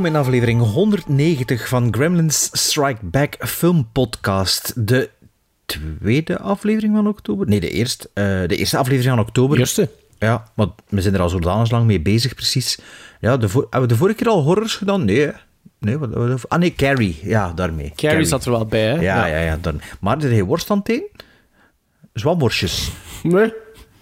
Welkom in aflevering 190 van Gremlins Strike Back Film Podcast. De tweede aflevering van oktober? Nee, de eerste, eh, de eerste aflevering van oktober. Eerste? Ja, maar we zijn er al zodanig lang mee bezig, precies. Ja, de hebben we de vorige keer al horrors gedaan? Nee, hè? Nee, wat, wat- ah nee, Carrie. Ja, daarmee. Carrie zat er wel bij, hè? Ja, ja, ja. daarmee. Maar er geen worst aan tegen? Zwamworstjes. Nee,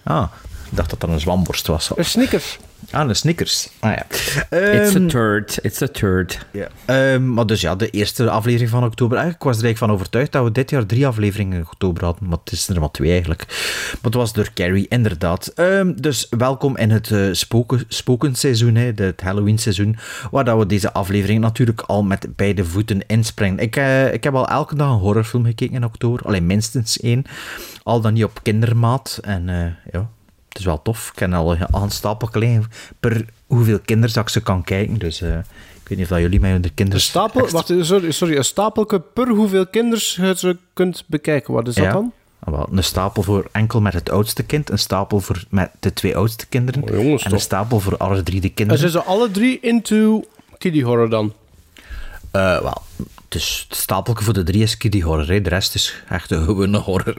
Ah, ik dacht dat dat een zwamworst was. een Snickers. Ah, een Snickers. Ah ja. It's Ehm, a turd. It's a turd. Ja. Ehm, maar dus ja, de eerste aflevering van oktober. Eigenlijk was er eigenlijk van overtuigd dat we dit jaar drie afleveringen in oktober hadden. Maar het is er maar twee eigenlijk. Maar het was door Carrie, inderdaad. Ehm, dus welkom in het eh, spoken, spokenseizoen, hè, de- het Halloween-seizoen. Waar dat we deze aflevering natuurlijk al met beide voeten inspringen. Ik, eh, ik heb al elke dag een horrorfilm gekeken in oktober. Alleen minstens één. Al dan niet op kindermaat. En eh, ja, is wel tof. Ik heb al een een stapel klein per hoeveel ik ze kan kijken. Dus eh, ik weet niet of dat jullie met de kinderen... Een stapel, wacht, sorry, sorry, een stapelke per hoeveel kinders je ze kunt bekijken. Wat is dat Ja. dan? Ah, wel, een stapel voor enkel met het oudste kind, een stapel voor met de twee oudste kinderen Oh, jongens, en een stapel voor alle drie de En kinderen. zijn ze alle drie into kiddie horror dan? Eh, wel, dus het stapelke voor de drie is kiddie horror, hè. de rest is echt een gewone horror.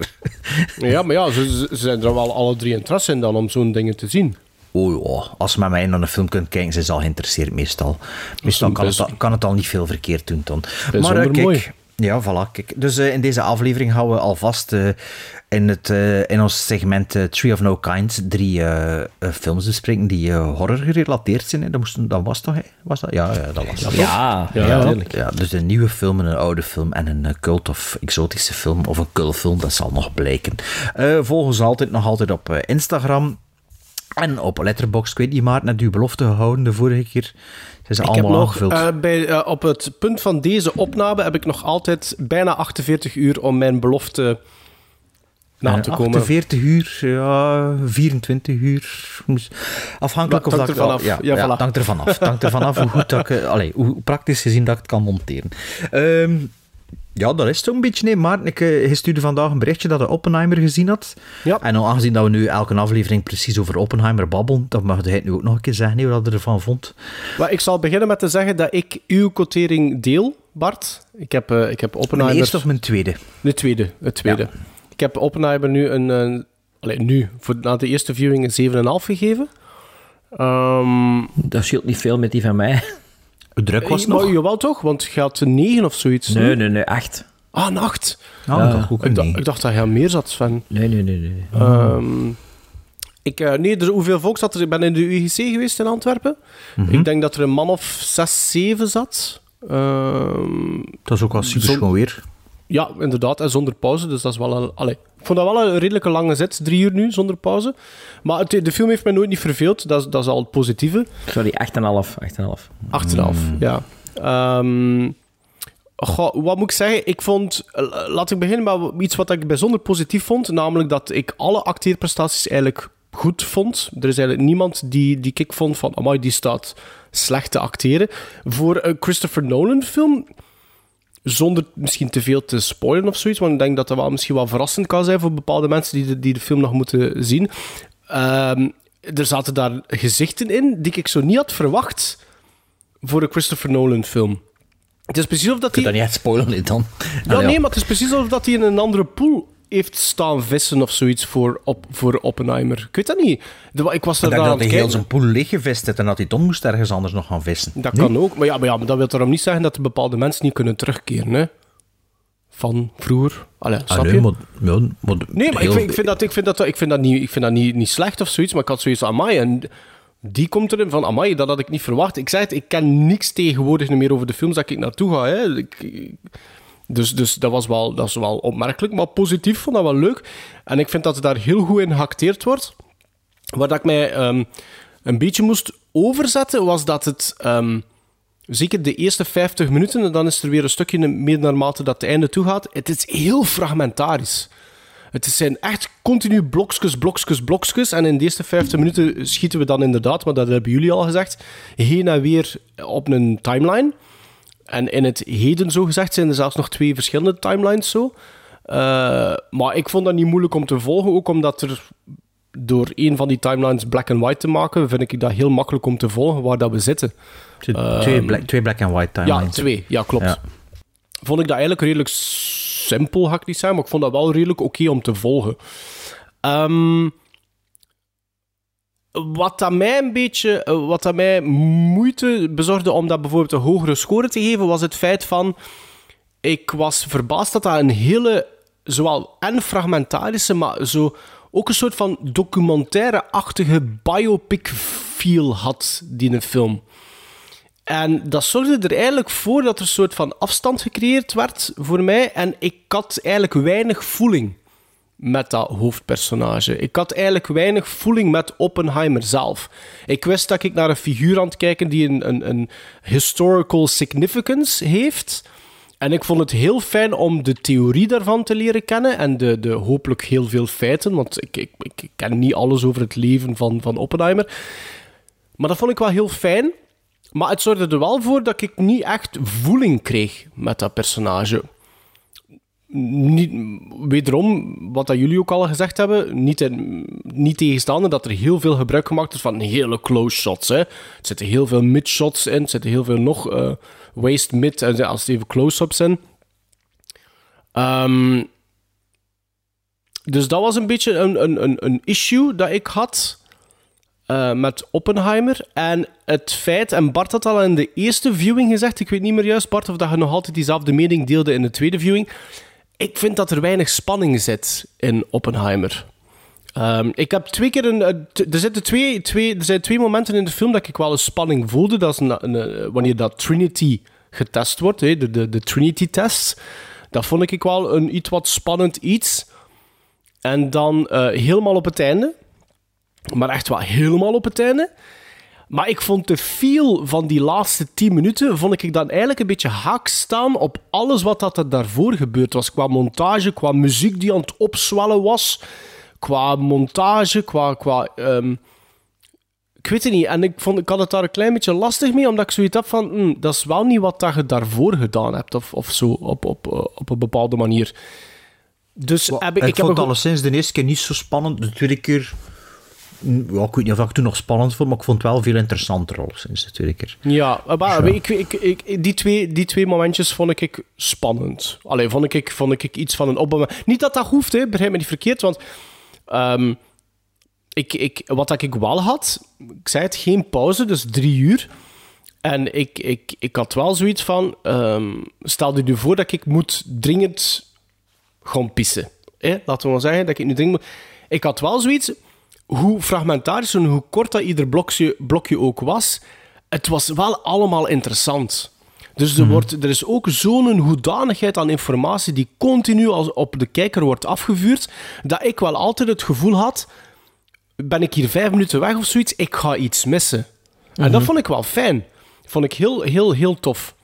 Ja, maar ja, ze, ze- ze zijn er wel alle drie interesse in dan om zo'n dingen te zien. Oh, als je met mij naar een film kunt kijken, zijn ze al geïnteresseerd meestal. Meestal kan het, al- kan het al niet veel verkeerd doen dan. Maar kijk, mooi. ja, voilà, kijk. Dus eh, in deze aflevering gaan we alvast eh, in, het, eh, in ons segment eh, Tree of No Kind drie eh, eh, films bespreken die horror gerelateerd zijn. hè. Dat, moest, dat was toch, hè? Was dat? Ja, ja, dat was dat. Ja, Ja, Ja, natuurlijk. ja, dus een nieuwe film, een oude film en een cult of exotische film of een cultfilm, dat zal nog blijken. Eh volg ons altijd nog altijd op Instagram en op Letterboxd. Ik weet niet, Maarten, heb je belofte gehouden de vorige keer? Zijn ze Ik heb allemaal nog, aangevuld? eh, bij, op het punt van deze opname heb ik nog altijd bijna 48 uur om mijn belofte na Eh, te komen. 48 uur, ja, 24 uur. Afhankelijk Ja, of dat ik Ja, af. Ja, ja, voilà. het hangt ervan af. Hangt ervan af hoe goed dat ik, eh, allee, hoe praktisch gezien dat ik het kan monteren. Ehm, ja, dat is zo'n beetje. Nee, Maarten, ik eh, je stuurde vandaag een berichtje dat je Oppenheimer gezien had. Ja. En aangezien dat we nu elke aflevering precies over Oppenheimer babbelen, dan mag jij het nu ook nog een keer zeggen, hè, wat je ervan vond. Maar ik zal beginnen met te zeggen dat ik uw quotering deel, Bart. Ik heb, eh, ik heb Mijn Oppenheimer... eerste of mijn tweede? De tweede, het tweede. Ik heb Oppenheimer nu een... een nu, voor, na de eerste viewing een 7,5 gegeven. Ehm dat scheelt niet veel met die van mij. Hoe druk was het maar, nog? Jawel toch? Want je had een 9 of zoiets. Nee, nee, nee, echt. Ah, een 8. Nou, dat dacht ik ook Ik, dacht- ik dacht dat hij meer zat, Sven. Nee, nee, nee. nee. Ehm, ik, eh, nee, er, hoeveel volk zat er? Ik ben in de UGC geweest in Antwerpen. Ik denk dat er een man of 6, 7 zat. Ehm, Dat is ook wel super Zon- schoon weer. Ja, inderdaad, en zonder pauze. Dus dat is wel een. Allee, ik vond dat wel een redelijke lange zet, drie uur nu, zonder pauze. Maar het, de film heeft mij nooit niet verveeld, dat is, dat is al het positieve. Sorry, 8,5. 8,5. 8,5, ja. Ehm, goh, wat moet ik zeggen? Ik vond. eh, Laat ik beginnen met iets wat ik bijzonder positief vond. Namelijk dat ik alle acteerprestaties eigenlijk goed vond. Er is eigenlijk niemand die, die ik vond van. Amai, die staat slecht te acteren. Voor een Christopher Nolan-film zonder misschien te veel te spoilen of zoiets, want ik denk dat dat wel misschien wel verrassend kan zijn voor bepaalde mensen die de, die de film nog moeten zien. Ehm, er zaten daar gezichten in die ik zo niet had verwacht voor een Christopher Nolan film. Het is precies of dat hij... dat niet spoilen, dit dan. Ja, Allee, nee, maar het is precies alsof dat hij in een andere pool heeft staan vissen of zoiets voor, op, voor Oppenheimer. Ik weet dat niet. De- ik was Ik er denk daar dat aan hij heel zijn poel heeft en dat hij dan moest ergens anders nog gaan vissen. Dat Nee? kan ook. Maar ja, maar ja, maar dat wil daarom niet zeggen dat er bepaalde mensen niet kunnen terugkeren. Hè? Van vroeger. Allee, snap Allee, je? maar, ja, maar Nee, maar ik vind, ik vind dat, ik vind dat, ik vind dat, niet, ik vind dat niet, niet slecht of zoiets, maar ik had zoiets van, amai, en die komt erin van, amai, dat had ik niet verwacht. Ik zei het, ik ken niks tegenwoordig meer over de films dat ik naartoe ga. Hè. Ik, ik- dus dus dat, was wel, dat is wel opmerkelijk, maar positief, vond dat wel leuk. En ik vind dat er daar heel goed in geacteerd wordt. Waar ik mij ehm, een beetje moest overzetten, was dat het... ehm, Zeker de eerste 50 minuten, en dan is er weer een stukje meer naarmate dat het einde toe gaat. Het is heel fragmentarisch. Het zijn echt continu blokjes, blokjes, blokjes. En in de eerste 50 minuten schieten we dan inderdaad, maar dat hebben jullie al gezegd, heen en weer op een timeline. En in het heden, zo gezegd, zijn er zelfs nog twee verschillende timelines zo. Eh, maar ik vond dat niet moeilijk om te volgen, ook omdat er door een van die timelines black and white te maken, vind ik dat heel makkelijk om te volgen waar dat we zitten. Twee, black, twee black and white Ja, timelines. twee. Ja, klopt. Ja. Vond ik dat eigenlijk redelijk simpel, ga ik niet zeggen, maar ik vond dat wel redelijk oké om te volgen. Ehm, wat dat mij een beetje, eh, wat dat mij moeite bezorgde om dat bijvoorbeeld een hogere score te geven, was het feit van, ik was verbaasd dat dat een hele, zowel en fragmentarische, maar zo ook een soort van documentaire-achtige biopic feel had, die een film. En dat zorgde er eigenlijk voor dat er een soort van afstand gecreëerd werd voor mij. En ik had eigenlijk weinig voeling met dat hoofdpersonage. Ik had eigenlijk weinig voeling met Oppenheimer zelf. Ik wist dat ik naar een figuur aan het kijken die een, een, een historical significance heeft. En ik vond het heel fijn om de theorie daarvan te leren kennen en de, de hopelijk heel veel feiten, want ik, ik, ik ken niet alles over het leven van, van Oppenheimer. Maar dat vond ik wel heel fijn. Maar het zorgde er wel voor dat ik niet echt voeling kreeg met dat personage. Niet, wederom, wat dat jullie ook al gezegd hebben, niet, in, niet tegenstaande dat er heel veel gebruik gemaakt is van hele close shots. Hè. Er zitten heel veel mid-shots in, er zitten heel veel nog eh waist mid, en als het even close-ups zijn. Ehm, dus dat was een beetje een, een, een, een issue dat ik had eh, met Oppenheimer. En het feit, en Bart had al in de eerste viewing gezegd, ik weet niet meer juist, Bart, of dat je nog altijd diezelfde mening deelde in de tweede viewing. Ik vind dat er weinig spanning zit in Oppenheimer. Ehm, ik heb twee keer een. eh, Er, zitten twee, twee, er zijn twee momenten in de film dat ik wel een spanning voelde. Dat is eh, wanneer dat Trinity getest wordt, de, de, de Trinity-test. Dat vond ik wel een iets wat spannend iets. En dan eh, helemaal op het einde. Maar echt wel helemaal op het einde. Maar ik vond de feel van die laatste 10 minuten, vond ik dan eigenlijk een beetje haak staan op alles wat dat er daarvoor gebeurd was. Qua montage, qua muziek die aan het opzwellen was, qua montage, qua... qua ehm, ik weet het niet. En ik, vond, ik had het daar een klein beetje lastig mee, omdat ik zoiets heb van, hm, dat is wel niet wat dat je daarvoor gedaan hebt, of, of zo, op, op, eh, op een bepaalde manier. Dus heb ik, ik, ik heb vond een- alleszins de eerste keer niet zo spannend. De tweede keer... Ja, ik weet niet of ik het toen nog spannend vond, maar ik vond het wel veel interessanter alleszins de tweede keer. Ja, maar ik, ik, ik, die, twee, die twee momentjes vond ik spannend. Alleen vond ik, vond ik iets van een opbouw. Niet dat dat hoeft, hè, begrijp me niet verkeerd, want ehm, ik, ik, wat ik wel had, ik zei het, geen pauze, dus drie uur. En ik, ik, ik had wel zoiets van, ehm, stel je nu voor dat ik moet dringend gaan pissen. Hè? Laten we maar zeggen dat ik nu dringend moet... Ik had wel zoiets, hoe fragmentarisch en hoe kort dat ieder blokje, blokje ook was, het was wel allemaal interessant. Dus er, wordt, er is ook zo'n hoedanigheid aan informatie die continu als op de kijker wordt afgevuurd, dat ik wel altijd het gevoel had, ben ik hier vijf minuten weg of zoiets, ik ga iets missen. En dat vond ik wel fijn. Vond ik heel, heel, heel tof.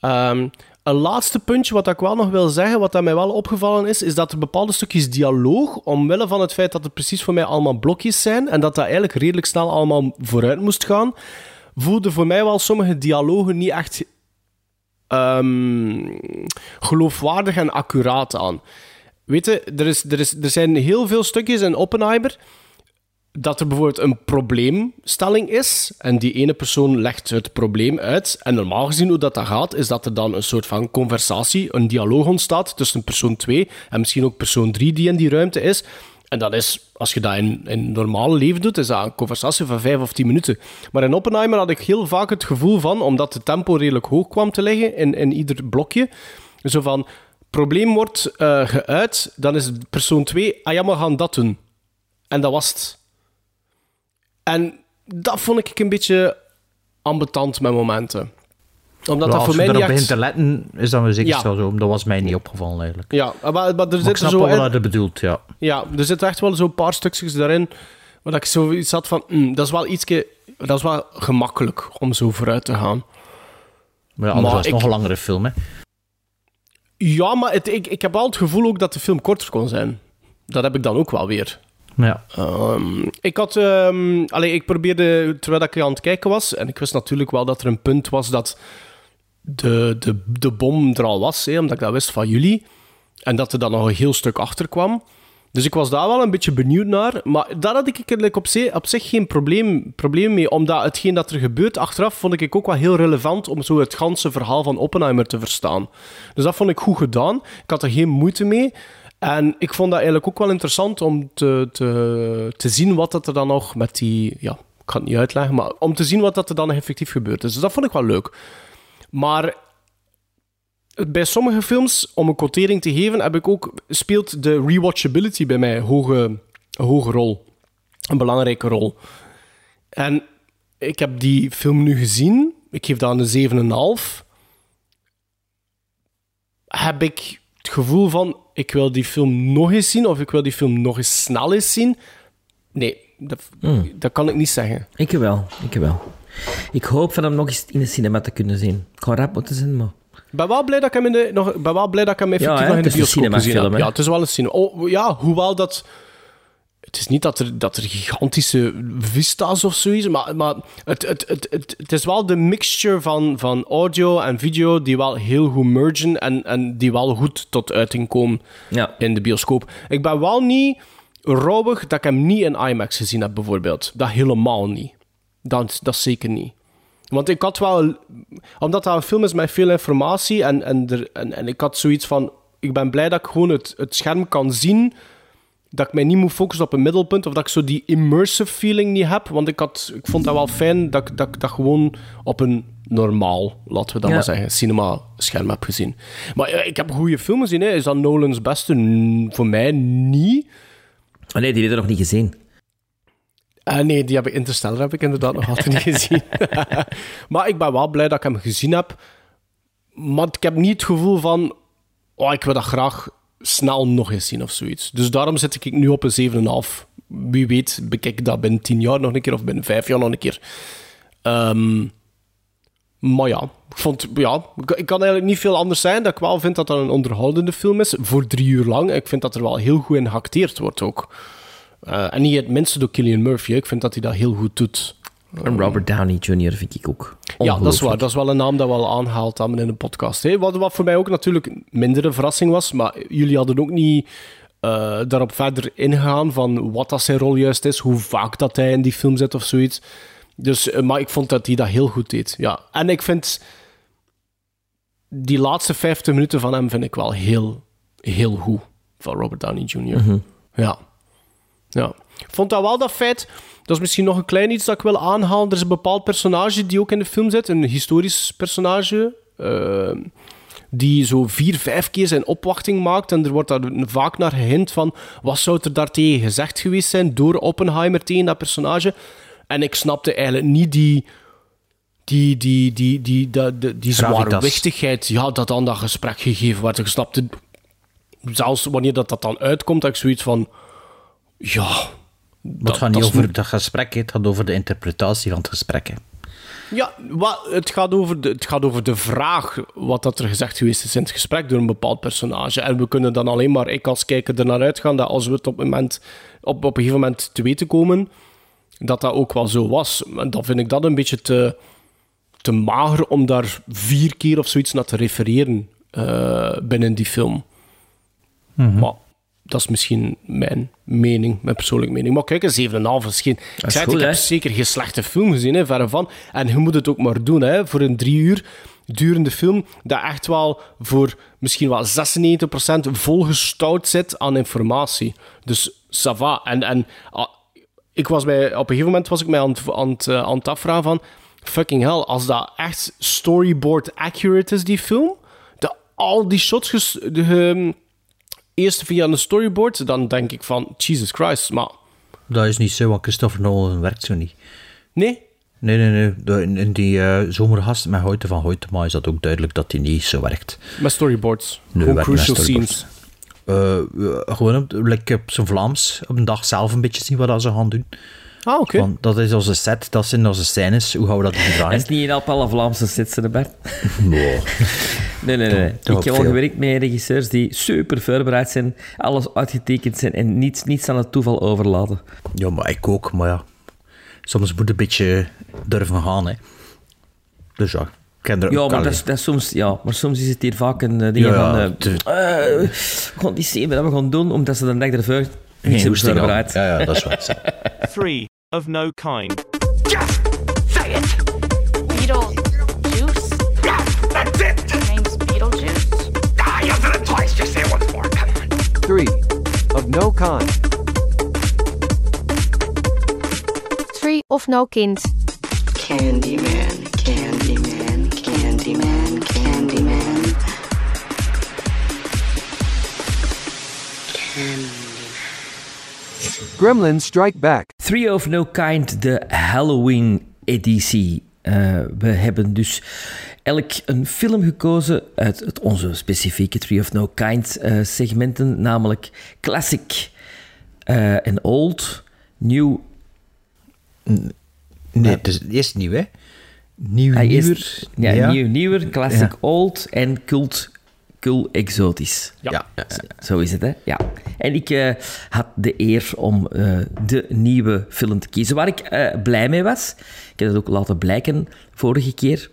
Ehm, een laatste puntje wat ik wel nog wil zeggen, wat dat mij wel opgevallen is, is dat er bepaalde stukjes dialoog, omwille van het feit dat het precies voor mij allemaal blokjes zijn en dat dat eigenlijk redelijk snel allemaal vooruit moest gaan, voelde voor mij wel sommige dialogen niet echt ehm, geloofwaardig en accuraat aan. Weet je, er, is, er, is, er zijn heel veel stukjes in Oppenheimer dat er bijvoorbeeld een probleemstelling is en die ene persoon legt het probleem uit. En normaal gezien hoe dat, dat gaat, is dat er dan een soort van conversatie, een dialoog ontstaat tussen persoon 2 en misschien ook persoon 3 die in die ruimte is. En dat is, als je dat in, in normaal leven doet, is dat een conversatie van 5 of 10 minuten. Maar in Oppenheimer had ik heel vaak het gevoel van, omdat de tempo redelijk hoog kwam te liggen in, in ieder blokje, zo van, probleem wordt eh, geuit, dan is persoon 2, ah ja, gaan dat doen. En dat was het. En dat vond ik een beetje ambetant met momenten. Omdat Ja, dat voor als mij je niet echt... te letten, is dat zeker Ja. zo. Dat was mij niet opgevallen eigenlijk. Ja, maar, maar er Maar ik zitten snap zo wel in- wat je bedoelt, ja. Ja, er zitten echt wel zo'n paar stukjes daarin waar ik zoiets had van... hm, dat is wel ietsje... Dat is wel gemakkelijk om zo vooruit te gaan. Maar ja, anders Maar was het ik- nog een langere film, hè. Ja, maar het, ik, ik heb wel het gevoel ook dat de film korter kon zijn. Dat heb ik dan ook wel weer. Ja. Ehm, ik had... ehm allee, ik probeerde, terwijl ik aan het kijken was... En ik wist natuurlijk wel dat er een punt was dat de, de, de bom er al was, hè, omdat ik dat wist van jullie. En dat er dan nog een heel stuk achter kwam. Dus ik was daar wel een beetje benieuwd naar. Maar daar had ik eigenlijk op, zich- op zich geen probleem, probleem mee. Omdat hetgeen dat er gebeurt achteraf, vond ik ook wel heel relevant om zo het ganse verhaal van Oppenheimer te verstaan. Dus dat vond ik goed gedaan. Ik had er geen moeite mee. En ik vond dat eigenlijk ook wel interessant om te, te, te zien wat dat er dan nog met die... Ja, ik ga het niet uitleggen, maar om te zien wat dat er dan effectief gebeurt. Dus dat vond ik wel leuk. Maar bij sommige films, om een quotering te geven, heb ik ook, speelt de rewatchability bij mij hoge, een hoge rol. Een belangrijke rol. En ik heb die film nu gezien. Ik geef dat een 7,5. Heb ik het gevoel van, ik wil die film nog eens zien, of ik wil die film nog eens snel eens zien? Nee, dat, dat kan ik niet zeggen. Ik wel, ik wel. Ik hoop van hem nog eens in de cinema te kunnen zien. Ik ga rap moeten zijn, maar... Ik ben wel blij dat ik hem, in de, nog, ben wel blij dat ik hem effectief nog in de bioscoop gezien heb. Ja, het is wel een cinema. Oh, ja, hoewel dat... Het is niet dat er, dat er gigantische vista's of zoiets, maar, maar het, het, het, het, het is wel de mixture van, van audio en video die wel heel goed mergen en, en die wel goed tot uiting komen Ja. in de bioscoop. Ik ben wel niet rouwig dat ik hem niet in IMAX gezien heb, bijvoorbeeld. Dat helemaal niet. Dat, dat zeker niet. Want ik had wel... Omdat dat een film is met veel informatie en, en, er, en, en ik had zoiets van... Ik ben blij dat ik gewoon het, het scherm kan zien. Dat ik mij niet moet focussen op een middelpunt. Of dat ik zo die immersive feeling niet heb. Want ik, had, ik vond dat wel fijn dat, ik- dat dat gewoon op een normaal, laten we dat Ja. maar zeggen, cinema-scherm heb gezien. Maar eh, ik heb goede films gezien. Hè. Is dat Nolan's beste? N- Voor mij niet. Oh nee, die heb je nog niet gezien. Eh, nee, die heb ik Interstellar heb ik inderdaad nog altijd niet gezien. maar ik ben wel blij dat ik hem gezien heb. Maar ik heb niet het gevoel van... Oh, ik wil dat graag snel nog eens zien of zoiets. Dus daarom zit ik nu op een 7,5. Wie weet, bekijk dat binnen 10 jaar nog een keer of binnen 5 jaar nog een keer. Ehm, maar ja, ik, vond, ja, ik kan eigenlijk niet veel anders zijn. Dat ik wel vind dat dat een onderhoudende film is. Voor drie uur lang. Ik vind dat er wel heel goed in wordt ook. Eh, en niet het minste door Killian Murphy. Ik vind dat hij dat heel goed doet. En Robert Downey Jr. vind ik ook Ja, dat is waar. Dat is wel een naam dat we al aangehaald hebben in de podcast. Hè. Wat, wat voor mij ook natuurlijk minder een verrassing was. Maar jullie hadden ook niet eh, daarop verder ingegaan van wat dat zijn rol juist is. Hoe vaak dat hij in die film zit of zoiets. Dus, eh, maar ik vond dat hij dat heel goed deed. Ja. En ik vind die laatste 50 minuten van hem vind ik wel heel, heel goed. Van Robert Downey Jr. Ja. Ja. Ik vond dat wel dat feit. Dat is misschien nog een klein iets dat ik wil aanhalen. Er is een bepaald personage die ook in de film zit. Een historisch personage. eh, die zo vier, vijf keer zijn opwachting maakt. En er wordt daar vaak naar gehint van... Wat zou er daartegen gezegd geweest zijn door Oppenheimer tegen dat personage? En ik snapte eigenlijk niet die... Die, die, die, die, die, die, zwaarwichtigheid ja, dat aan dat gesprek gegeven werd. Ik snapte... Zelfs wanneer dat, dat dan uitkomt, dat ik zoiets van... Ja... Dat- het gaat niet over dat gesprek, het gaat over de interpretatie van het gesprek. hè. Ja, wa- het, gaat over de, het gaat over de vraag wat dat er gezegd geweest is in het gesprek door een bepaald personage. En we kunnen dan alleen maar, ik als kijker, ernaar uitgaan dat als we het op een, moment, op, op een gegeven moment te weten komen, dat dat ook wel zo was. En dan vind ik dat een beetje te, te mager om daar vier keer of zoiets naar te refereren eh, binnen die film. Maar dat is misschien mijn mening, mijn persoonlijke mening. Maar kijk, een 7,5 is geen... Ik, zei goed, ik heb zeker geen slechte film gezien, hè, verre van. En je moet het ook maar doen, hè, voor een drie uur durende film, dat echt wel voor misschien wel 96% volgestouwd zit aan informatie. Dus, ça va. En, en ah, ik was bij, op een gegeven moment was ik mij aan het, aan het, eh, aan het afvragen van... Fucking hell, als dat echt storyboard accurate is, die film... Dat al die shots ges, de, ehm, eerst via een storyboard, dan denk ik van... Jesus Christ, maar... Dat is niet zo, want Christopher Nolan werkt zo niet. Nee, Nee, nee, nee. In, in die eh, zomergast met Hoyte van Hoytema is dat ook duidelijk dat hij niet zo werkt. met storyboards. Nee, met crucial storyboards. scenes. Eh, eh, gewoon op, like op zijn Vlaams, op een dag zelf een beetje zien wat dat ze gaan doen. Ah, oké. Want dat is onze set, dat zijn onze scènes. Hoe gaan we dat draaien? is niet in alle Vlaamse hè, Bert. Nee, nee, nee. nee. Ik heb al gewerkt met regisseurs die super voorbereid zijn, alles uitgetekend zijn en niets, niets aan het toeval overlaten. Ja, maar ik ook, maar ja. Soms moet een beetje durven gaan, hè. Dus ja, ik ken er Ja, ook maar dat, is, dat is soms, ja, maar soms is het hier vaak een eh, ding Ja, van... eh, te- eh, we gaan niet zien wat we gaan doen, omdat ze de dag ervoor hebben hoesting aan. voorbereid. Ja, ja, dat is waar. Three of no kind. 3. Of no kind. 3. Of no kind. Candyman, Candyman, Candyman, Candyman. Candyman. Gremlins Strike Back. 3 of No Kind, de Halloween editie. Uh, we hebben dus elk een film gekozen uit het, onze specifieke Three of No Kind eh, segmenten, namelijk Classic eh, en Old, New... Nee, het is eerst nieuw, hè. Nieuw, Hij is-. Ja, Nieuw, nieuwer, Classic Ja. Old en Cult, Cult Exotisch. Ja. Zo is het, hè? Ja. En ik eh, had de eer om eh, de nieuwe film te kiezen, waar ik eh, blij mee was. Ik heb dat ook laten blijken vorige keer.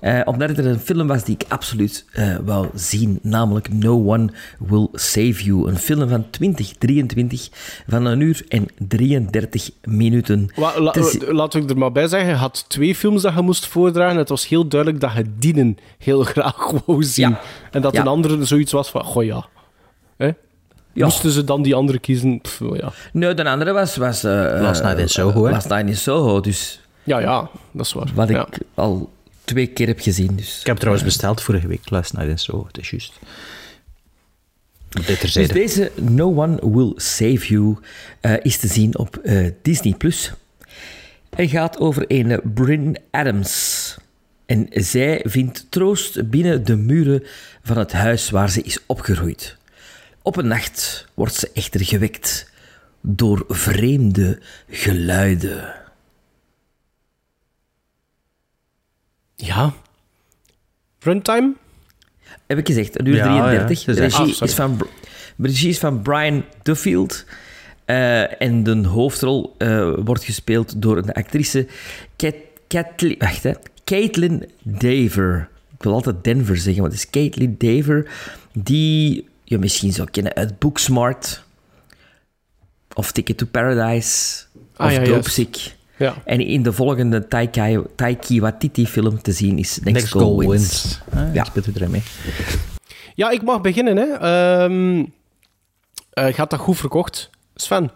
Eh, omdat het er een film was die ik absoluut eh, wou zien, namelijk No One Will Save You. Een film van 2023 van een uur en 33 minuten. Wa- la- te zi- laat ik er maar bij zeggen, je had twee films dat je moest voordragen. Het was heel duidelijk dat je Dienen heel graag wou zien. Ja. En dat Ja. een andere zoiets was van, goh ja. Hè? Ja. Moesten ze dan die andere kiezen? Pff, ja. Nee, de andere was... was eh, Last Night in Soho, hè? Last Night in Soho, dus ja, ja, dat is waar. wat ja. ik al twee keer heb gezien. Dus. Ik heb trouwens besteld vorige week, Last Night en zo. Het is juist. Dit Dus deze No One Will Save You eh, is te zien op eh, Disney+. Plus. Hij gaat over een Bryn Adams. En zij vindt troost binnen de muren van het huis waar ze is opgegroeid. Op een nacht wordt ze echter gewekt door vreemde geluiden. Ja. Runtime? Heb ik gezegd, een uur Ja, 33. ja, de het is echt- regie, Ah, is van, regie is van Brian Duffield. Eh, en de hoofdrol eh, wordt gespeeld door een actrice, Catlin, wacht, hè, Caitlin Dever. Ik wil altijd Denver zeggen, het is Caitlin Dever, die je misschien zou kennen uit Booksmart, of Ticket to Paradise, Ah, of ja, Dope. Sick. Ja. En in de volgende Taika, Taiki Waititi-film te zien is Next, Next Goal, Wins. Wins. Ah, Ja. Speelt u mee. Ja, ik mag beginnen. Hè. Ehm eh, gaat dat goed verkocht? Sven?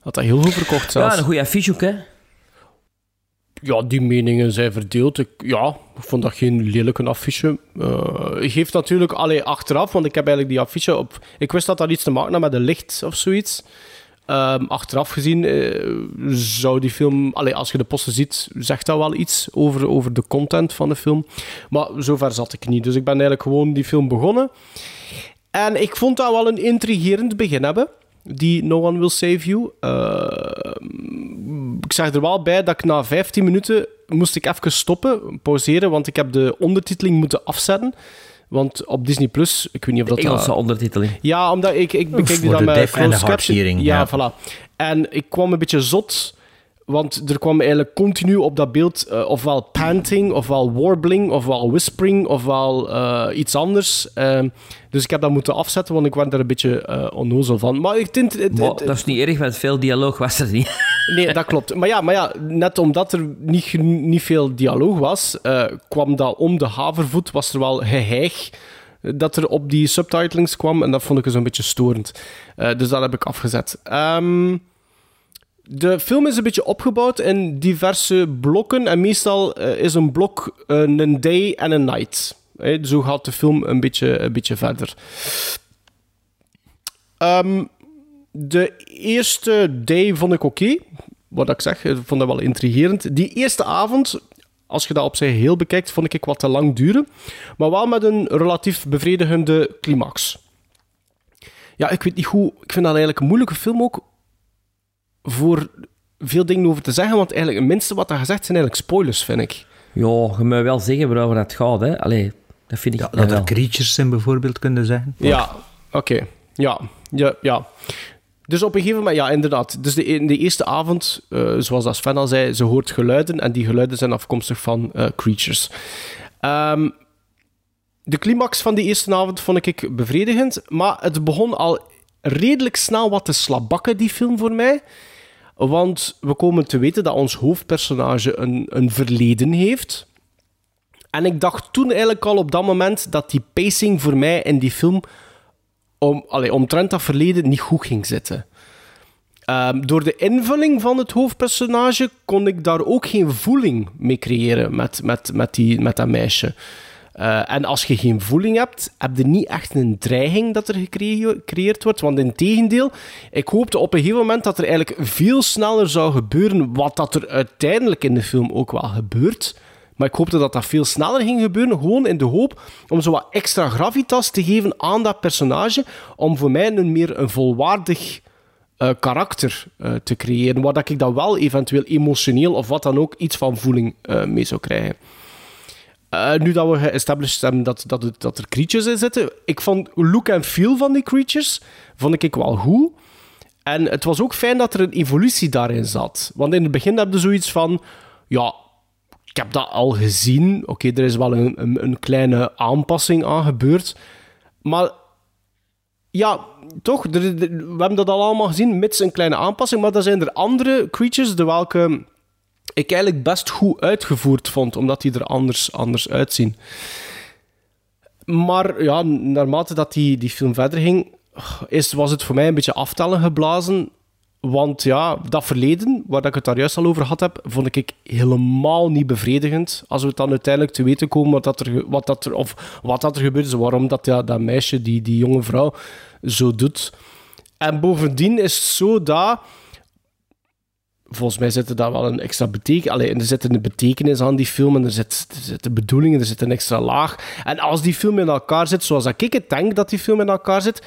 Had dat heel goed verkocht zelfs? Ja, een goede affiche ook, hè. Ja, die meningen zijn verdeeld. Ik, ja, ik vond dat geen lelijke affiche. Eh geeft natuurlijk allee, achteraf, want ik heb eigenlijk die affiche op... Ik wist dat dat iets te maken had met een licht of zoiets. Ehm, achteraf gezien eh, zou die film... Allee, als je de posten ziet, zegt dat wel iets over, over de content van de film. Maar zover zat ik niet. Dus ik ben eigenlijk gewoon die film begonnen. En ik vond dat wel een intrigerend begin hebben. Die No One Will Save You. Eh, ik zeg er wel bij dat ik na 15 minuten moest ik even stoppen, pauzeren, want ik heb de ondertiteling moeten afzetten. Want op Disney Plus, ik weet niet of dat... Engelse dat- ondertiteling. ja, omdat ik, ik bekijk die dan met closed caption. Ja, ja. voilà. En ik kwam een beetje zot, want er kwam eigenlijk continu op dat beeld eh, ofwel panting, ofwel warbling, ofwel whispering, ofwel eh, iets anders. Ehm, dus ik heb dat moeten afzetten, want ik werd er een beetje eh onnozel van. Maar ik vind... het- Maar het- dat is niet erg, want veel dialoog was er niet. Nee, dat klopt. Maar ja, maar ja net omdat er niet, niet veel dialoog was, kwam dat om de havervoet, was er wel geheig eh, dat er op die subtitlings kwam. En dat vond ik zo'n beetje storend. Dus dat heb ik afgezet. Ehm, de film is een beetje opgebouwd in diverse blokken. En meestal eh, is een blok eh, een day en een night. Eh, zo gaat de film een beetje, een beetje verder. Ehm, de eerste day vond ik oké. Wat ik zeg, ik vond dat wel intrigerend. Die eerste avond, als je dat op zich heel bekijkt, vond ik wat te lang duren. Maar wel met een relatief bevredigende climax. Ja, ik weet niet hoe... Ik vind dat eigenlijk een moeilijke film ook voor veel dingen over te zeggen. Want eigenlijk het minste wat er gezegd zijn eigenlijk spoilers, vind ik. Ja, je moet wel zeggen waarover dat gaat, hè. Allee, Dat vind ik Ja, dat er wel. creatures zijn, bijvoorbeeld, kunnen zeggen. Ja, oké. Ja. ja, ja. Dus op een gegeven moment, ja, inderdaad. Dus de, in de eerste avond, eh, zoals dat Sven al zei, ze hoort geluiden en die geluiden zijn afkomstig van eh, creatures. Ehm, de climax van die eerste avond vond ik bevredigend, maar het begon al redelijk snel wat te slabakken, die film voor mij. Want we komen te weten dat ons hoofdpersonage een, een verleden heeft. En ik dacht toen eigenlijk al op dat moment dat die pacing voor mij in die film om, allee, omtrent dat verleden niet goed ging zitten. Ehm, door de invulling van het hoofdpersonage kon ik daar ook geen voeling mee creëren met, met, met, die, met dat meisje. Eh, en als je geen voeling hebt, heb je niet echt een dreiging dat er gecreëerd wordt. Want in tegendeel, ik hoopte op een gegeven moment dat er eigenlijk veel sneller zou gebeuren wat dat er uiteindelijk in de film ook wel gebeurt. Maar ik hoopte dat dat veel sneller ging gebeuren, gewoon in de hoop om zo wat extra gravitas te geven aan dat personage, om voor mij een meer een volwaardig eh, karakter eh, te creëren, waar dat ik dan wel eventueel emotioneel of wat dan ook iets van voeling mee zou krijgen. Eh, nu dat we geestablished hebben dat, dat, dat er creatures in zitten, ik vond look en feel van die creatures vond ik wel goed. En het was ook fijn dat er een evolutie daarin zat. Want in het begin heb je zoiets van, ja, ik heb dat al gezien. Oké, er is wel een, een, een kleine aanpassing aan gebeurd. Maar ja, toch, we hebben dat al allemaal gezien, mits een kleine aanpassing. Maar dan zijn er andere creatures, de welke ik eigenlijk best goed uitgevoerd vond, omdat die er anders, anders uitzien. Maar ja, naarmate dat die, die film verder ging, is, was het voor mij een beetje aftellen geblazen. Want ja, dat verleden, waar ik het daar juist al over had heb, vond ik helemaal niet bevredigend. Als we het dan uiteindelijk te weten komen wat, dat er, wat, dat er, of wat dat er gebeurt waarom dat, ja, dat meisje, die, die jonge vrouw, zo doet. En bovendien is het zo dat volgens mij zit er daar wel een extra betekenis... Allee, er zit een betekenis aan die film en er zit, er zit een bedoeling, er zit een extra laag. En als die film in elkaar zit, zoals ik het denk dat die film in elkaar zit,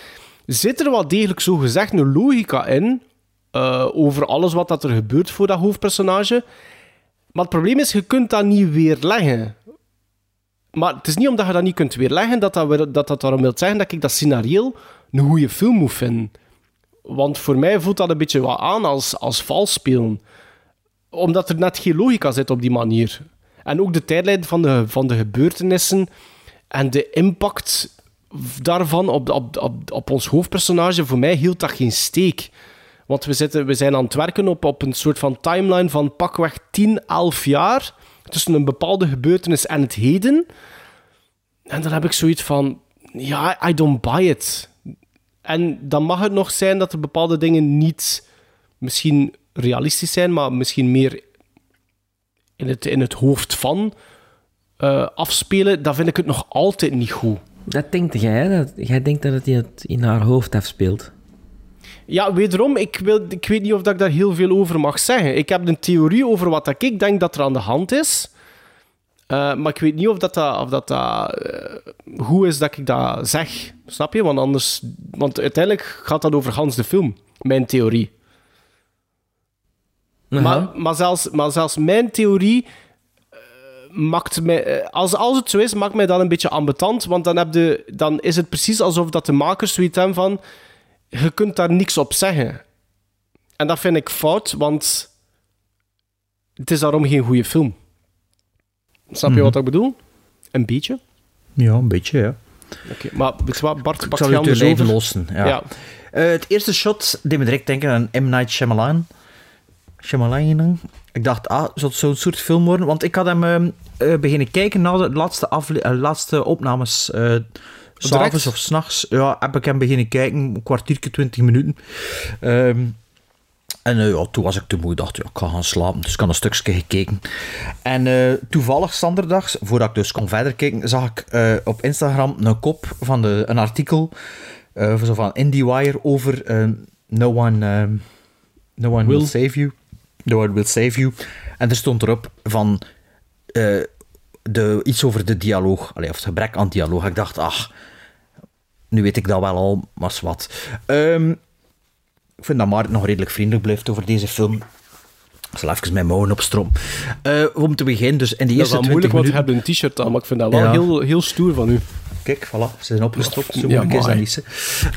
zit er wel degelijk zo gezegd een logica in eh, over alles wat dat er gebeurt voor dat hoofdpersonage. Maar het probleem is, je kunt dat niet weerleggen. Maar het is niet omdat je dat niet kunt weerleggen dat dat, dat, dat daarom wil zeggen dat ik dat scenario een goede film moet vinden. Want voor mij voelt dat een beetje wat aan als, als vals spelen. Omdat er net geen logica zit op die manier. En ook de tijdlijn van de, van de gebeurtenissen en de impact daarvan op, op, op, op ons hoofdpersonage, voor mij hield dat geen steek. Want we, zitten, we zijn aan het werken op, op een soort van timeline van pakweg 10, 11 jaar tussen een bepaalde gebeurtenis en het heden. En dan heb ik zoiets van, ja, I don't buy it. En dan mag het nog zijn dat er bepaalde dingen niet misschien realistisch zijn, maar misschien meer in het, in het hoofd van eh, afspelen. Dan vind ik het nog altijd niet goed. Dat denkt jij, hè? Dat, jij denkt dat het in, het in haar hoofd afspeelt. Ja, wederom, ik, wil, ik weet niet of dat ik daar heel veel over mag zeggen. Ik heb een theorie over wat ik denk dat er aan de hand is. Eh, maar ik weet niet of dat, dat, of dat, eh, goed is dat ik dat zeg. Snap je? Want anders... Want uiteindelijk gaat dat over Hans de film. Mijn theorie. Maar, maar, zelfs, maar zelfs mijn theorie eh, maakt mij... als, als het zo is, maakt mij dat een beetje ambetant. Want dan, heb je, dan is het precies alsof dat de makers zoiets hebben van... Je kunt daar niks op zeggen. En dat vind ik fout, want... Het is daarom geen goede film. Snap je Mhm. wat ik bedoel? Een beetje. Ja, een beetje, ja. Oké, maar weet je wat, Bart, Ik pak zal je anders over? lossen. Ja. Ja. Eh, het eerste shot deed me direct denken aan M. Night Shyamalan. Shyamalan. Ik dacht, ah, zou het zo'n soort film worden? Want ik had hem ehm, eh, beginnen kijken na de laatste, afle- eh, laatste opnames. eh S'avonds of s'nachts. Ja, heb ik hem beginnen kijken. Een kwartiertje, twintig minuten. Ehm, en eh, ja, toen was ik te moe. dacht, ja, ik ga gaan slapen. Dus ik had een stukje gekeken. En eh, toevallig, zanderdags, voordat ik dus kon verder kijken, zag ik eh, op Instagram een kop van de, een artikel zo van IndieWire over No One, ehm, no one will. Will. Save You. No One Will Save You. En er stond erop van de, iets over de dialoog. Allee, of het gebrek aan dialoog. Ik dacht, ach, nu weet ik dat wel al, maar wat. Ehm, ik vind dat Maarten nog redelijk vriendelijk blijft over deze film. Ik zal even mijn mouwen opstroom. Eh, om te beginnen, dus in die Dat is eerste wel 20 moeilijk, want je minuten... hebt een t-shirt aan, maar ik vind dat wel Ja. heel, heel stoer van u. Kijk, voilà, ze zijn opgestropt. Zo Ja, moeilijk is dat niet.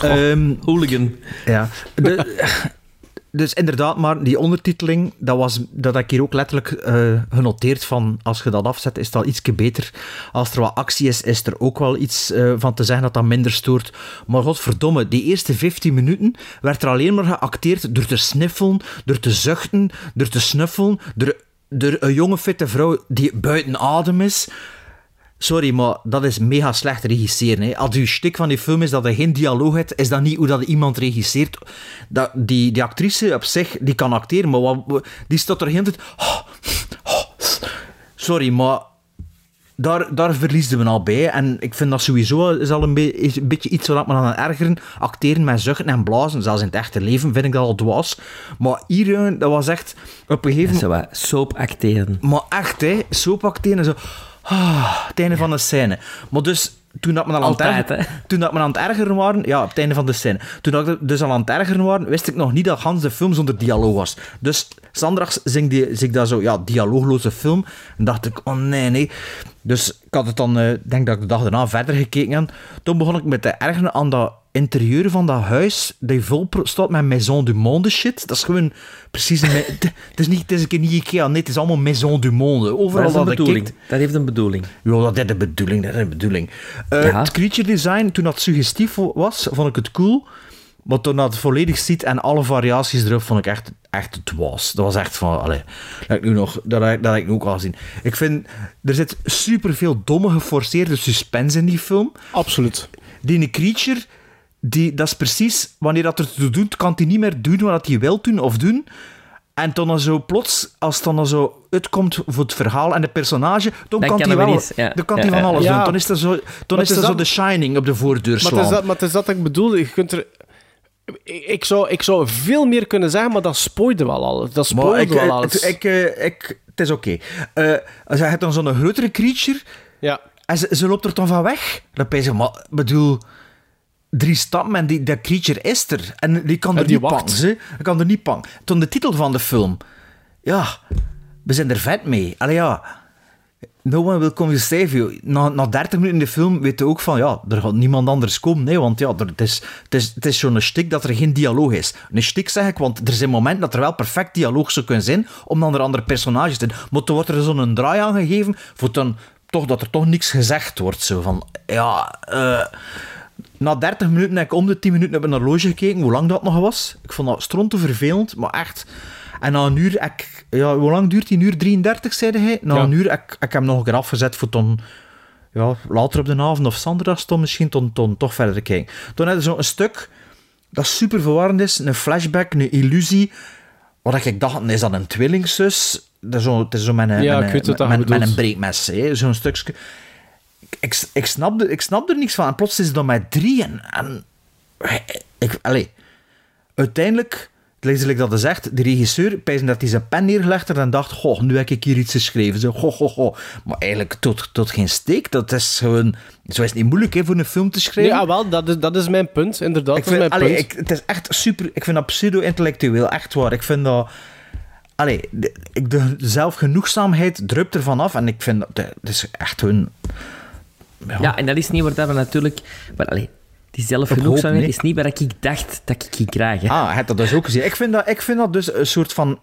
Ehm, Hooligan. Ja. De- dus inderdaad, maar die ondertiteling, dat, was, dat heb ik hier ook letterlijk eh, genoteerd van, als je dat afzet, is al ietsje beter. Als er wat actie is, is er ook wel iets eh, van te zeggen dat dat minder stoort. Maar godverdomme, die eerste 15 minuten werd er alleen maar geacteerd door te sniffelen, door te zuchten, door te snuffelen, door, door een jonge fitte vrouw die buiten adem is. Sorry, maar dat is mega slecht regisseren. Hè. Als uw stuk van die film is dat er geen dialoog hebt, is dat niet hoe dat iemand regisseert. Dat, die, die actrice op zich, die kan acteren, maar wat, die staat er heel. Oh, oh. Sorry, maar daar, daar verliezen we al bij. En ik vind dat sowieso is al een, be- is een beetje iets wat me aan het ergeren. Acteren met zuchten en blazen, zelfs in het echte leven, vind ik dat al dwaas. Maar hier, eh, dat was echt... Op een gegeven wat soap acteren. maar echt, hè. Soap acteren en zo. Ah, het einde van de scène. Maar dus, toen dat we al aan het ergeren, toen dat we aan het ergeren waren... Ja, op het einde van de scène. Toen dat dus al aan het ergeren waren, wist ik nog niet dat Hans de film zonder dialoog was. Dus, zandags zing, die, zing ik dat zo, ja, dialoogloze film. En dacht ik, oh nee, nee. Dus ik had het dan, eh, denk dat ik de dag daarna verder gekeken heb. Toen begon ik met te ergeren aan dat interieur van dat huis, dat vol staat met Maison du Monde shit. Dat is gewoon precies... Een, het het is niet, het is een keer niet Ikea, nee, het is allemaal Maison du Monde. Dat Overal is een dat je bedoeling. kijkt... Dat heeft een bedoeling. Ja, dat is de bedoeling, dat is de bedoeling. Eh, Ja. Het creature design, toen dat suggestief was, vond ik het cool. Maar toen dat het volledig ziet en alle variaties erop, vond ik echt, echt dwaas. Dat was echt van, allee, dat ik nu nog, dat, heb- dat heb ik nu ook al gezien. Ik vind, er zit superveel domme, geforceerde suspense in die film. Absoluut. Die een creature, die, dat is precies, wanneer dat er te doen, kan hij niet meer doen wat hij wil doen of doen. En dan dan zo plots, als het dan dan zo uitkomt voor het verhaal en de personage, dan, Dan kan hij wel, ja. dan kan Ja, hij van alles Ja. doen. Dan is er zo, dan is er is zo dat- de Shining op de voordeur Maar het, slaan. is dat, maar het is dat ik bedoel. Je kunt er... Ik ik zou, ik zou veel meer kunnen zeggen, maar dat spoorde wel alles. Dat spoorde ik, wel eh, alles. het, ik, eh, ik, het is oké. Eh, als je hebt dan zo'n grotere creature ja. en ze, ze loopt er dan van weg, dan ben je zo, maar ik bedoel, drie stappen en die, dat creature is er. En die kan En er die niet wacht. pakken. kan er niet pakken. Toen de titel van de film, ja, we zijn er vet mee. Allee ja, no one will come to save you. Na, na 30 minuten in de film weet je ook van, ja, er gaat niemand anders komen. Nee, want ja, er, het is, het is, het is zo'n stuk dat er geen dialoog is. Een stuk zeg ik, want er zijn momenten dat er wel perfect dialoog zou kunnen zijn, om dan er andere personages te Maar toen wordt er zo'n draai aan gegeven, voor dan toch dat er toch niks gezegd wordt. Zo van, ja, eh, na 30 minuten heb ik om de 10 minuten op een horloge gekeken, hoe lang dat nog was. Ik vond dat stronte vervelend, maar echt. En na een uur, heb ik, ja, hoe lang duurt die? Uur 33, zei hij? Na Ja. een uur heb ik, heb ik hem nog een keer afgezet voor dan, ja, later op de avond of zondag dan misschien ton, ton, toch verder te kijken. Toen had je zo'n stuk dat super verwarrend is, een flashback, een illusie, wat ik dacht, is dat een tweelingzus? Dat is zo, het is zo met een, Ja, met, met, je met een breekmes, zo'n stukje ik, ik, snapte, ik snapte er niks van. En plots is het dan met drie. En, en ik, allee, uiteindelijk, lees ik dat hij zegt, de regisseur, pijzen dat hij zijn pen neergelegd had en dacht, goh, nu heb ik hier iets geschreven. Zo, goh, goh, goh. Maar eigenlijk tot, tot geen steek. Dat is gewoon... Zo is het niet moeilijk hè, voor een film te Nee, schrijven. ja, wel, dat is, dat is mijn punt, inderdaad. ik dat is mijn punt. ik, het is echt super... Ik vind dat pseudo-intellectueel, echt waar. Ik vind dat... Allee, de, ik- de zelfgenoegzaamheid drupt ervan af en ik vind dat... Het is echt hun... Ja, en dat is niet waar dat we natuurlijk... Maar, allee, die zelfgenoegzaamheid is niet waar ik dacht dat ik ging krijgen. Ah, had dat dus ook gezien. Ik vind dat, ik vind dat dus een soort van...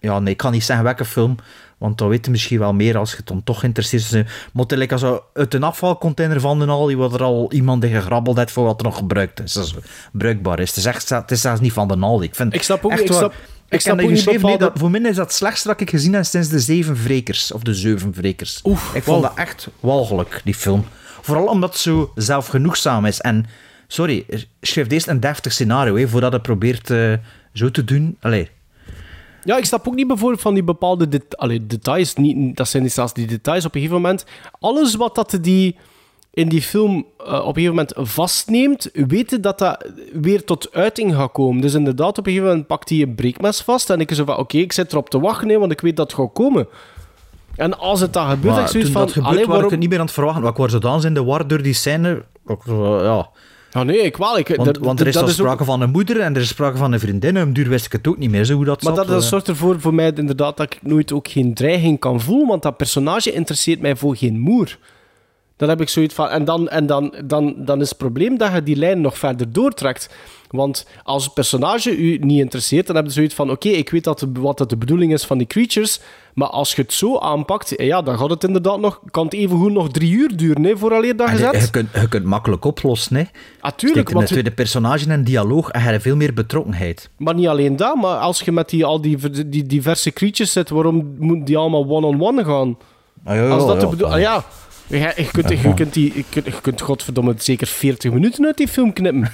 Ja, nee, ik kan niet zeggen welke film, want dan weet je misschien wel meer als je dan toch geïnteresseerd bent. Maar het als zo uit een afvalcontainer van de Aldi, wat er al iemand in gegrabbeld heeft voor wat er nog gebruikt is. Dat is bruikbaar is. Het is, echt, het is zelfs niet van de Aldi. Ik, vind Ik snap ook- echt ik waar- snap- ik snap ook niet geschreven, nee, bepaalde- dat, voor mij is dat het slechtste dat ik gezien heb sinds de Zeven Vrekers. Of de Zeven Vrekers. Oef, ik vond wow. dat echt walgelijk, die film. Vooral omdat het zo zelfgenoegzaam is. En, sorry, schrijf eerst een deftig scenario, hè, voordat het probeert eh, zo te doen. Allee, Ja, ik snap ook niet bijvoorbeeld van die bepaalde det allee, details. Niet, dat zijn niet zelfs die details op een gegeven moment. Alles wat dat die in die film eh, op een gegeven moment vastneemt, weten dat dat weer tot uiting gaat komen. Dus inderdaad, op een gegeven moment pakt hij een breekmes vast en ik zo van, oké, ik zit erop te wachten, hè, want ik weet dat het gaat komen. En als het dan gebeurt, Maar ik zoiets toen van... dat gebeurt, allee, was ik waarom... het niet meer aan het verwachten. Ik was zodanig in de war door die scène. Ja, Ja, Ja, nee, ik wel. Ik, Want, er is al ook- sprake van een moeder en er is sprake van een vriendin. En duur wist ik het ook niet meer, zo hoe dat Maar zat. dat, dat eh. zorgt ervoor voor mij inderdaad dat ik nooit ook geen dreiging kan voelen, want dat personage interesseert mij voor geen moer. Dan heb ik zoiets van... En dan, en dan, dan, dan is het probleem dat je die lijn nog verder doortrekt. Want als het personage u niet interesseert, dan heb je zoiets van... Oké, ik weet dat de, wat dat de bedoeling is van die creatures, maar als je het zo aanpakt, ja, dan gaat het inderdaad nog... Kan het evengoed nog drie uur duren, hè, vooraleer dat En je je, je kunt, je kunt makkelijk oplossen, hè. Natuurlijk, Kijk, want- een tweede personage en dialoog en je hebt veel meer betrokkenheid. Maar niet alleen dat, maar als je met die, al die, die diverse creatures zit, waarom moeten die allemaal one-on-one gaan? Ah, ja, ja, Als dat ja, de bedoel- ja. ah, ja. Ja, je, kunt, je, kunt die, je, kunt, je kunt godverdomme zeker 40 minuten uit die film knippen.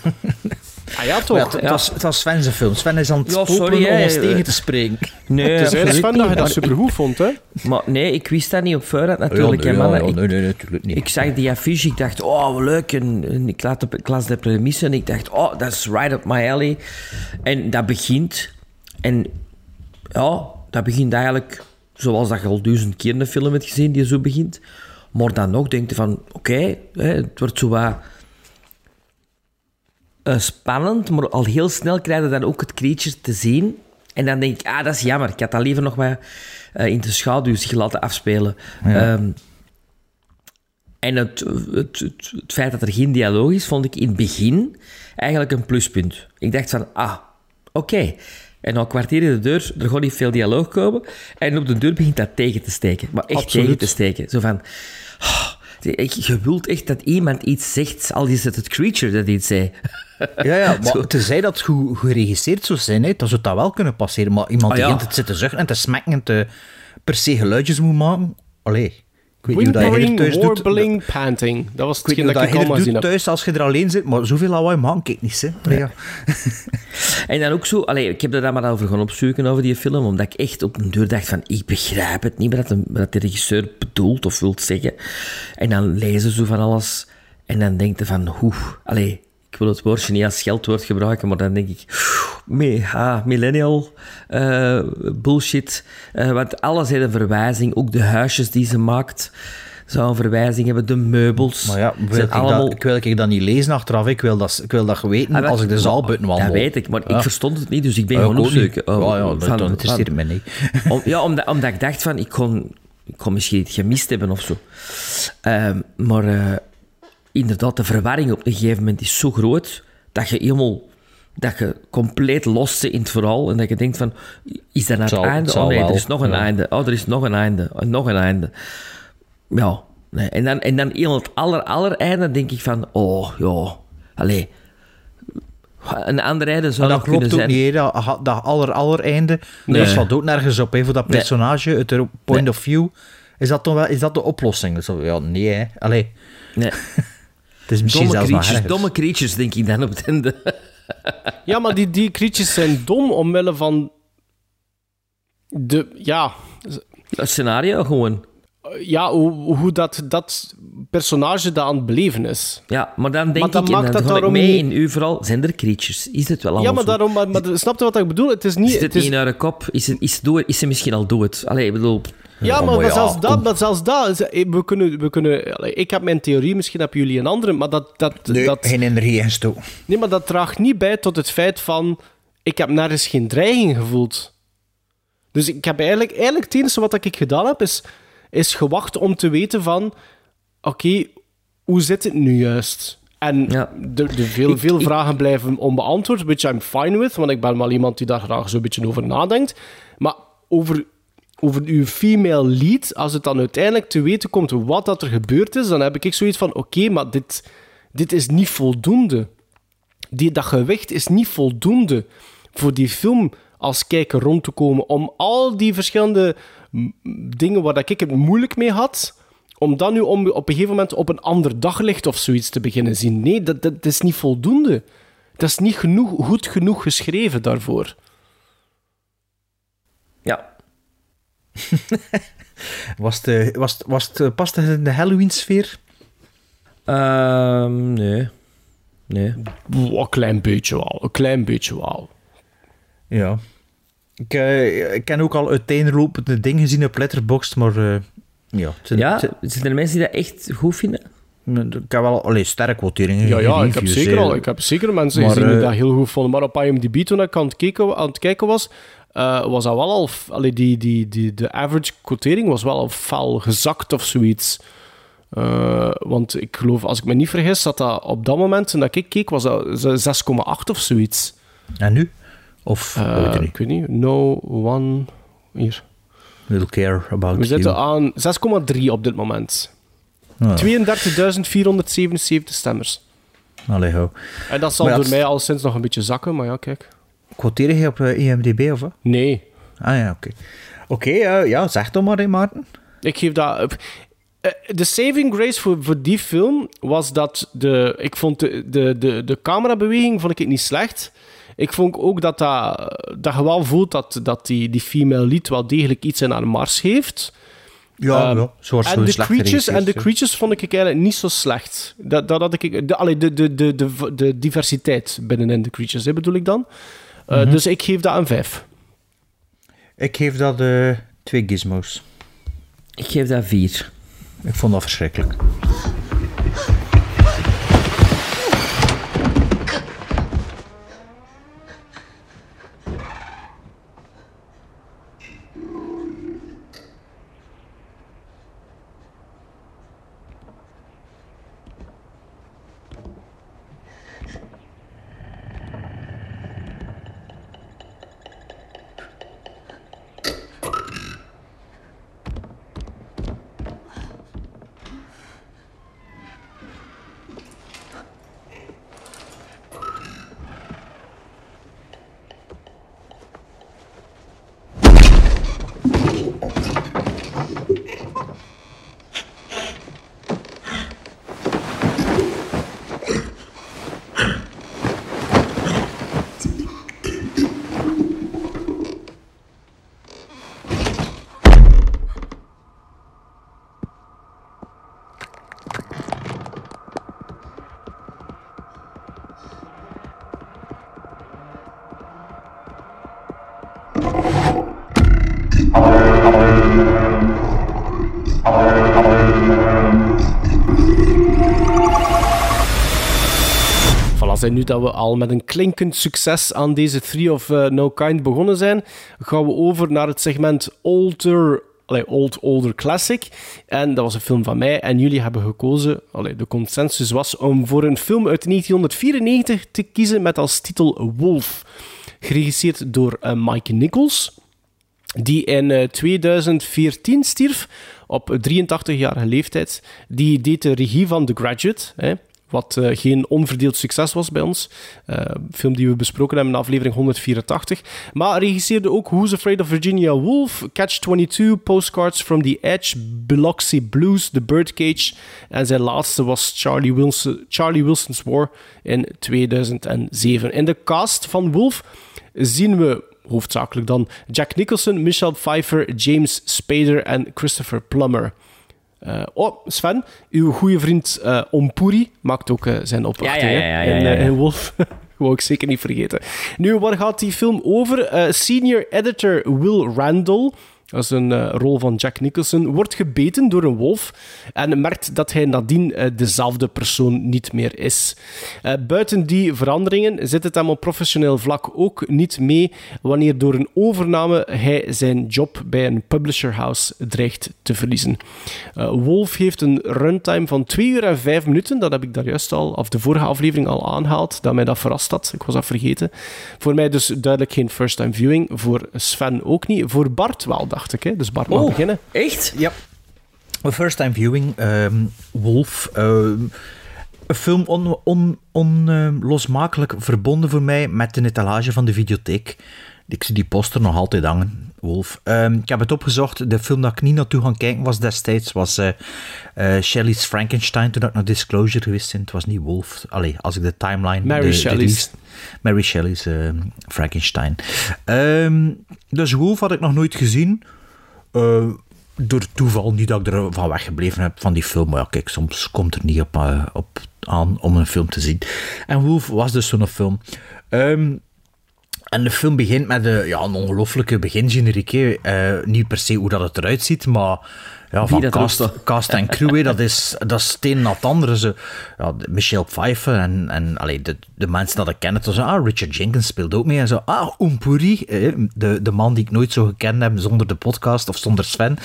ah ja, toch? ja, het, het was, het was Sven zijn film. Sven is aan het Ja, sorry, om ons tegen te spreken. Nee, Het is eigenlijk Sven dat je dat supergoed vond, hè? Maar nee, ik wist dat niet op voorhand natuurlijk. ja, nee, ja, Ik- nee, nee, natuurlijk niet. Ik zag die affiche, ik dacht, oh, wat leuk. En, en ik, laat op, ik las de premisse en ik dacht, oh, dat is right up my alley. En dat begint. En ja, dat begint eigenlijk zoals dat je al duizend keer een film hebt gezien die zo begint. Maar dan nog denk je van, oké, het wordt zo wat eh, spannend, maar al heel snel krijg je dan ook het creature te zien. En dan denk ik, ah, dat is jammer. Ik had dat liever nog wat eh, in de schaduw zich laten afspelen. Ehm, en het, het, het, het feit dat er geen dialoog is, vond ik in het begin eigenlijk een pluspunt. Ik dacht van, ah, oké. En al kwartier in de deur, er gaat niet veel dialoog komen. En op de deur begint dat tegen te steken. Maar echt Absoluut. tegen te steken. Zo van... je wilt echt dat iemand iets zegt, al is het het creature dat iets zei. Ja, ja, maar tenzij dat goed geregisseerd zou zijn, hè, dan zou dat wel kunnen passeren. Maar iemand Ah, die in het zit te zuchten en te smekken en te per se geluidjes moet maken... Allee, ik weet niet hoe dat je thuis doet. warbling, panting. Dat was Ik hetgeen dat ik dat allemaal heb. thuis als je er alleen zit, maar zoveel lawaai maken ik niet, hè. Ja. En dan ook zo, allee, ik heb er dan maar over gaan opzoeken over die film, omdat ik echt op een deur dacht van, ik begrijp het niet wat de, wat de regisseur bedoelt of wil zeggen. En dan lezen ze zo van alles en dan denk je van, hoe, allee, ik wil het woordje niet als scheldwoord gebruiken, maar dan denk ik, mee, ah, millennial eh, bullshit. Eh, want alles heeft een verwijzing, ook de huisjes die ze maakt zou een verwijzing hebben, de meubels. Maar ja, wil ik, dat, ik wil ik dat niet lezen achteraf. Ik wil dat, ik wil dat weten Ah, als ik de zaal buiten wandel. Dat weet ik, maar Ja. ik verstond het niet, dus ik ben Ja, gewoon opzoeken. Oh, Ja, ja, dat- van- dat interesseert me niet. Om- ja, omdat, omdat ik dacht van, ik kon, ik kon misschien iets gemist hebben of zo. Ehm, maar eh, inderdaad, de verwarring op een gegeven moment is zo groot, dat je helemaal... Dat je compleet lost zit in het verhaal en dat je denkt van, is dat nou het zal- einde? het Oh nee, wel, er is nog een ja. einde. Oh, er is nog een einde. En nog een einde. Ja. Nee. En dan, en dan heel het aller, aller einde denk ik van, oh, ja, allee. Een ander einde zou dat klopt ook zijn. niet, dat, dat aller, aller einde. Nee. Dat slaat ook nergens op, hè, voor dat Nee. personage, uit de point Nee. of view. Is dat, toch wel, is dat de oplossing? Zo, ja, nee, hè. Allee, Nee. het is misschien Domme zelfs creatures, domme creatures, denk ik dan op het einde. Ja, maar die, die creatures zijn dom omwille van de... Ja, Het scenario gewoon. ja hoe, hoe dat, dat personage dat aan het beleven is. Ja, maar dan denk dan ik, maakt en dat dan ga ik daarom mee niet- in uw verhaal, zijn er creatures? Is het wel allemaal Ja, maar daarom... Maar, maar, snap je wat ik bedoel? Het is niet... Zit het het is, niet in haar kop? Is, het, is, dood, is ze misschien al dood? Allee, ik bedoel... Ja, maar, maar zelfs dat, maar zelfs dat we kunnen, we kunnen, ik heb mijn theorie, misschien hebben jullie een andere, maar dat, dat, Nee, dat, geen energie gestoken. nee, maar dat draagt niet bij tot het feit van, ik heb nergens geen dreiging gevoeld. Dus ik heb eigenlijk, eigenlijk het enige wat ik gedaan heb, is, is gewacht om te weten van, oké, hoe zit het nu juist? En Ja. de, de veel, Ik- veel ik- vragen blijven onbeantwoord, which I'm fine with, want ik ben wel iemand die daar graag zo'n beetje over nadenkt. Maar over, over uw female lead, als het dan uiteindelijk te weten komt wat dat er gebeurd is, dan heb ik zoiets van, oké, maar dit, dit is niet voldoende. Die, dat gewicht is niet voldoende voor die film als kijker rond te komen om al die verschillende dingen waar dat ik het moeilijk mee had, om dan nu om, op een gegeven moment op een ander daglicht of zoiets te beginnen zien. Nee, dat, dat, dat is niet voldoende. Dat is niet genoeg, goed genoeg geschreven daarvoor. Ja. Was het, eh, was, het- was het, eh, past het in de Halloween-sfeer? Ehm, nee. Nee. Een klein beetje wel. Een klein beetje wel. Ja. Ik, eh, ik ken ook al uiteenlopende dingen gezien op Letterboxd, maar eh, ja. zijn- Ja, zijn- zijn er mensen die dat echt goed vinden? Ik heb wel allee, sterke quoteringen. Ja, ja, ik heb, reviews, zeker al, ik heb zeker mensen Maar, gezien die dat heel goed vonden. Maar op IMDb, toen ik aan het kijken, aan het kijken was, eh, was dat wel al... Allee, die, die, die, de average quotering was wel al fel gezakt of zoiets. Eh, want ik geloof, als ik me niet vergis, dat dat op dat moment, toen dat ik keek, was dat z- 6,8 of zoiets. En nu? Of Eh, weet ik weet niet. No one... Hier. Little care about We zitten you. aan 6,3 op dit moment. Ah, 32.477 stemmers. allee, hou. En dat zal ja, door mij al sinds nog een beetje zakken, maar ja, kijk. Quoteer je op eh, IMDb of wat? Nee. Ah ja, oké. Oké, eh, ja, zeg toch maar, hè, Maarten. Ik geef dat... eh, De saving grace voor, voor die film was dat de... Ik vond de, de, de, de camerabeweging vond ik het niet slecht. Ik vond ook dat, dat, dat je wel voelt dat, dat die, die female lead wel degelijk iets in haar mars heeft. Ja, Ehm, ja. Zoals en, de creatures, en de creatures vond ik eigenlijk niet zo slecht. Dat, dat had ik... De, allee, de, de, de, de, de diversiteit binnenin de creatures, hè, bedoel ik dan. Eh, Mhm. Dus ik geef dat een 5. Ik geef dat eh, twee gizmos. Ik geef dat vier. Ik vond dat verschrikkelijk. Nu dat we al met een klinkend succes aan deze Three of eh, No Kind begonnen zijn, gaan we over naar het segment Older, allee, Old Older Classic. En dat was een film van mij. En jullie hebben gekozen, allee, de consensus was om voor een film uit 1994 te kiezen met als titel Wolf. Geregisseerd door eh, Mike Nichols die in eh, 2014 stierf op 83-jarige leeftijd. Die deed de regie van The Graduate, hè, wat eh, geen onverdeeld succes was bij ons. Eh, film die we besproken hebben in aflevering 184. Maar regisseerde ook Who's Afraid of Virginia Woolf, Catch-22, Postcards from the Edge, Biloxi Blues, The Birdcage. En zijn laatste was Charlie, Wilson, Charlie Wilson's War in 2007. In de cast van Wolf zien we hoofdzakelijk dan Jack Nicholson, Michelle Pfeiffer, James Spader en Christopher Plummer. Eh, oh, Sven, uw goede vriend eh Ompuri maakt ook eh, zijn Ja, ja, ja, ja, in, Wolf. Wou ik zeker niet vergeten. Nu, waar gaat die film over? Senior editor Will Randall, dat is een eh, rol van Jack Nicholson, wordt gebeten door een wolf en merkt dat hij nadien eh, dezelfde persoon niet meer is. Eh, buiten die veranderingen zit het hem op professioneel vlak ook niet mee wanneer door een overname hij zijn job bij een publisher house dreigt te verliezen. Wolf heeft een runtime van 2 uur en 5 minuten. Dat heb ik daar juist al, of de vorige aflevering al aangehaald, dat mij dat verrast had. Ik was dat vergeten. Voor mij dus duidelijk geen first-time viewing. Voor Sven ook niet. Voor Bart wel, dacht ik. Hè? Dus Bart mag Oh, beginnen. echt? Ja. Een first time viewing, ehm, Wolf. ehm, een film onlosmakelijk on, on, ehm, losmakelijk verbonden voor mij met de etalage van de videotheek. Ik zie die poster nog altijd hangen, Wolf. Ehm, ik heb het opgezocht. De film dat ik niet naartoe gaan kijken was destijds was eh, Shelley's Frankenstein, toen ik naar Disclosure geweest ben. Het was niet Wolf. Allee, als ik de timeline... Mary de- Shelley's. Mary Shelley's ehm, Frankenstein. Ehm, dus Wolf had ik nog nooit gezien. Eh, door toeval, niet dat ik er van weggebleven heb van die film. Maar ja, kijk, soms komt er niet op, op aan om een film te zien. En Wolf was dus zo'n film. Ehm, En de film begint met een, ja, een ongelooflijke begingeneriek. hè. Eh, niet per se hoe dat het eruit ziet, maar ja, van cast, en crew, dat is, dat is het een na het andere. Zo. Ja, Michelle Pfeiffer en, en allee, de, de mensen dat ik ken, het was, ah, Richard Jenkins speelt ook mee. En zo, ah, Umpuri, eh, de, de man die ik nooit zo gekend heb zonder de podcast of zonder Sven.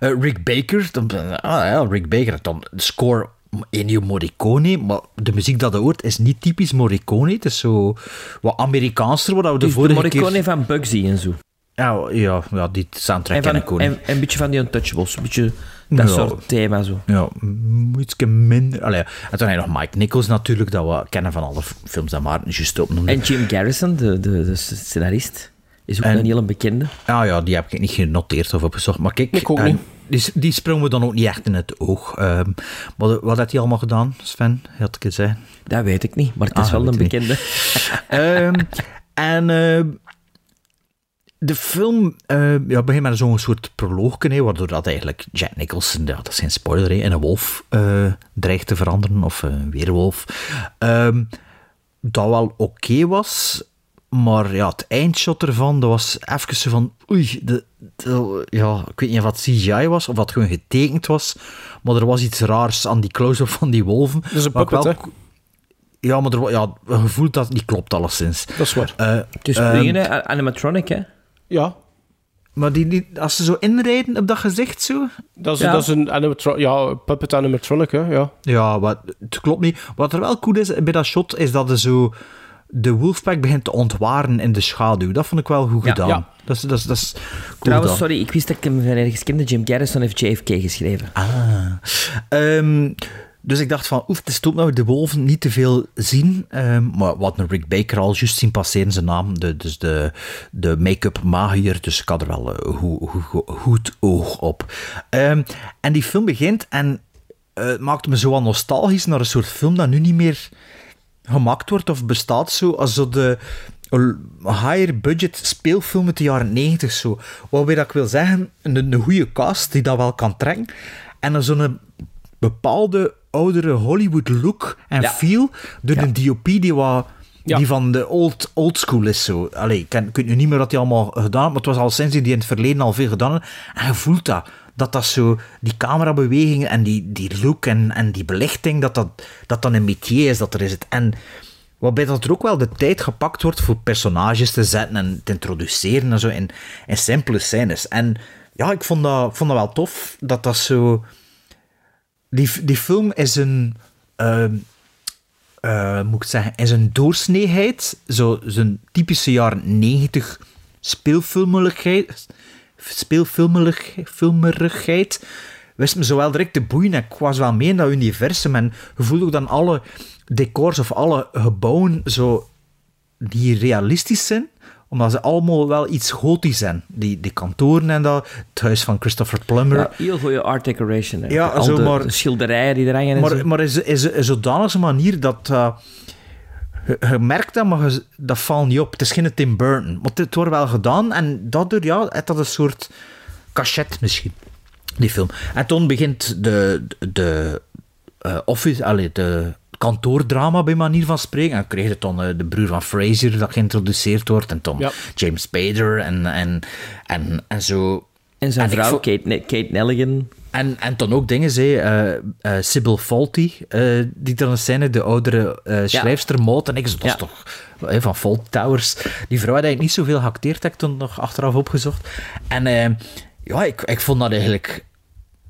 Eh, Rick Baker, dan, ah ja, Rick Baker, dan de score Ennio Morricone, maar de muziek dat hoort is niet typisch Morricone. Het is zo wat Amerikaanser, wat we de Dus de vorige Morricone keer... van Bugsy en zo. Ja, ja, ja, die soundtrack En, ken van, ik ook en, en een beetje van die Untouchables. Een beetje dat Ja. soort thema zo. Ja, iets minder. Allee, en dan heb je nog Mike Nichols natuurlijk, dat we kennen van alle films dat Maarten juist opnoemde. En Jim Garrison, de, de, de scenarist, is ook En- een bekende. Ah ja, die heb ik niet genoteerd of opgezocht. Maar kijk, Ik ook en niet. Die, die sprongen we dan ook niet echt in het oog. Ehm, wat, wat heeft hij allemaal gedaan, Sven? Had ik zeggen. Dat weet ik niet, maar het is Ah, wel een bekende. Ehm, en ehm, de film ehm, ja, begint met zo'n soort proloogje, hè, waardoor dat eigenlijk Jack Nicholson, ja, dat is geen spoiler, hè, in een wolf eh, dreigt te veranderen, of een weerwolf. Ehm, dat wel oké was, maar ja, het eindshot ervan, dat was even zo van, oei, de, de- ja, ik weet niet of het CGI was, of dat gewoon getekend was, maar er was iets raars aan die close-up van die wolven. Dat is een puppet, wel- Ja, maar er, ja, een gevoel dat niet klopt, alleszins. Dat is waar. Eh, Het is hè, animatronic, hè? Ja, maar die, die, als ze zo inrijden op dat gezicht zo... dat is, Ja. dat is een animatro ja, puppet animatronic, hè. Ja. Ja, wat, het klopt niet. Wat er wel cool is bij dat shot, is dat er zo... De Wolfpack begint te ontwaren in de schaduw. Dat vond ik wel goed gedaan. Ja. Dat, is, dat, is, dat is cool Trouwens, sorry, ik wist dat ik hem van ergens kende. Jim Garrison heeft JFK geschreven. Ah. Ehm, dus ik dacht van, oef, het is top dat we de wolven niet te veel zien. Ehm, maar wat een Rick Baker al juist zien passeren, zijn naam. De, dus de, de make-up magier. Dus ik had er wel een goed, goed, goed oog op. Ehm, en die film begint en eh, het maakte me zo nostalgisch naar een soort film dat nu niet meer gemaakt wordt of bestaat zo. Als zo de higher budget speelfilm uit de jaren 90 zo. Waarbij dat ik wil zeggen, een, een goede cast die dat wel kan trekken. En dan zo'n bepaalde oudere Hollywood look en Ja. feel door een DOP die wat... Ja. Die van de old, old school is zo. Allee, ik, ken, ik weet nu niet meer wat hij allemaal gedaan heeft, maar het was al sinds die in het verleden al veel gedaan. En je voelt dat. Dat dat zo, die camerabewegingen en die, die look en, en die belichting, dat dat, dat dan een métier is, dat er is het. En waarbij dat er ook wel de tijd gepakt wordt voor personages te zetten en te introduceren en zo in, in simpele scènes. En ja, ik vond dat, vond dat wel tof, dat dat zo... Die, die film is een... ehm, eh, moet ik zeggen, is een doorsneeheid. Zo, zo'n typische jaren 90 speelfilmeligheid. Speelfilmelig, filmerigheid. Wist me zo wel direct te boeien. en Ik was wel mee in dat universum. En je voelde ook dan alle decors of alle gebouwen zo die realistisch zijn omdat ze allemaal wel iets gotisch zijn. Die, die kantoren en dat. Het huis van Christopher Plummer. Ja, heel goede art decoration. Hè. Ja, Al zo de, maar- de schilderijen die er hangen en Maar, zo. maar is, is, is zodanig een manier dat... eh, je, je merkt dat, maar je- dat valt niet op. Het is geen Tim Burton. Maar het wordt wel gedaan en daardoor ja, heeft dat een soort cachet misschien, die film. En toen begint de, de, eh, office, allee, de kantoordrama bij manier van spreken. En kreeg het dan eh, de broer van Fraser dat geïntroduceerd wordt. En dan Ja. James Spader en, en, en, en zo... En zijn en vrouw, vond- Kate, Kate Nelligan. En, en dan ook dingen, zei, eh eh, Sybil Faulty, eh, die dan zijn, de oudere eh schrijfster Maud. En ik zo, dat is Ja. toch van Fault Towers. Die vrouw had eigenlijk niet zoveel geacteerd, heb ik toen nog achteraf opgezocht. En ja, ik, ik vond dat eigenlijk...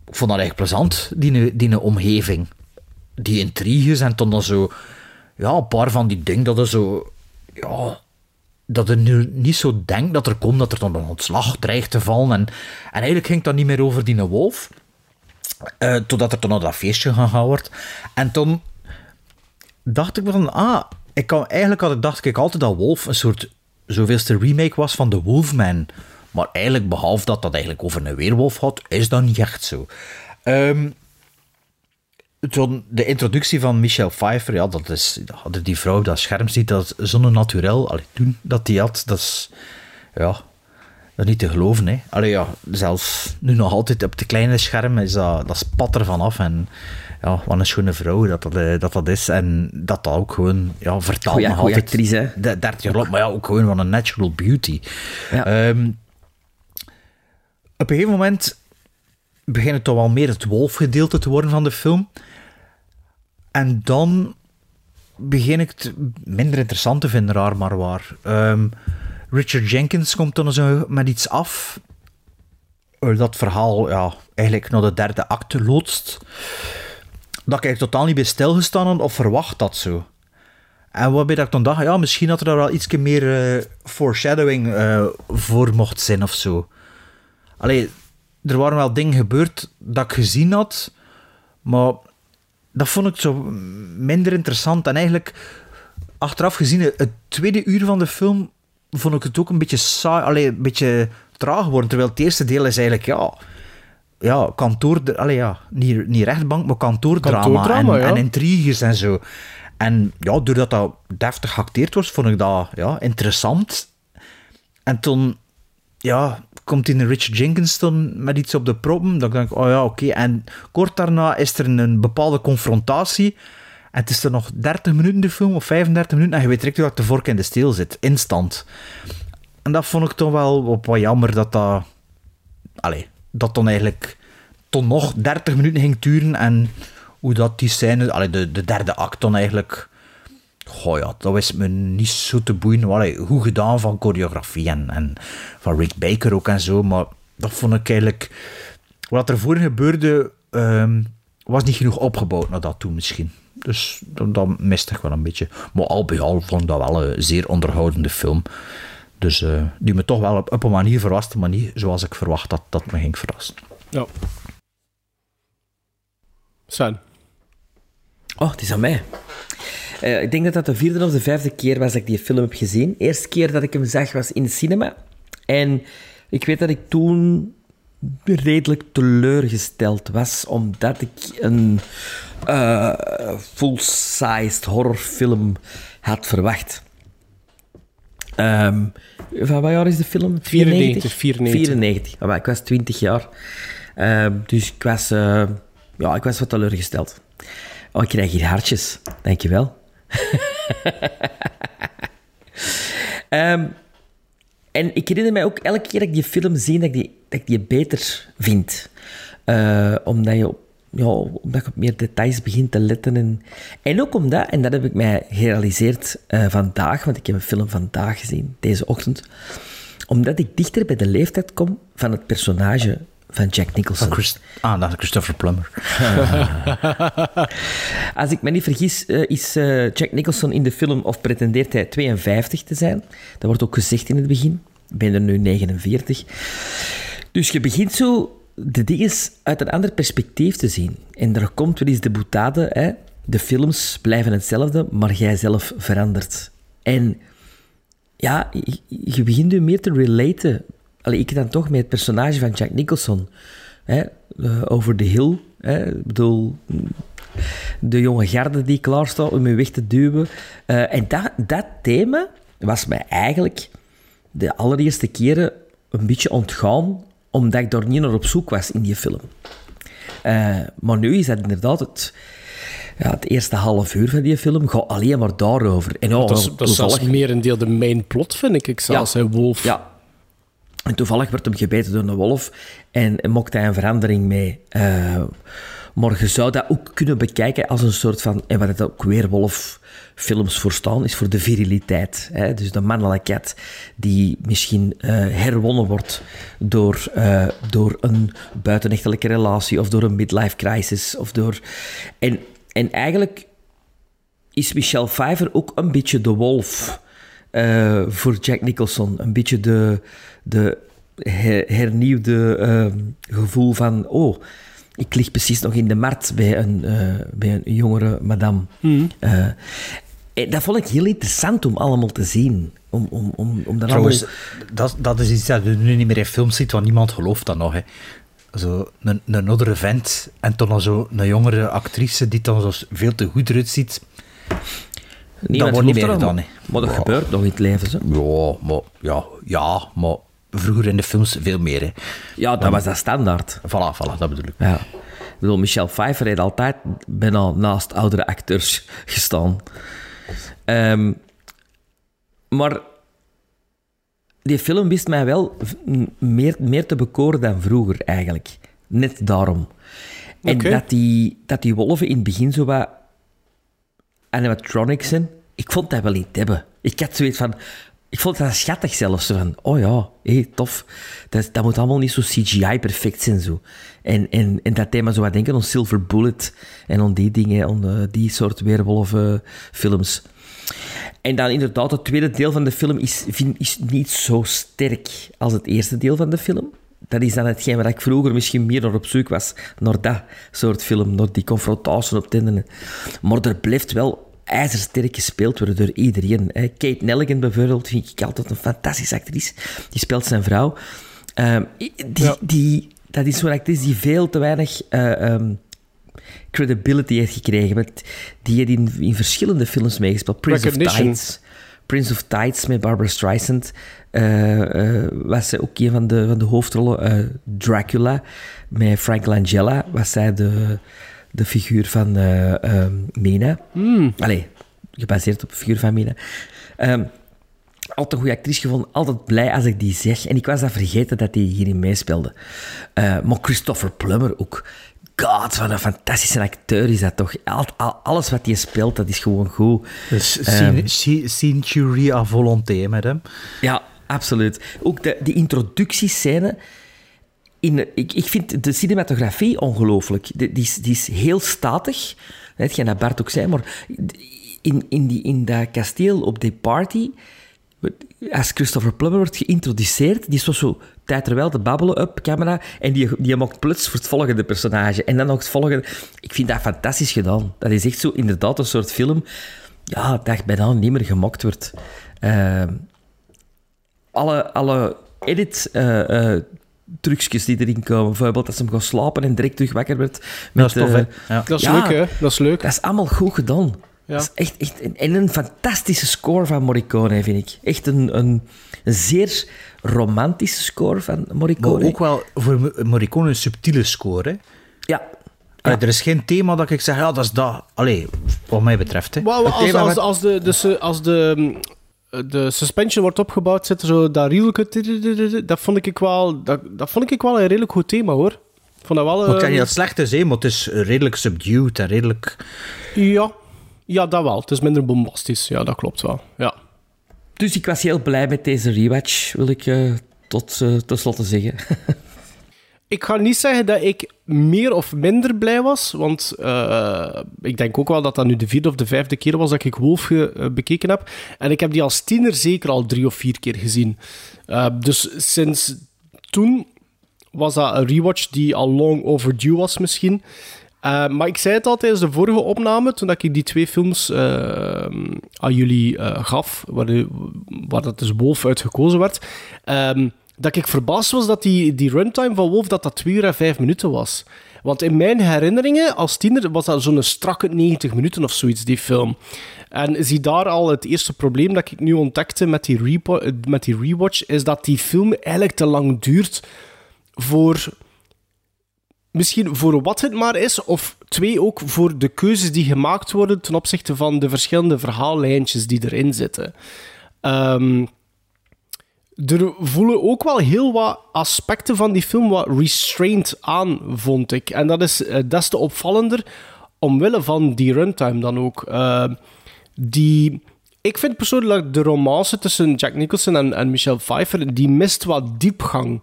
Ik vond dat eigenlijk plezant, die, die omgeving. Die intriges en toen dan zo... Ja, een paar van die dingen dat er zo... Ja, dat je nu niet zo denkt dat er komt, dat er dan een ontslag dreigt te vallen. En, en eigenlijk ging het dan niet meer over die wolf. Eh, totdat er naar dat feestje gegaan wordt. En toen dacht ik van, ah, ik kan, eigenlijk had ik, dacht ik altijd dat Wolf een soort zoveelste remake was van The Wolfman. Maar eigenlijk, behalve dat dat eigenlijk over een weerwolf had, is dat niet echt zo. Ehm, toen de introductie van Michelle Pfeiffer, ja, dat is, die vrouw, dat scherm ziet, dat zo'n naturel. Allee, toen dat die had, dat is, ja, Dat is niet te geloven, hè. Allee, ja, zelfs nu nog altijd op de kleine scherm is dat, dat spat er vanaf. En ja, wat een schone vrouw dat dat, eh, dat, dat is. En dat dat ook gewoon, ja, vertaalt Goeie- nog goeie altijd... actrice, hè. de 30 jaar lang, maar ja, ook gewoon van een natural beauty. Ja. Ehm, op een gegeven moment begint het toch wel meer het wolfgedeelte te worden van de film. En dan begin ik het minder interessant te vinden, raar maar waar. Ehm, Richard Jenkins komt dan zo met iets af. eh, Dat verhaal ja, eigenlijk naar de derde acte loodst. Dat ik eigenlijk totaal niet bij stilgestaan of verwacht dat zo. En waarbij dat ik dan dacht, ja, misschien had er daar wel iets meer eh, foreshadowing eh, voor mocht zijn of zo. Allee, er waren wel dingen gebeurd dat ik gezien had, maar dat vond ik zo minder interessant. En eigenlijk, achteraf gezien, het tweede uur van de film vond ik het ook een beetje saai, allee, een beetje traag worden. Terwijl het eerste deel is eigenlijk, ja, ja kantoor, allee, ja, niet, niet rechtbank, maar kantoordrama, Kantoordrama, en, ja. en intriges en zo. En ja, doordat dat deftig geacteerd was, vond ik dat ja, interessant. En toen ja, komt in Richard Jenkins dan met iets op de proppen. Dan denk ik, oh ja, oké. En kort daarna is er een bepaalde confrontatie. En het is er nog 30 minuten de film, of 35 minuten. En je weet direct dat de vork in de steel zit. Instant. En dat vond ik toch wel wat, jammer dat dat... Allee, dat dan eigenlijk tot nog 30 minuten ging duren. En hoe dat die scène... Allee, de, de derde act dan eigenlijk... Goh ja, dat was me niet zo te boeien. Allee, goed gedaan van choreografie en, en van Rick Baker ook en zo. Maar dat vond ik eigenlijk... Wat er voor gebeurde, ehm, was niet genoeg opgebouwd naar dat toe misschien. Dus dat, dat miste ik wel een beetje. Maar al bij al vond ik dat wel een zeer onderhoudende film. Dus eh, die me toch wel op, op een manier verraste, maar niet zoals ik verwacht had dat me ging verrassen. Ja. Sven. Oh, het is aan mij. Eh, ik denk dat dat de vierde of de vijfde keer was dat ik die film heb gezien. De eerste keer dat ik hem zag was in de cinema. En ik weet dat ik toen redelijk teleurgesteld was, omdat ik een eh, full-sized horrorfilm had verwacht. Ehm, van wat jaar is de film? 94, 94. 94. Ah, maar ik was 20 jaar. Ehm, dus ik was, eh, ja, ik was wat teleurgesteld. Oh, ik krijg hier hartjes. Dankjewel. Ehm en ik herinner mij ook elke keer dat ik die film zie, dat ik die, dat ik die beter vind. Eh, omdat, je, ja, omdat je op meer details begint te letten. En, en ook omdat, en dat heb ik mij gerealiseerd eh, vandaag, want ik heb een film vandaag gezien, deze ochtend, omdat ik dichter bij de leeftijd kom van het personage van Jack Nicholson. Van Christ- ah, dat is Christopher Plummer. Als ik me niet vergis, eh, is eh, Jack Nicholson in de film, of pretendeert hij 52 te zijn. Dat wordt ook gezegd in het begin. Ik ben er nu 49. Dus je begint zo de dingen uit een ander perspectief te zien. En er komt wel eens de boutade, hè. de films blijven hetzelfde, maar jij zelf verandert. En ja, je, je begint nu meer te relaten. Allee, ik dan toch met het personage van Jack Nicholson. Hè, eh, over de hill. Hè, ik bedoel, de jonge garde die klaar staat om je weg te duwen. Eh, en dat, dat thema was mij eigenlijk de allereerste keren een beetje ontgaan, omdat ik daar niet naar op zoek was in die film. Eh, maar nu is dat inderdaad het, ja, het eerste half uur van die film gaat alleen maar daarover. En ja, dat is, dat is zelfs meer een deel de main plot, vind ik zelfs, hè, Wolf. ja. En toevallig werd hem gebeten door een wolf en mocht hij een verandering mee. Eh, je zou dat ook kunnen bekijken als een soort van... En wat het ook weer wolffilms voor staan, is voor de viriliteit. Hè? Dus de mannelijkheid die misschien eh, herwonnen wordt door, eh, door een buitenechtelijke relatie of door een midlife crisis. Of door... en, en eigenlijk is Michelle Pfeiffer ook een beetje de wolf voor Jack Nicholson. Een beetje de, de her- hernieuwde ehm, gevoel van... Oh, ik lig precies nog in de markt bij een, eh, bij een jongere madame. Eh, en dat vond ik heel interessant om allemaal te zien. Om, om, om, om dat Trouwens, allemaal... dat, dat is iets dat je nu niet meer in films ziet, want niemand gelooft dat nog. Hè. Zo een, een oudere vent en dan zo een jongere actrice die dan zo veel te goed eruit ziet. Niemand wordt niet meer maar- hè. Maar dat Ja. gebeurt nog in het leven. Zo. Ja, maar, ja, ja, maar vroeger in de films veel meer. Hè. Ja, dat was dat standaard. Voilà, voilà, dat bedoel ik. Ja. Ik bedoel, Michelle Pfeiffer heeft altijd bijna naast oudere acteurs gestaan. Ehm, maar die film wist mij wel meer, meer te bekoren dan vroeger, eigenlijk. Net daarom. En dat, die, dat die wolven in het begin zo wat animatronics zijn, ik vond dat wel niet hebben. Ik had zoiets van... Ik vond dat schattig zelfs. Zo van, oh ja, hé, tof. Dat, dat moet allemaal niet zo CGI-perfect zijn. Zo. En, en, en dat thema zo wat denken aan Silver Bullet en aan die dingen, aan eh, die soort weerwolven-films. En dan inderdaad, het tweede deel van de film is, vind, is niet zo sterk als het eerste deel van de film. Dat is dan hetgeen waar ik vroeger misschien meer naar op zoek was. Naar dat soort film, naar die confrontatie op het einde. Maar er blijft wel ijzersterk gespeeld worden door iedereen. Kate Nelligan bijvoorbeeld vind ik altijd een fantastische actrice. Die speelt zijn vrouw. Ehm, die, die, dat is zo'n actrice die veel te weinig... eh, ehm, credibility heeft gekregen. Want die heeft in, in verschillende films meegespeeld. Prince of. Tides. Prince of Tides met Barbara Streisand. eh, eh, was zij ook een van de, van de hoofdrollen. Dracula met Frank Langella was zij de, de figuur van eh ehm, Mina. Allee, gebaseerd op de figuur van Mina. Ehm, altijd een goede actrice gevonden. Altijd blij als ik die zeg. En ik was dat vergeten dat hij hierin meespeelde. Eh, maar Christopher Plummer ook. God, wat een fantastische acteur is dat toch. Al, al- alles wat hij speelt, dat is gewoon goed. Dus Ehm, Century à volonté met hem. Ja, absoluut. Ook de, die introductiescène. In, ik, ik vind de cinematografie ongelooflijk. Die, die, is, die is heel statig. Net geen dat Bart ook zei, maar in, in, die, in dat kasteel op die party, als Christopher Plummer wordt geïntroduceerd, die is zo, zo tijd terwijl te babbelen op camera en die, die maakt plots voor het volgende personage. En dan nog het volgende. Ik vind dat fantastisch gedaan. Dat is echt zo inderdaad een soort film ja, dat bijna niet meer gemokt wordt. Ehm, alle, alle edit eh, eh, trucjes die erin komen. Bijvoorbeeld dat ze hem gaan slapen en direct terug wakker werd. Dat is tof, eh, hè? Ja. Dat is Ja. leuk, hè? Dat is leuk. Dat is allemaal goed gedaan. Ja. Dat is echt, echt een, en een fantastische score van Morricone, vind ik. Echt een, een, een zeer romantische score van Maar Morricone. ook wel voor Mo- Morricone een subtiele score. Hè? Ja. Allee, Er is geen thema dat ik zeg, ja, dat is dat. Allee, wat mij betreft. Hè. Als, als, met- als, de, de, su- als de, mm, de suspension wordt opgebouwd, zit er zo dat rielke... Dat vond ik wel, dat, dat vond ik wel een redelijk goed thema, hoor. Ik vond dat wel... Maar ik zeg eh, niet dat het slecht is, hè, maar het is redelijk subdued en redelijk... Ja. ja, dat wel. Het is minder bombastisch. Ja, dat klopt wel. Ja. Dus ik was heel blij met deze rewatch, wil ik eh, tot, eh tot slotte zeggen. Ik ga niet zeggen dat ik meer of minder blij was, want eh, ik denk ook wel dat dat nu de vierde of de vijfde keer was dat ik Wolf eh, bekeken heb. En ik heb die als tiener zeker al drie of vier keer gezien. Eh, dus sinds toen was dat een rewatch die al long overdue was misschien. Maar ik zei het al tijdens de vorige opname, toen ik die twee films aan jullie gaf, waar, waar dat dus Wolf uit gekozen werd, ehm, dat ik verbaasd was dat die, die runtime van Wolf dat dat 2 uur en 5 minuten was. Want in mijn herinneringen als tiener was dat zo'n strakke 90 minuten of zoiets, die film. En zie daar al het eerste probleem dat ik nu ontdekte met die, met die rewatch, is dat die film eigenlijk te lang duurt voor misschien voor wat het maar is, of twee ook voor de keuzes die gemaakt worden ten opzichte van de verschillende verhaallijntjes die erin zitten. Ehm, er voelen ook wel heel wat aspecten van die film wat restrained aan, vond ik. En dat is eh, des te opvallender omwille van die runtime dan ook. Ehm, die... Ik vind persoonlijk de romance tussen Jack Nicholson en, en Michelle Pfeiffer, die mist wat diepgang.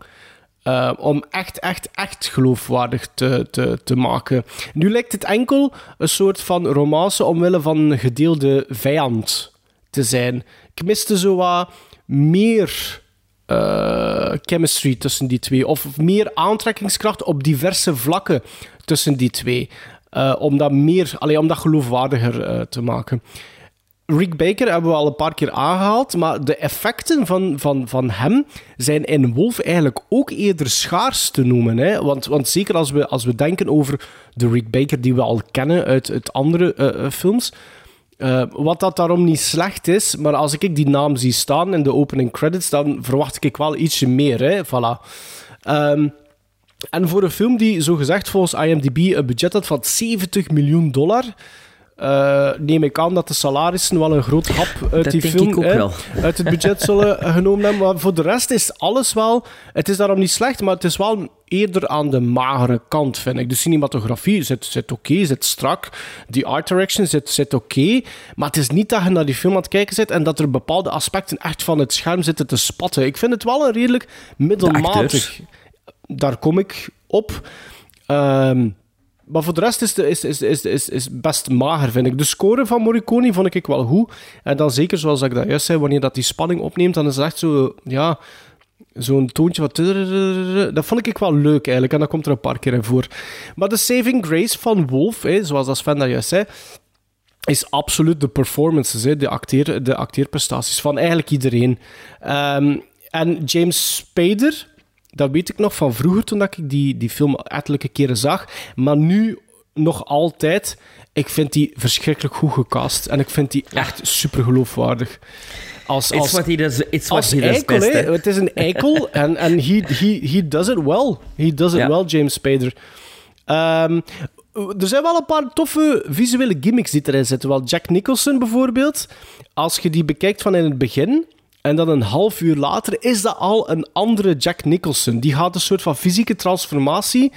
eh, om echt, echt, echt geloofwaardig te, te, te maken. Nu lijkt het enkel een soort van romance omwille van een gedeelde vijand te zijn. Ik miste zo wat meer eh, chemistry tussen die twee. Of meer aantrekkingskracht op diverse vlakken tussen die twee. Eh, om dat meer, allee, om dat geloofwaardiger eh, te maken. Rick Baker hebben we al een paar keer aangehaald, maar de effecten van, van, van hem zijn in Wolf eigenlijk ook eerder schaars te noemen. Hè? Want, want zeker als we, als we denken over de Rick Baker die we al kennen uit, uit andere films, Eh, wat dat daarom niet slecht is, maar als ik die naam zie staan in de opening credits, dan verwacht ik wel ietsje meer. Hè? Voilà. Ehm, en voor een film die zogezegd volgens IMDb een budget had van 70 miljoen dollar, eh, neem ik aan dat de salarissen wel een groot hap uit Dat die film ik ook hè, wel. uit het budget zullen genomen hebben. Maar voor de rest is alles wel... Het is daarom niet slecht, maar het is wel eerder aan de magere kant, vind ik. De cinematografie zit, zit oké, zit strak. Die art direction zit, zit oké. maar het is niet dat je naar die film aan het kijken zit en dat er bepaalde aspecten echt van het scherm zitten te spatten. Ik vind het wel een redelijk middelmatig... Daar kom ik op. Ehm, maar voor de rest is, de, is, is, is, is, is best mager, vind ik. De score van Morricone vond ik wel goed. En dan zeker, zoals ik dat juist zei, wanneer dat die spanning opneemt, dan is het echt zo... Ja, zo'n toontje wat... Dat vond ik wel leuk, eigenlijk. En dat komt er een paar keer in voor. Maar de saving grace van Wolf, zoals dat Sven dat juist zei, is absoluut de performances, hè, de, acteer, de acteerprestaties van eigenlijk iedereen. Ehm, en James Spader, dat weet ik nog van vroeger toen dat ik die, die film ettelijke keren zag. Maar nu nog altijd, ik vind die verschrikkelijk goed gecast. En ik vind die echt super geloofwaardig. Als, It's what he does, it's what als he does eikel, best. Het is een eikel en en he, he, he does it well. He does it Ja. well, James Spader. Ehm, er zijn wel een paar toffe visuele gimmicks die erin zitten. Wel, Jack Nicholson bijvoorbeeld, als je die bekijkt van in het begin en dan een half uur later, is dat al een andere Jack Nicholson. Die gaat een soort van fysieke transformatie.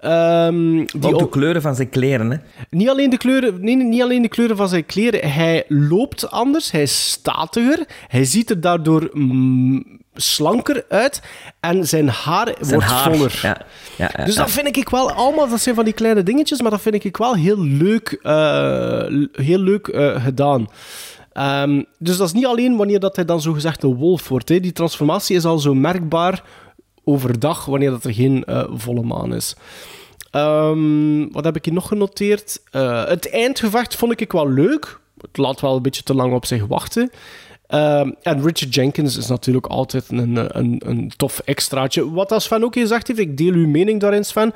ehm, die Ook de kleuren van zijn kleren, hè. niet alleen, de kleuren, nee, niet alleen de kleuren van zijn kleren, hij loopt anders, hij is statiger, hij ziet er daardoor mm, slanker uit en zijn haar Zijn wordt haar. voller. Ja, ja, ja, Dus dat vind ik wel allemaal, dat zijn van die kleine dingetjes, maar dat vind ik wel heel leuk, eh, heel leuk eh, gedaan. Ehm, dus dat is niet alleen wanneer dat hij dan zogezegd een wolf wordt. Hè. Die transformatie is al zo merkbaar overdag, wanneer dat er geen eh, volle maan is. Ehm, wat heb ik hier nog genoteerd? Eh, het eindgevecht vond ik wel leuk. Het laat wel een beetje te lang op zich wachten. Ehm, en Richard Jenkins is natuurlijk altijd een, een, een tof extraatje. Wat als Sven ook gezegd heeft, ik deel uw mening daarin, Sven.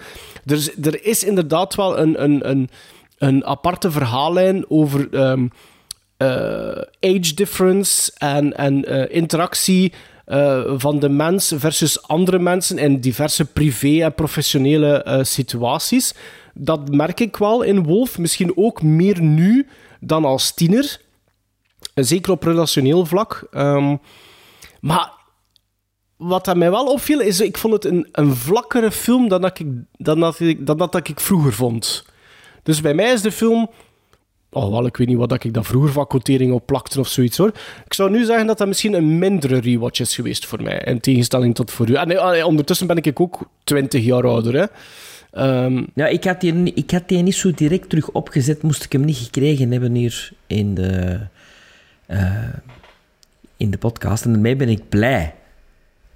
Er is, er is inderdaad wel een, een, een, een aparte verhaallijn over age difference en, en eh, interactie eh, van de mens versus andere mensen in diverse privé- en professionele eh, situaties. Dat merk ik wel in Wolf. Misschien ook meer nu dan als tiener. Eh, Zeker op relationeel vlak. Ehm, maar wat dat mij wel opviel, is ik vond het een, een vlakkere film dan dat ik, dan dat ik, dan dat ik vroeger vond. Dus bij mij is de film... Oh, wel, ik weet niet wat dat ik dat vroeger van quotering op plakte of zoiets hoor. Ik zou nu zeggen dat dat misschien een mindere rewatch is geweest voor mij. In tegenstelling tot voor u. En eh, ondertussen ben ik ook 20 jaar ouder. Hè. Ehm, Ja, ik had, die, ik had die niet zo direct terug opgezet, moest ik hem niet gekregen hebben hier in de, eh, in de podcast. En daarmee ben ik blij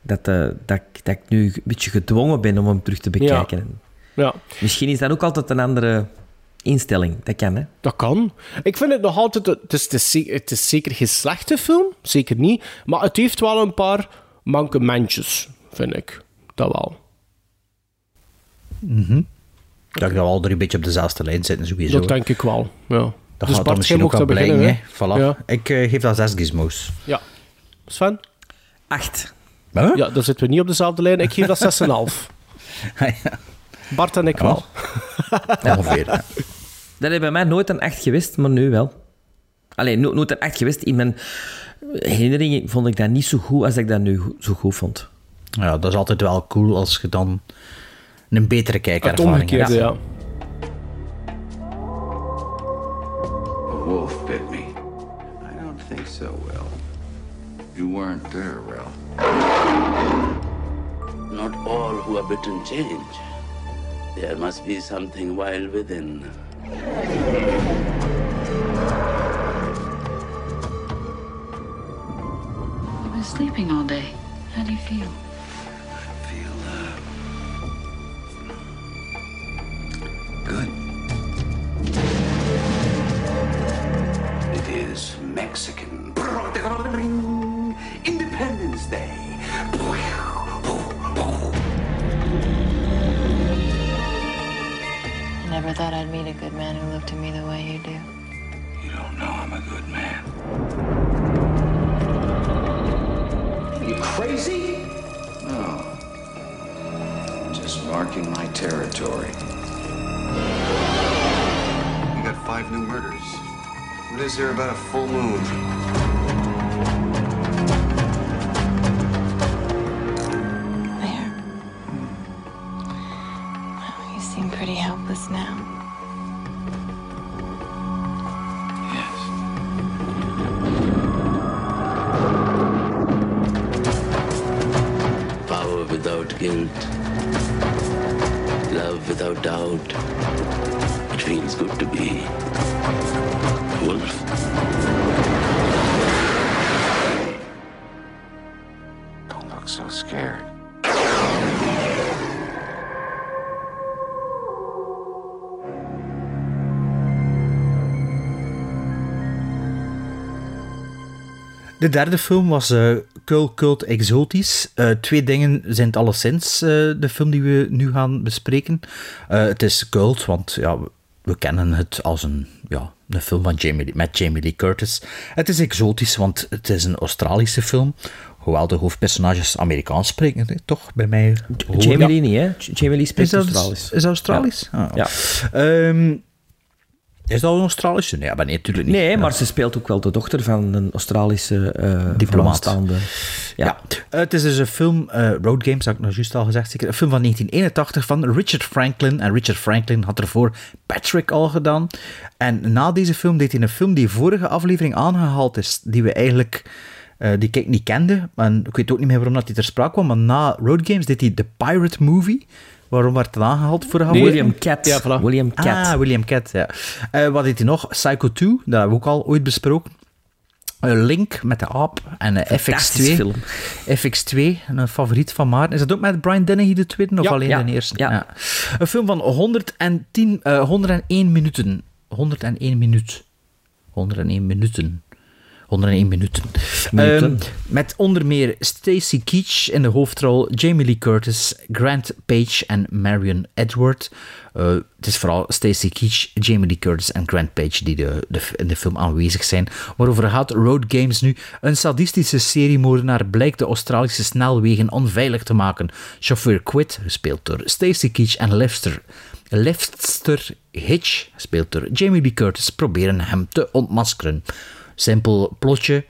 dat, eh, dat, ik- dat ik nu een beetje gedwongen ben om hem terug te bekijken. ja. Misschien is dat ook altijd een andere instelling. Dat kan, hè? Dat kan. Ik vind het nog altijd... Het is, het is, zeker, het is zeker geen slechte film, zeker niet. Maar het heeft wel een paar mankementjes, vind ik. Dat wel. Dat ik dat we al drie een beetje op dezelfde lijn zitten, sowieso. Dat denk ik wel, ja. Dat Dus gaat dan misschien ook wel blijken, hè. hè? Voilà. Ja. Ik eh, geef dat zes gizmos. Ja. Sven? Acht. Huh? Ja, dan zitten we niet op dezelfde lijn. Ik geef dat 6,5. ja. Bart en ik wel. Ongeveer. ja. Dat is bij mij nooit een acht geweest, maar nu wel. Alleen no- nooit een acht geweest. In mijn herinneringen vond ik dat niet zo goed als ik dat nu go- zo goed vond. Ja, dat is altijd wel cool als je dan een betere Het kijkervaring omgekeerde, hebt. ja. A wolf bit me. I don't think so, Will. You weren't there, Will. Not all who are bitten change. There must be something wild within. You've been sleeping all day. How do you feel? I Feel, uh. Good. It is Mexican. Independence Day. Never thought I'd meet a good man who looked at me the way you do. You don't know I'm a good man. Are You crazy? No. Just marking my territory. You got five new murders. What is there about a full moon? Helpless now. Power without guilt. Love without doubt. It feels good to be De derde film was eh Cult Cult Exotisch. Eh, twee dingen zijn het alleszins, eh, de film die we nu gaan bespreken. Het is Cult, want ja, we, kennen het als een, ja, een film van Jamie, met Jamie Lee Curtis. Het is exotisch, want het is een Australische film. Hoewel de hoofdpersonages Amerikaans spreken, hè, toch? Bij mij. Jamie Lee niet, hè? Jamie Lee spreekt Is Australisch. Is Australisch? Ja. Ah, Ja. Is dat een Australische? Nee, maar nee, natuurlijk niet. Nee, Ja. maar ze speelt ook wel de dochter van een Australische eh Diplomaat. Ja. Ja, eh, het is dus een film, eh Road Games, had ik nog juist al gezegd, zeker. Een film van 1981 van Richard Franklin. En Richard Franklin had ervoor Patrick al gedaan. En na deze film deed hij een film die vorige aflevering aangehaald is, die we eigenlijk... die ik niet kende, en ik weet ook niet meer waarom dat hij ter sprake kwam, maar na Road Games deed hij The Pirate Movie. Waarom werd het aangehaald vorige aflevering? William Cat. Ja, voilà. William Cat. Ah, William Cat, ja. Eh, wat deed hij nog? Psycho 2, dat hebben we ook al ooit besproken. Een Link met de aap en eh, Fantastische FX2. film. FX2, een favoriet van Maarten. Is dat ook met Brian Dennehy de tweede of Ja. alleen Ja. de eerste? Ja. Een film van 110, eh, 101 minuten. 101 minuut. 101 minuten. 101 minuten. Minuten. Ehm, met onder meer Stacy Keach in de hoofdrol, Jamie Lee Curtis, Grant Page en Marion Edward. Eh, het is vooral Stacy Keach, Jamie Lee Curtis en Grant Page die de, de, in de film aanwezig zijn. Waarover gaat Road Games nu? Een sadistische seriemoordenaar blijkt de Australische snelwegen onveilig te maken. Chauffeur Quid, gespeeld door Stacy Keach en Lester, Lester Hitch, gespeeld door Jamie Lee Curtis, proberen hem te ontmaskeren. Simpel plotje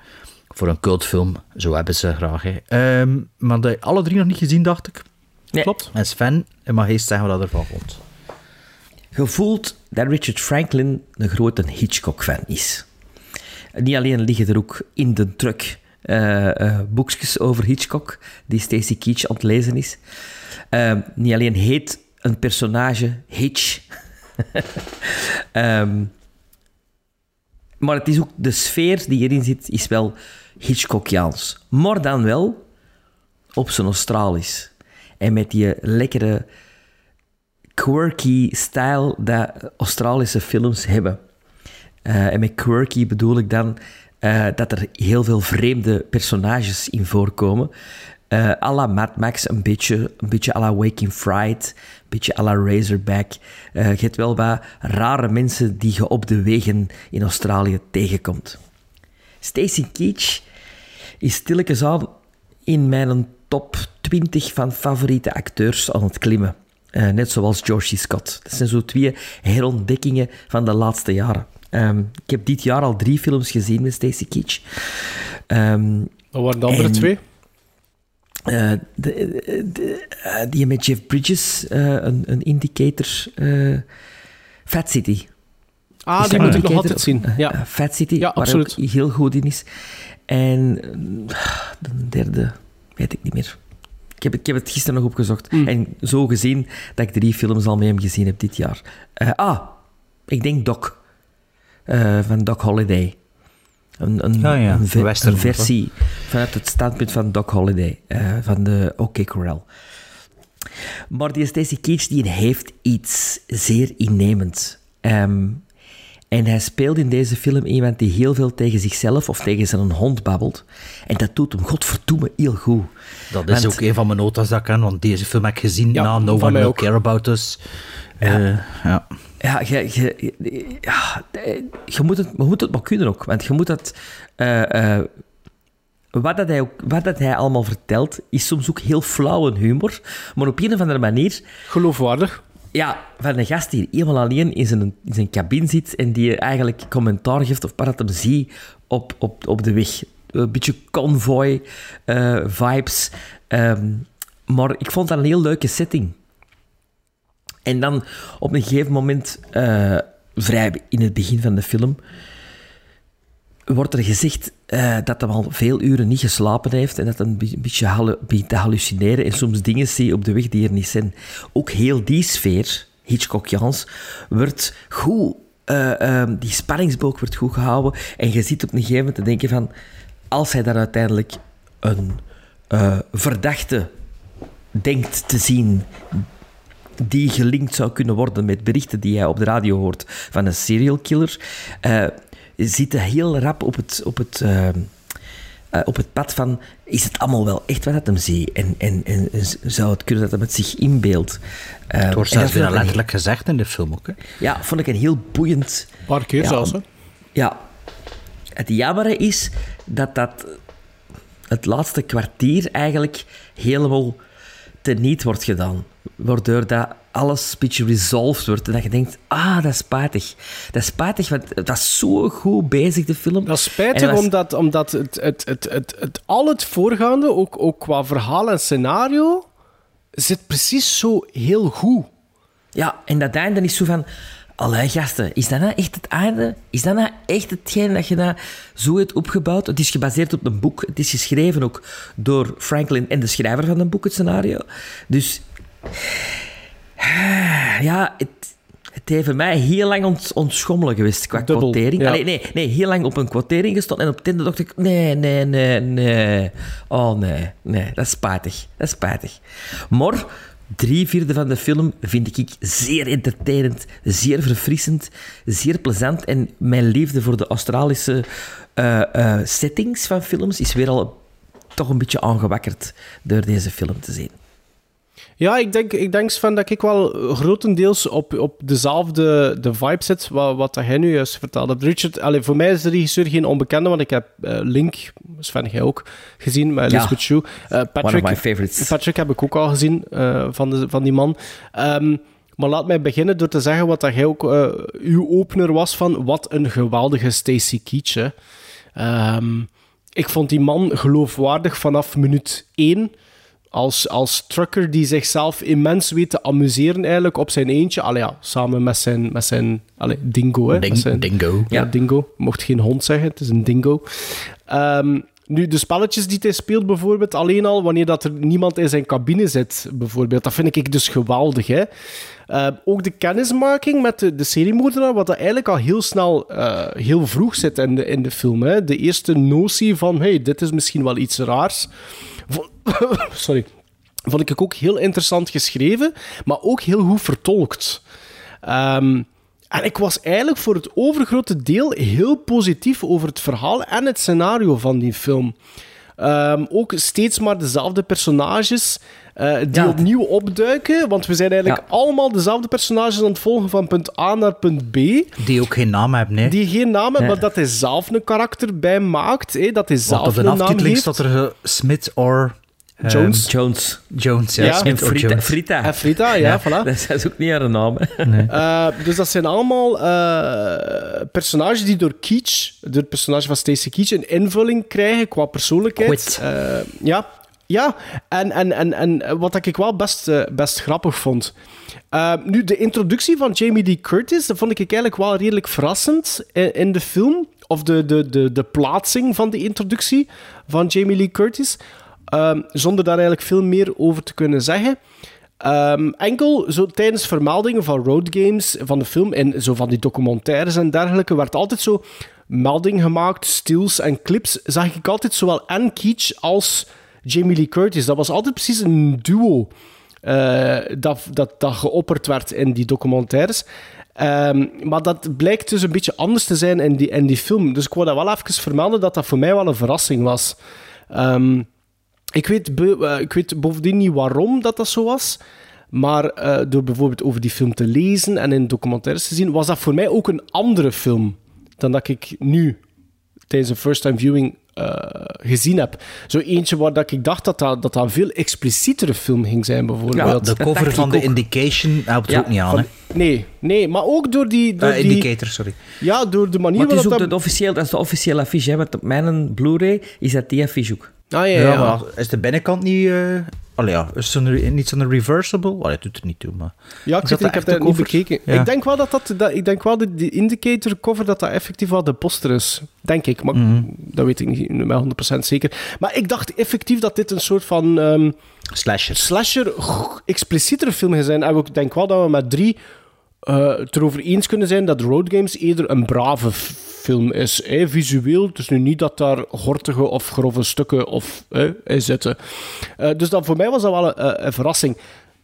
voor een cultfilm, zo hebben ze graag. Hè. Ehm, maar de, alle drie nog niet gezien, dacht ik. Nee. Klopt. En Sven, mag eens zeggen wat ervan vond. Je voelt dat Richard Franklin een grote Hitchcock-fan is. Niet alleen liggen er ook in de truck eh, eh, boekjes over Hitchcock, die Stacy Keach aan het lezen is. Eh, niet alleen heet een personage Hitch, Ehm, maar het is ook de sfeer die erin zit, is wel Hitchcockiaans. Maar dan wel op zijn Australisch. En met die lekkere quirky style dat Australische films hebben. Eh, en met quirky bedoel ik dan eh, dat er heel veel vreemde personages in voorkomen. À la Mad Max, een beetje, een beetje à la Waking Fright, een beetje à la Razorback. Eh, je hebt wel wat rare mensen die je op de wegen in Australië tegenkomt. Stacey Keach is stilletjes aan in mijn top 20 van favoriete acteurs aan het klimmen. Eh, net zoals Georgie Scott. Dat zijn zo twee herontdekkingen van de laatste jaren. Ehm, ik heb dit jaar al drie films gezien met Stacey Keach. Ehm, Wat waren de andere en- twee? Eh, de, de- eh, die met Jeff Bridges, eh, een, een indicator. eh, Fat City. Ah, die moet ik nog altijd zien. Ja. Eh, Fat City, Ja, waar ook heel goed in is. En eh, de derde, weet ik niet meer. Ik heb, ik heb het gisteren nog opgezocht. Hmm. En zo gezien dat ik drie films al mee hem gezien heb dit jaar. Eh, ah, ik denk Doc. eh, van Doc Holiday. Een, een, Ja, ja, een, ve- een western een versie vanuit het standpunt van Doc Holiday. eh, van de OK Corral. Maar die Stacey Keach die heeft iets zeer innemends. Ehm, en hij speelt in deze film iemand die heel veel tegen zichzelf of tegen zijn hond babbelt. En dat doet hem godverdomme heel goed. Dat is Want- ook een van mijn notas dat ik ken, want deze film heb ik gezien Ja, na No One Will. Care About Us. Eh, ja. Ja, je, je, ja, je, moet het, je moet het maar kunnen ook. Want je moet dat... eh, eh, wat, dat hij ook, wat dat hij allemaal vertelt, is soms ook heel flauwe humor. Maar op een of andere manier... Geloofwaardig. Ja, van een gast die helemaal alleen in zijn, in zijn cabine zit en die eigenlijk commentaar geeft hem ziet op, op, op de weg. Een beetje convoy-vibes. maar ik vond dat een heel leuke setting. En dan op een gegeven moment, eh, vrij in het begin van de film, wordt er gezegd eh, dat hij al veel uren niet geslapen heeft en dat hij een beetje begint te hallucineren en soms dingen zie op de weg die er niet zijn. Ook heel die sfeer, Hitchcockiaans, wordt goed, eh, ehm, die spanningsboog wordt goed gehouden en je ziet op een gegeven moment te denken van, als hij daar uiteindelijk een verdachte denkt te zien die gelinkt zou kunnen worden met berichten die hij op de radio hoort van een serial killer, eh zit hij heel rap op het, op het, eh, eh, op het pad van is het allemaal wel echt wat dat hem ziet en, en, en zou het kunnen dat hij het zich inbeeldt. Eh, Het wordt zelfs weer letterlijk gezegd in de film ook. Hè. ja, vond ik een heel boeiend... Een paar keer ja, zelfs, hè? Ja. Het jammere is dat dat het laatste kwartier eigenlijk helemaal teniet wordt gedaan. Waardoor dat alles een beetje resolved wordt. En dat je denkt, ah, dat is spijtig. Dat is spijtig, want het was zo goed bezig, de film. Dat is spijtig, dat omdat, omdat het, het, het, het, het, al het voorgaande, ook, ook qua verhaal en scenario, zit precies zo heel goed. Ja, en dat einde is zo van... Allee, gasten, is dat nou echt het einde? Is dat nou echt hetgeen dat je nou zo hebt opgebouwd? Het is gebaseerd op een boek. Het is geschreven ook door Franklin en de schrijver van een boek, het scenario. Dus... Ja, het, het heeft mij heel lang ont, ontschommelen geweest qua Dubbel, quotering. ja. Allee, nee, nee, heel lang op een quotering gestaan. En op het einde dacht ik, nee, nee, nee, nee. Oh, nee, nee, dat is spijtig. Dat is spijtig. Maar drie vierde van de film vind ik zeer entertainend, zeer verfrissend, zeer plezant. En mijn liefde voor de Australische eh, eh, settings van films is weer al toch een beetje aangewakkerd door deze film te zien. Ja, ik denk, ik denk Sven, dat ik wel grotendeels op, op dezelfde de vibe zit, wat, wat dat jij nu juist vertelde. Richard, allee, voor mij is de regisseur geen onbekende, want ik heb eh, Link, Sven, jij ook, gezien met Ja. Elizabeth Shue. Eh, One of Patrick, my favorites. Patrick heb ik ook al gezien, eh, van, de, van die man. Ehm, maar laat mij beginnen door te zeggen wat dat jij ook uw opener was van wat een geweldige Stacy Keach. Ehm, ik vond die man geloofwaardig vanaf minuut één. Als, als trucker die zichzelf immens weet te amuseren eigenlijk op zijn eentje. Allee, ja, samen met zijn, met zijn allee, dingo. Hè, Ding- zijn, dingo. Ja, dingo. Mocht geen hond zeggen, het is een dingo. Ehm, nu, de spelletjes die hij speelt bijvoorbeeld, alleen al wanneer dat er niemand in zijn cabine zit, bijvoorbeeld, dat vind ik dus geweldig. Hè? Eh, ook de kennismaking met de, de seriemoordenaar, wat dat eigenlijk al heel snel, eh, heel vroeg zit in de, in de film. Hè? De eerste notie van, hey, dit is misschien wel iets raars. Sorry. Vond ik ook heel interessant geschreven, maar ook heel goed vertolkt. Ehm, en ik was eigenlijk voor het overgrote deel heel positief over het verhaal en het scenario van die film. Ehm, ook steeds maar dezelfde personages eh, die Ja. opnieuw opduiken. Want we zijn eigenlijk allemaal dezelfde personages aan het volgen van punt A naar punt B. Die ook geen naam hebben, hè. Die geen naam hebben, Nee. maar dat hij zelf een karakter bij maakt. Hè, dat hij zelf op de een naam aftiteling heeft. staat er Smith or... ehm, Jones. Jones. Jones, ja. Ja. Smith Frita. Jones. Frita. En Frita, ja, voilà. Dat is ook niet haar naam. Eh, dus dat zijn allemaal eh, personages die door Keach, door het personage van Stacey Keach, een invulling krijgen qua persoonlijkheid. Quit. Eh, ja, ja. En, en, en, en wat ik wel best, eh, best grappig vond. Eh, nu, de introductie van Jamie Lee Curtis, dat vond ik eigenlijk wel redelijk verrassend in, de film. Of de, de, de, de plaatsing van de introductie van Jamie Lee Curtis. Ehm, zonder daar eigenlijk veel meer over te kunnen zeggen. Ehm, enkel zo tijdens vermeldingen van road games van de film en zo van die documentaires en dergelijke werd altijd zo melding gemaakt, stills en clips. Zag ik altijd zowel Anne Keach als Jamie Lee Curtis. Dat was altijd precies een duo eh, dat, dat, geopperd werd in die documentaires. Ehm, maar dat blijkt dus een beetje anders te zijn in die, in die film. Dus ik wou dat wel even vermelden dat dat voor mij wel een verrassing was. Ehm, ik weet, eh, ik weet bovendien niet waarom dat dat zo was. Maar eh, door bijvoorbeeld over die film te lezen en in documentaires te zien, was dat voor mij ook een andere film dan dat ik nu tijdens een first-time viewing eh, gezien heb. Zo eentje waar dat ik dacht dat dat, dat dat een veel explicietere film ging zijn, bijvoorbeeld. de cover van de Indication helpt er Ja, ook niet aan, van- hè? Nee, nee, maar ook door die... Door die indicator, sorry. Ja, door de manier waarop ook dat... de officieel, dat is de officiële affiche. Hè, want op mijn Blu-ray is dat die affiche ook. Ah, ja, Ja, ja. maar is de binnenkant niet... eh Allee, ja, is niet zo'n reversible? Allee, het doet er niet toe, maar... Ja, ik, Is weet, dat ik heb dat niet bekeken. Ja. Ik denk wel dat dat, dat ik denk wel dat die indicator cover dat dat effectief wel de poster is. Denk ik, maar Mhm. dat weet ik niet met 100% zeker. Maar ik dacht effectief dat dit een soort van ehm, Slasher. slasher explicietere film zijn. En ik denk wel dat we met drie eh, het erover eens kunnen zijn dat Road Games eerder een brave film is. Visueel, is nu niet dat daar gortige of grove stukken of, hè, in zitten. Eh, dus dat, voor mij was dat wel een, een- verrassing.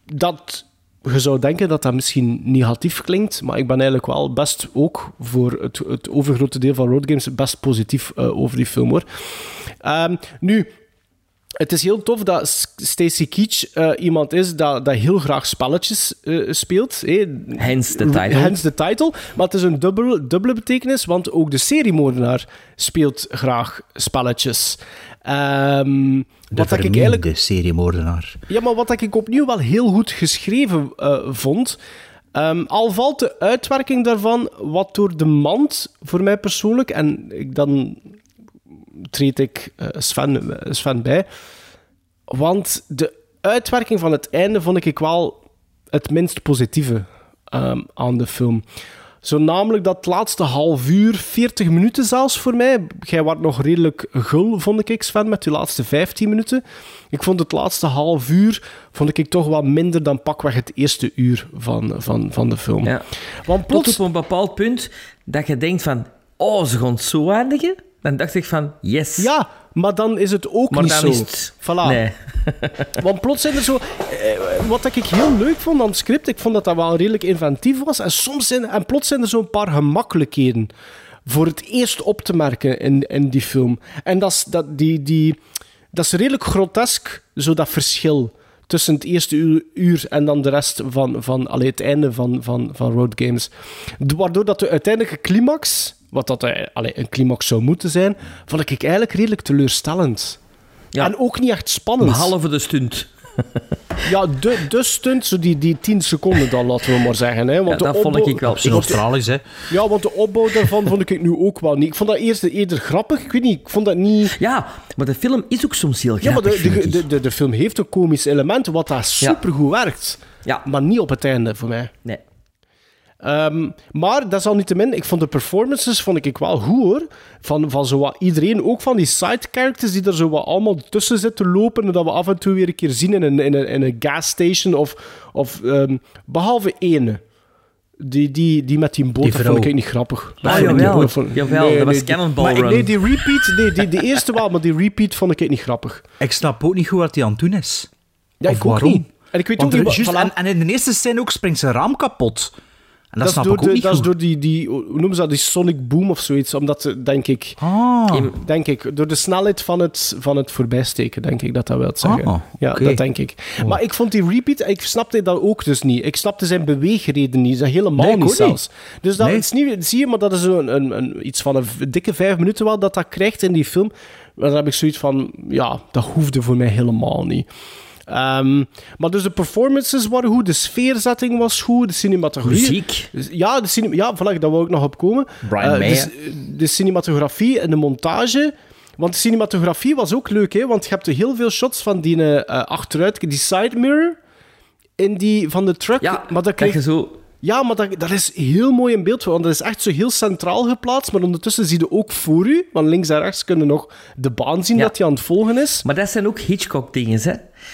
Dat je zou denken dat dat misschien negatief klinkt, maar ik ben eigenlijk wel best ook voor het, het overgrote deel van Road Games best positief eh, over die film hoor. Ehm, nu, het is heel tof dat Stacy Keach eh, iemand is dat, dat heel graag spelletjes eh, speelt. hè. Hence the title. Hence the title. Maar het is een dubbele, dubbele betekenis, want ook de seriemoordenaar speelt graag spelletjes. De wat ik eigenlijk seriemoordenaar. ja, maar wat ik opnieuw wel heel goed geschreven eh, vond. ehm, al valt de uitwerking daarvan wat door de mand, voor mij persoonlijk, en ik, dan treed ik eh, Sven, eh, Sven bij. Want de uitwerking van het einde vond ik wel het minst positieve ehm, aan de film. Zo namelijk dat laatste half uur, 40 minuten zelfs voor mij. Jij was nog redelijk gul, vond ik, Sven, met die laatste 15 minuten. Ik vond het laatste half uur vond ik toch wat minder dan pakweg het eerste uur van, van, van de film. Ja. Want Tot plots... op een bepaald punt dat je denkt van... Oh, ze gaan het zo eindigen? Dan dacht ik van... Yes. Ja, maar dan is het ook Maar niet zo. het- Voilà. Nee. Want plots zijn er zo... eh, Wat ik heel leuk vond aan het script, ik vond dat dat wel redelijk inventief was. En, soms zijn, en plots zijn er zo'n paar gemakkelijkheden voor het eerst op te merken in, in die film. En dat is, dat, die, die, dat is redelijk grotesk, zo dat verschil tussen het eerste uur, uur en dan de rest van, van allee, het einde van, van, van Road Games. Waardoor dat de uiteindelijke climax, wat dat allee, een climax zou moeten zijn, vond ik eigenlijk redelijk teleurstellend. Ja. En ook niet echt spannend. Behalve de stunt. Ja, de, de stunt, zo die, die 10 seconden dan, laten we maar zeggen. Hè. Want Ja, de dat vond ik wel. Australisch, hè. Ja, want de opbouw daarvan vond ik nu ook wel niet. Ik vond dat eerst eerder grappig. Ik weet niet, ik vond dat niet... Ja, maar de film is ook soms heel Ja, maar grappig, de, de, de, de film heeft een komisch element, wat daar supergoed werkt. Ja. Maar niet op het einde, voor mij. Nee. Ehm, maar desalniettemin, ik vond de performances vond ik wel goed hoor. Van, van zo wat iedereen, ook van die side characters die er zo wat allemaal tussen zitten lopen. En dat we af en toe weer een keer zien in een, in een, in een gasstation. Of, of ehm, behalve ene. Die, die, die met die boot, Die dat vond ik niet grappig. Ah, ik jawel. niet- dat vond- Jawel, dat was die- Cannonball maar ik- Run. Nee, die repeat, nee, die, die eerste wel, maar die repeat vond ik niet grappig. Ik snap ook niet goed wat hij aan het doen is. Ja, Of ik ook waarom. niet. En ik weet Want ook er- niet... juist- wat- voilà. en, en in de eerste scène ook springt zijn raam kapot. En dat, snap door, ik ook de, niet dat is door die, die, hoe noemen ze dat, die sonic boom of zoiets. Omdat, eh, denk ik, Ah, denk ik, door de snelheid van het, van het voorbijsteken, denk ik dat dat wil zeggen. Ah, ja, dat denk ik. Maar ik vond die repeat, ik snapte dat ook dus niet. Ik snapte zijn beweegreden niet, dat helemaal Nee, niet zelfs. Dus dat Nee. is niet, zie je, maar dat is een, een, een, iets van een dikke vijf minuten wel dat dat krijgt in die film. Maar dan heb ik zoiets van, ja, dat hoefde voor mij helemaal niet. Ehm, maar dus de performances waren goed, de sfeerzetting was goed, de cinematografie... Muziek. Ja, de cine- ja voilà, daar wou ik nog op komen. Brian May, eh, de cinematografie en de montage. Want de cinematografie was ook leuk, hè? want je hebt heel veel shots van die eh, achteruit, die side mirror in die, van de truck. Ja, maar dat dat kreeg, je zo... ja, maar dat, dat is heel mooi in beeld, want dat is echt zo heel centraal geplaatst. Maar ondertussen zie je ook voor u, want links en rechts kunnen nog de baan zien Ja. dat hij aan het volgen is. Maar dat zijn ook Hitchcock-dingen, hè.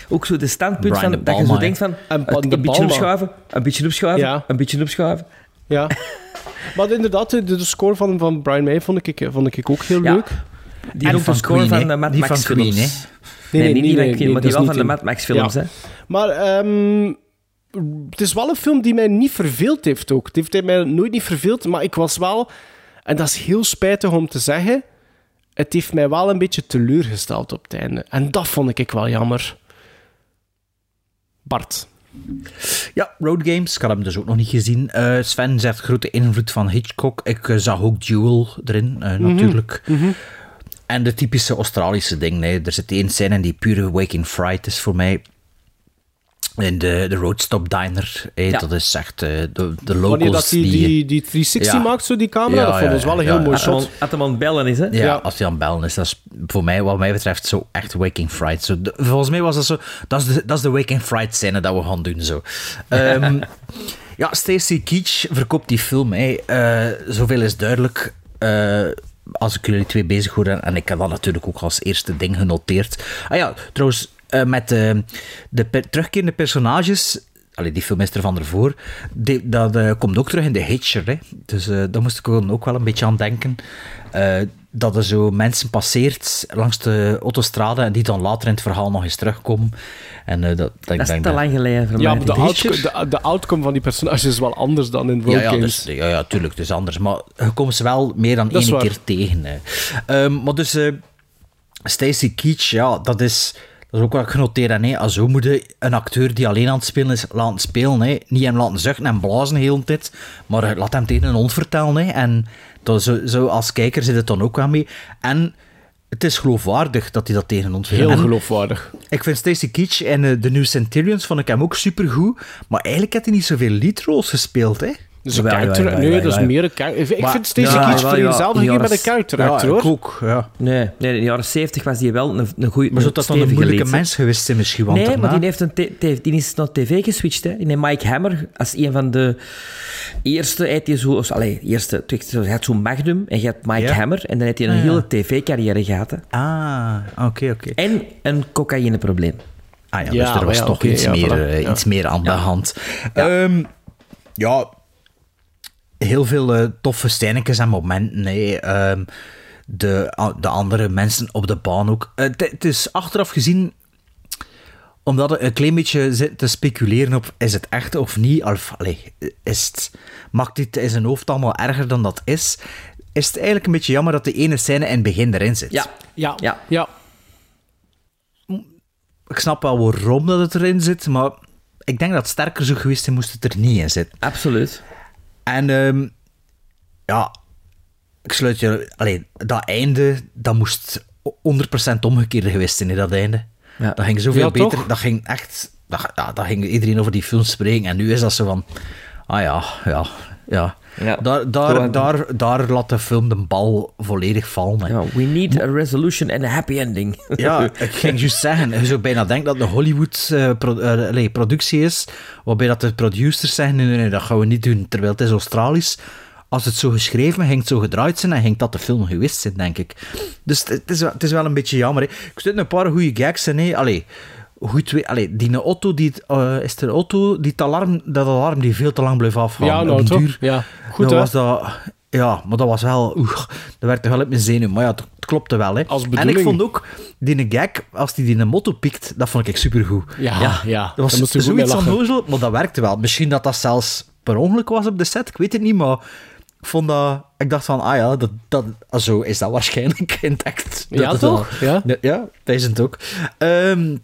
Ook zo de standpunt Brian van, De dat je zo denkt van... En de een beetje opschuiven, een beetje opschuiven, Ja. een beetje opschuiven. Ja. maar inderdaad, de, de score van, van Brian May vond ik, vond ik ook heel Ja. leuk. Die En ook de score Queen, van de Mad Die Max van Queen, films. Nee, Nee, nee, niet die nee, van Queen, nee, maar die wel van de niet Mad Max films, Ja. hè. Maar ehm, het is wel een film die mij niet verveeld heeft ook. Het heeft mij nooit niet verveeld, maar ik was wel... En dat is heel spijtig om te zeggen. Het heeft mij wel een beetje teleurgesteld op het einde. En dat vond ik wel jammer. Bart. Ja, Road Games. Ik had hem dus ook nog niet gezien. Eh, Sven zegt grote invloed van Hitchcock. Ik eh, zag ook Duel erin, eh, Mhm. natuurlijk. En de typische Australische ding. Nee. Er zit één scène die pure Waking Fright is voor mij. In de, de Roadstop Diner. eh, Ja. Dat is echt eh, de, de locals Wanneer dat die, die, die 360 Ja. maakt, zo die camera, Ja, dat vond ja, ons wel een ja, heel ja. mooi shot. aan- als hem aan het bellen is, hè? Ja, Ja. als hij aan het bellen is, dat is voor mij, wat mij betreft, zo echt Waking Fright. Zo, de- volgens mij was dat zo, dat is de, dat is de Waking Fright scène dat we gaan doen. Zo. Ehm, ja, Stacey Keach verkoopt die film. Hè. Eh, zoveel is duidelijk. Eh, als ik jullie twee bezig hoor, en ik heb dat natuurlijk ook als eerste ding genoteerd. Ah ja, trouwens, eh, met eh, de per- terugkerende personages. Allee, die film is er van ervoor. Die, dat eh, komt ook terug in The Hitcher. Hè. Dus eh daar moest ik ook wel een beetje aan denken. Eh, dat er zo mensen passeert langs de autostrade en die dan later in het verhaal nog eens terugkomen. En, eh, dat, dat, ik Dat is te dat- lang geleden voor Ja, mij. maar de, Die outco- Hitcher. de, de outcome van die personages is wel anders dan in Road Ja, ja, Games. dus, ja, ja, tuurlijk, het is anders. Maar je komt ze wel meer dan één keer tegen. Hè. Ehm, maar dus, eh Stacey Keach, ja, dat is, dat is ook wat ik genoteerd heb. Hè. Zo moet je een acteur die alleen aan het spelen is, laten spelen. Hè. Niet hem laten zuchten en blazen de hele tijd, maar laat hem tegen een hond vertellen. Hè. En dat, zo, zo als kijker zit het dan ook wel mee. En het is geloofwaardig dat hij dat tegen ons Heel En geloofwaardig. Ik vind Stacey Keach en eh, de New Centurions vond ik hem ook supergoed. Maar eigenlijk heeft hij niet zoveel lead roles gespeeld, hè? Dus een character, nee, jawel, dat is meer een character. Ik Maar- vind Keach jawel, voor jezelf de met een character ja, actor, hoor. ook, ja. Nee, nee, in de jaren 70 was hij wel een, een goede Maar zou dat dan een moeilijke mens geweest zijn misschien? Want Nee, maar die, heeft een die is naar tv geswitcht. Hè. Die heeft Mike Hammer als een van de eerste. Hij zo, allee, eerste, hij had zo'n Magnum en je had Mike Ja. Hammer. En dan heeft hij een Ah, ja. hele tv-carrière gehad. hè. Ah, oké, oké. En een cocaïneprobleem. Ah ja, Ja, dus er was toch iets, ja, meer, voilà. eh, Ja. iets meer aan de hand. Ja, ja heel veel eh, toffe scènetjes en momenten. Nee. Ehm, de, de andere mensen op de baan ook. Eh, Het het is achteraf gezien omdat het een klein beetje zit te speculeren op is het echt of niet. Of, allee, is het, maakt dit in zijn hoofd allemaal erger dan dat is? Is het eigenlijk een beetje jammer dat de ene scène in het begin erin zit? Ja, Ja, Ja. ja. Ik snap wel waarom dat het erin zit, maar ik denk dat het sterker zou geweest zijn moest het er niet in zitten. absoluut. En ehm, ja, ik sluit je... Alleen, dat einde, dat moest 100% omgekeerd geweest zijn, hè, dat einde. Ja. Dat ging zoveel Ja, beter. toch? Dat ging echt... Dat, ja, dat ging iedereen over die film spreken. En nu is dat zo van... Ah ja, ja, ja. Ja. Daar, daar, daar, daar laat de film de bal volledig vallen. Ja, we need a resolution and a happy ending. Ja, ik ging juist zeggen, je zou bijna denken dat het een Hollywood-productie is, waarbij dat de producers zeggen, nee, nee, nee, dat gaan we niet doen, terwijl het is Australisch. Als het zo geschreven, ging het zo gedraaid zijn, en ging dat de film geweest zijn, denk ik. Dus het is, het is wel een beetje jammer. Hè. Ik zit een paar goede gags in. Hè. Allee, goed, we- allee, die auto, die, eh, is er een auto, die het alarm, dat alarm die veel te lang bleef afgaan. Ja, nou toch? duur- Ja, goed dat was dat, ja, maar dat was wel... Oeh, dat werkte wel op mijn zenuw. Maar ja, het, het klopte wel. Hè. Als en ik vond ook, die gag, als die die een motto pikt, dat vond ik supergoed. Ja, ja. ja. Dat was zoiets onnozel, maar dat werkte wel. Misschien dat dat zelfs per ongeluk was op de set, ik weet het niet, maar ik vond dat... Ik dacht van, ah ja, dat, dat, ah, zo is dat waarschijnlijk in het echt. Ja, toch? Ja, ja dat is het ook. Ehm,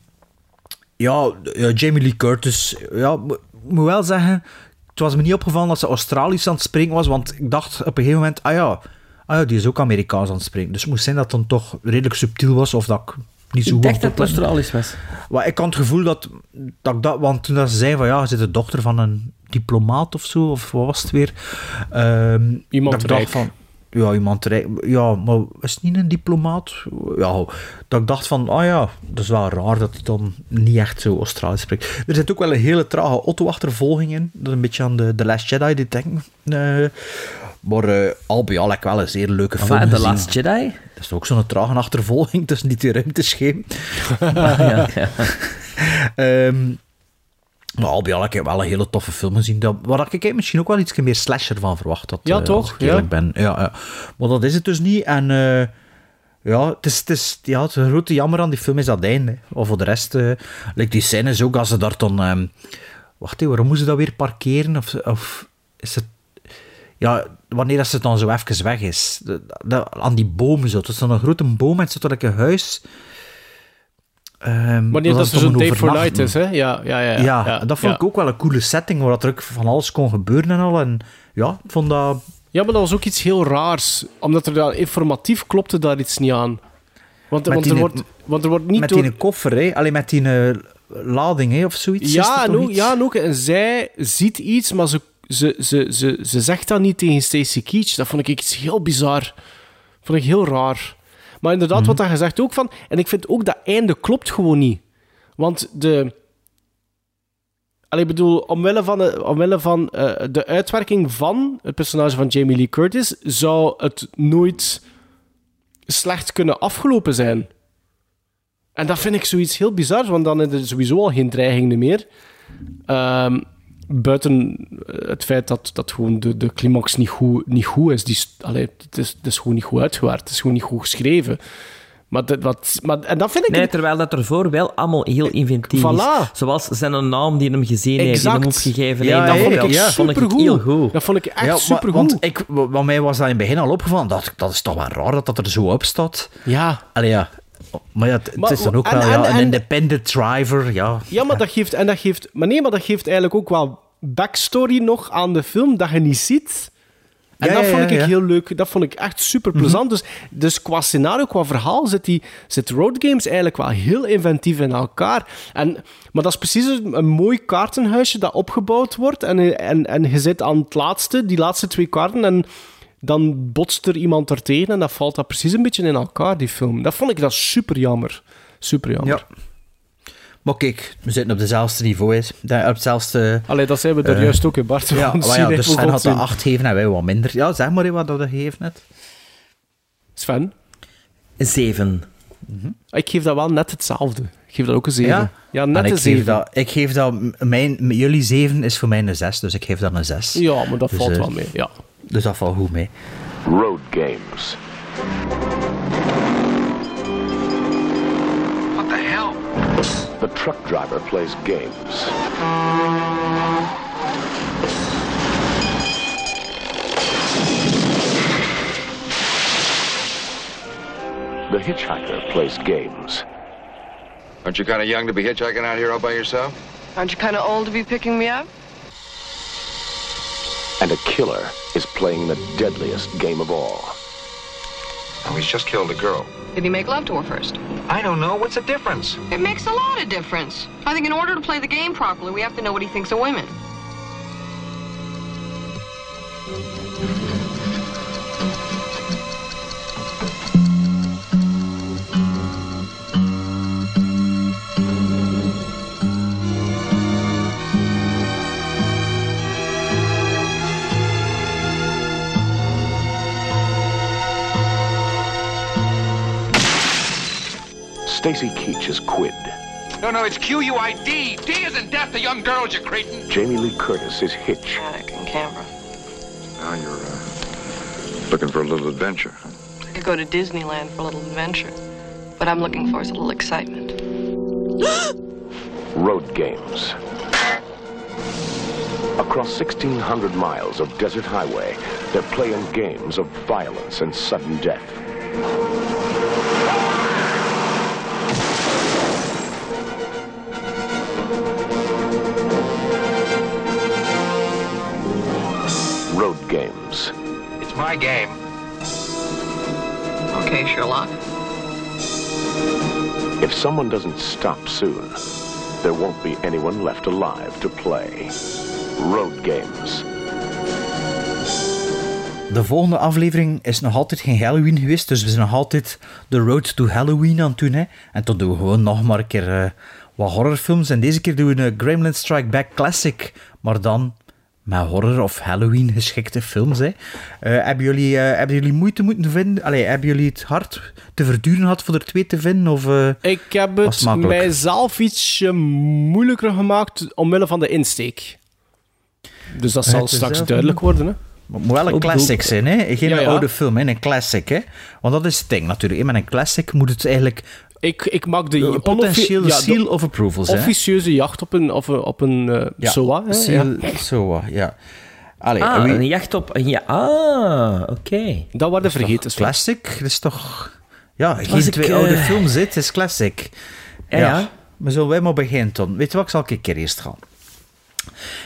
ja, ja, Jamie Lee Curtis, ja, mo- moet wel zeggen, het was me niet opgevallen dat ze Australisch aan het spreken was, want ik dacht op een gegeven moment, ah ja, ah ja die is ook Amerikaans aan het spreken. Dus het moest zijn dat het dan toch redelijk subtiel was, of dat ik niet zo Ik goed dacht dat het. Australisch was. Maar ik had het gevoel dat, dat ik dat... Want toen dat ze zei van ja, je zit de dochter van een diplomaat of zo, of wat was het weer? Ehm, Iemand dat ik dacht van... Ja, iemand. Ja, maar is het niet een diplomaat? Ja, dat ik dacht van, ah ja, dat is wel raar dat hij dan niet echt zo Australisch spreekt. Er zit ook wel een hele trage auto-achtervolging in. Dat is een beetje aan de, de Last Jedi, die denken. Eh, maar eh, al bij al heb ik wel een zeer leuke film Maar The gezien. Last Jedi? Dat is ook zo'n trage achtervolging tussen die twee ruimteschepen. ja, ja. Ehm, maar al bij al heb ik wel een hele toffe film gezien. Dat, waar ik misschien ook wel iets meer slasher van verwacht had. Ja, eh, toch? Als ik eerlijk Ja. ben. Ja, ja. Maar dat is het dus niet. En eh, ja, het is, het, is, ja, het grote jammer aan die film is dat einde. Of voor de rest, like die scènes ook, als ze daar dan... ehm, wacht even, waarom moeten ze dat weer parkeren? Of, of is het... Ja, wanneer dat ze dan zo even weg is. De- de- aan die bomen zo. Het is dan een grote boom en het zit een huis Ehm, Wanneer dat er zo'n day for night is, hè? Ja, ja, ja. Ja, ja, dat vond ja. ik ook wel een coole setting, waar dat er ook van alles kon gebeuren en al. En ja, ik vond dat... Ja, maar dat was ook iets heel raars. Omdat er daar informatief klopte daar iets niet aan. Want, want, er, wordt, want er wordt niet met door... die koffer, hè? Alleen met die eh, lading, hè? Of zoiets. Ja en, toch ook, iets? ja, en ook. En zij ziet iets, maar ze, ze, ze, ze, ze zegt dat niet tegen Stacey Keach. Dat vond ik iets heel bizar. Vond ik heel raar. Maar inderdaad, Mhm. wat dat gezegd ook van... En ik vind ook dat einde klopt gewoon niet. Want de... Allee, ik bedoel, omwille van, de, omwille van eh, de uitwerking van het personage van Jamie Lee Curtis, zou het nooit slecht kunnen afgelopen zijn. En dat vind ik zoiets heel bizar, want dan is er sowieso al geen dreigingen meer. Ehm, buiten eh, het feit dat, dat gewoon de, de climax niet goed, niet goed is. Die, is- allee, het, is. het is gewoon niet goed uitgewerkt. Het is gewoon niet goed geschreven. Maar, dat, wat, maar en dat vind ik... Nee, terwijl dat ervoor wel allemaal heel inventief is. Voilà. Zoals zijn naam die hem gezien heeft, die hem Exact. opgegeven Ja, heeft. Dat vond ik, ja. vond ik Supergoed. heel goed. Dat vond ik echt Ja, maar- supergoed. Want ik, wat mij was dat in het begin al opgevallen. Dat, dat is toch wel raar dat dat er zo op staat. Ja. Allee, ja. Maar ja, het, Maar- is dan ook en- wel ja, en- een en- independent driver. Ja. Ja, maar dat geeft... En dat geeft... Maar nee, maar dat geeft eigenlijk ook wel backstory nog aan de film dat je niet ziet. En Ja, dat vond ik ja. heel leuk. Dat vond ik echt super plezant. dus, dus qua scenario, qua verhaal zit, die, zit Road Games eigenlijk wel heel inventief in elkaar. En, maar dat is precies een, een mooi kaartenhuisje dat opgebouwd wordt. En, en, en je zit aan het laatste, die laatste twee kaarten. En dan botst er iemand er tegen. En dat valt dat precies een beetje in elkaar, die film. Dat vond ik dat super jammer. Super jammer. Ja. Maar kijk, we zitten op dezelfde niveau. Op hetzelfde... Allee, dat zijn we er Eh, juist ook in, Bart. Ja, maar ja dus hij had de 8 geven en wij wat minder. Ja, zeg maar wat dat geeft net. Sven? Zeven. Ik geef dat wel net hetzelfde. Ik geef dat ook een 7. Ja? net En een ik 7. geef dat, ik geef dat mijn, jullie 7 is voor mij een 6, dus ik geef dat een 6. Ja, maar dat Dus, valt eh, wel mee. Ja. Dus dat valt goed mee. Road games. What the hell? The truck driver plays games. The hitchhiker plays games. Aren't you kind of young to be hitchhiking out here all by yourself? Aren't you kind of old to be picking me up? And a killer is playing the deadliest game of all. Oh, he's just killed a girl. Did he make love to her first? I don't know. What's the difference? It makes a lot of difference. I think in order to play the game properly, we have to know what he thinks of women. Stacy Keach is Quid. No, no, it's Q-U-I-D. D is in death to young girls, you cretin. Jamie Lee Curtis is Hitch. Attic in Canberra. Now you're uh, looking for a little adventure. huh? I could go to Disneyland for a little adventure. What I'm looking for is a little excitement. Road games. Across 1,600 miles of desert highway, they're playing games of violence and sudden death. Games. It's my game. Okay, Sherlock. If someone doesn't stop soon, there won't be anyone left alive to play. Road games. De volgende aflevering is nog altijd geen Halloween geweest, dus we zijn nog altijd de Road to Halloween aan het doen. Hè. En toen doen we gewoon nog maar een keer eh, wat horrorfilms. En deze keer doen we een Gremlin Strike Back Classic, maar dan met horror of Halloween geschikte films. Hè. Eh, hebben, jullie, eh, hebben jullie moeite moeten vinden? Allee, hebben jullie het hard te verduren gehad voor er twee te vinden? Of, eh, Ik heb het mijzelf ietsje moeilijker gemaakt omwille van de insteek. Dus dat zal straks zelf- duidelijk worden. Hè? Maar het moet wel een classic zijn, hè? Geen Ja, ja. oude film, hè? een classic. Hè? Want dat is het ding natuurlijk. Met een classic moet het eigenlijk Ik, ik maak de, onoffi- potentiële ja, de seal of approval zijn. hè. officieuze jacht op een, op een, op een eh, Ja, SOA. Hè? seal- Ja. SOA, ja. Allee, Ah, wie- een jacht op... Ja, ah, oké. Dat waren vergeten. Sven. classic, dat is toch... Ja, geen ik, twee eh, oude films, hè. het is classic. Ja, ja. Maar zullen wij maar beginnen, Ton? Weet je wat, ik zal een keer eerst gaan.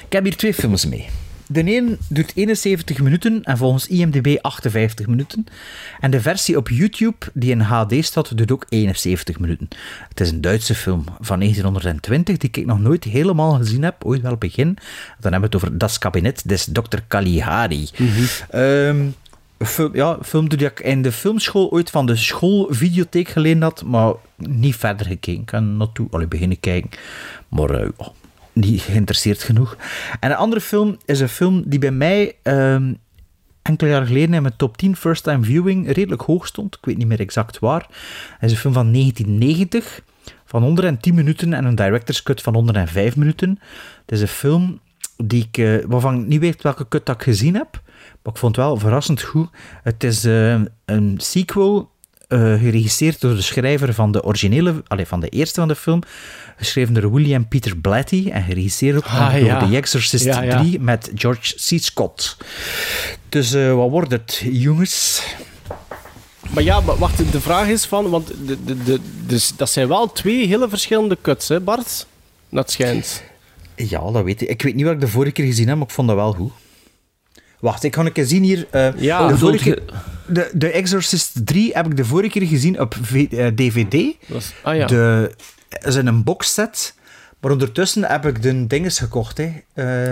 Ik heb hier twee films mee. De een duurt 71 minuten en volgens IMDb 58 minuten. En de versie op YouTube, die in HD staat, duurt ook 71 minuten. Het is een Duitse film van 1920, die ik nog nooit helemaal gezien heb. Ooit wel begin. Dan hebben we het over Das Kabinet des Dr. Caligari. Ehm, film, ja, film die ik in de filmschool ooit van de schoolvideotheek geleend had, maar niet verder gekeken. Ik kan naartoe allee, beginnen kijken, maar eh, oh, niet geïnteresseerd genoeg. En een andere film is een film die bij mij ehm, enkele jaar geleden in mijn top 10 first time viewing redelijk hoog stond. Ik weet niet meer exact waar. Het is een film van 1990 van 110 minuten en een director's cut van 105 minuten. Het is een film die ik, eh, waarvan ik niet weet welke cut dat ik gezien heb. Maar ik vond het wel verrassend goed. Het is eh, een sequel eh, geregisseerd door de schrijver van de originele, allee, van de eerste van de film, geschreven door William Peter Blatty en geregisseerd ook Ah, door ja. The Exorcist Ja, ja. 3 met George C. Scott. Dus eh, wat wordt het, jongens? Maar ja, maar wacht, de vraag is van... Want de, de, de, dus dat zijn wel twee hele verschillende cuts, hè Bart? Dat schijnt. Ja, dat weet ik. Ik weet niet wat ik de vorige keer gezien heb, maar ik vond dat wel goed. Wacht, ik ga een keer zien hier. eh, Ja. de, vorige keer, de, de Exorcist 3 heb ik de vorige keer gezien op V- eh, DVD. Dat is- ah ja. De, is in een boxset. Maar ondertussen heb ik de dinges gekocht. Hè.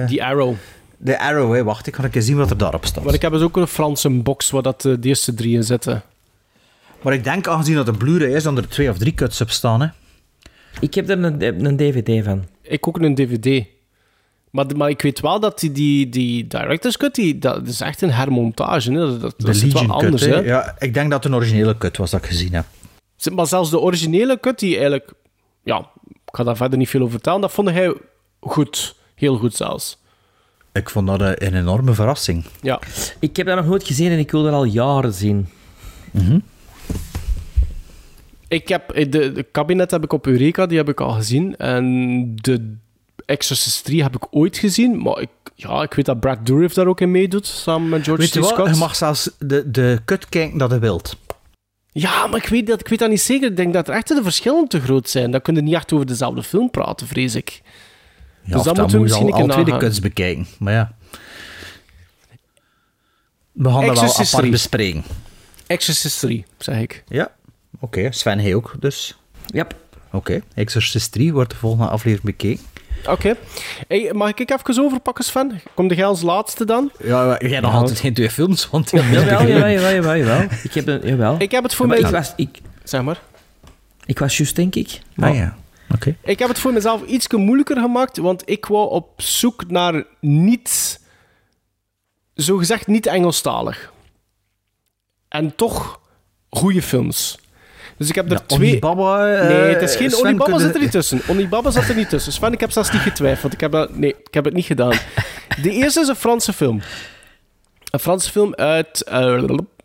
Eh, Die Arrow. de Arrow, hè. wacht, ik ga een keer zien wat er daarop staat. Maar ik heb dus ook een Franse box waar dat, eh, de eerste drie in zitten. Maar ik denk, aangezien dat een Blu-ray is, dat er twee of drie cuts op staan. Hè. Ik heb er een, een DVD van. Ik ook een DVD. Maar, maar ik weet wel dat die, die, die director's cut, die, dat is echt een hermontage. Hè? Dat, dat, De dat zit wel Legion anders, cut. hè? hè. Ja, ik denk dat het een originele cut was dat ik gezien heb. Maar zelfs de originele cut, die eigenlijk... Ja, ik ga daar verder niet veel over vertellen. Dat vond hij goed. Heel goed zelfs. Ik vond dat eh, een enorme verrassing. Ja. Ik heb dat nog nooit gezien en ik wil dat al jaren zien. Ik heb... eh, De, de kabinet heb ik op Eureka, die heb ik al gezien. En de Exorcist 3 heb ik ooit gezien. Maar ik, ja, ik weet dat Brad Dourif daar ook in meedoet, samen met George Weet je wat? Scott. Je mag zelfs de, de cut kijken dat je wilt. Ja, maar ik weet, dat, ik weet dat niet zeker. Ik denk dat er echt de verschillen te groot zijn. Dan kun je niet echt over dezelfde film praten, vrees ik. Ja, Dus dat dan moeten we misschien al een keer twee de cuts bekijken. Maar ja. We gaan dat wel apart 3. bespreken. Exorcist 3, zeg ik. Ja, oké. Sven hij ook, dus. Yep. Oké, Exorcist 3 wordt de volgende aflevering bekeken. Oké. Hey, mag ik even overpakken, Sven? Kom jij als laatste dan? Ja, jij nog Ja. altijd geen twee films, want Jawel, jawel, jawel, jawel, jawel. Ik heb een, jawel. Ik heb het voor mij... ik was, ik, Zeg maar. ik was juist, denk ik. Maar Ah ja, oké. Ik heb het voor mezelf iets moeilijker gemaakt, want ik wou op zoek naar niet... Zogezegd niet Engelstalig. En toch goede films. Dus ik heb er Ja, twee... Onibaba, eh, Nee, het is geen Sven, Onibaba zit er niet tussen. Onibaba zat er niet tussen. Sven, ik heb zelfs niet getwijfeld. Ik heb dat, nee, ik heb het niet gedaan. De eerste is een Franse film. Een Franse film uit... eh,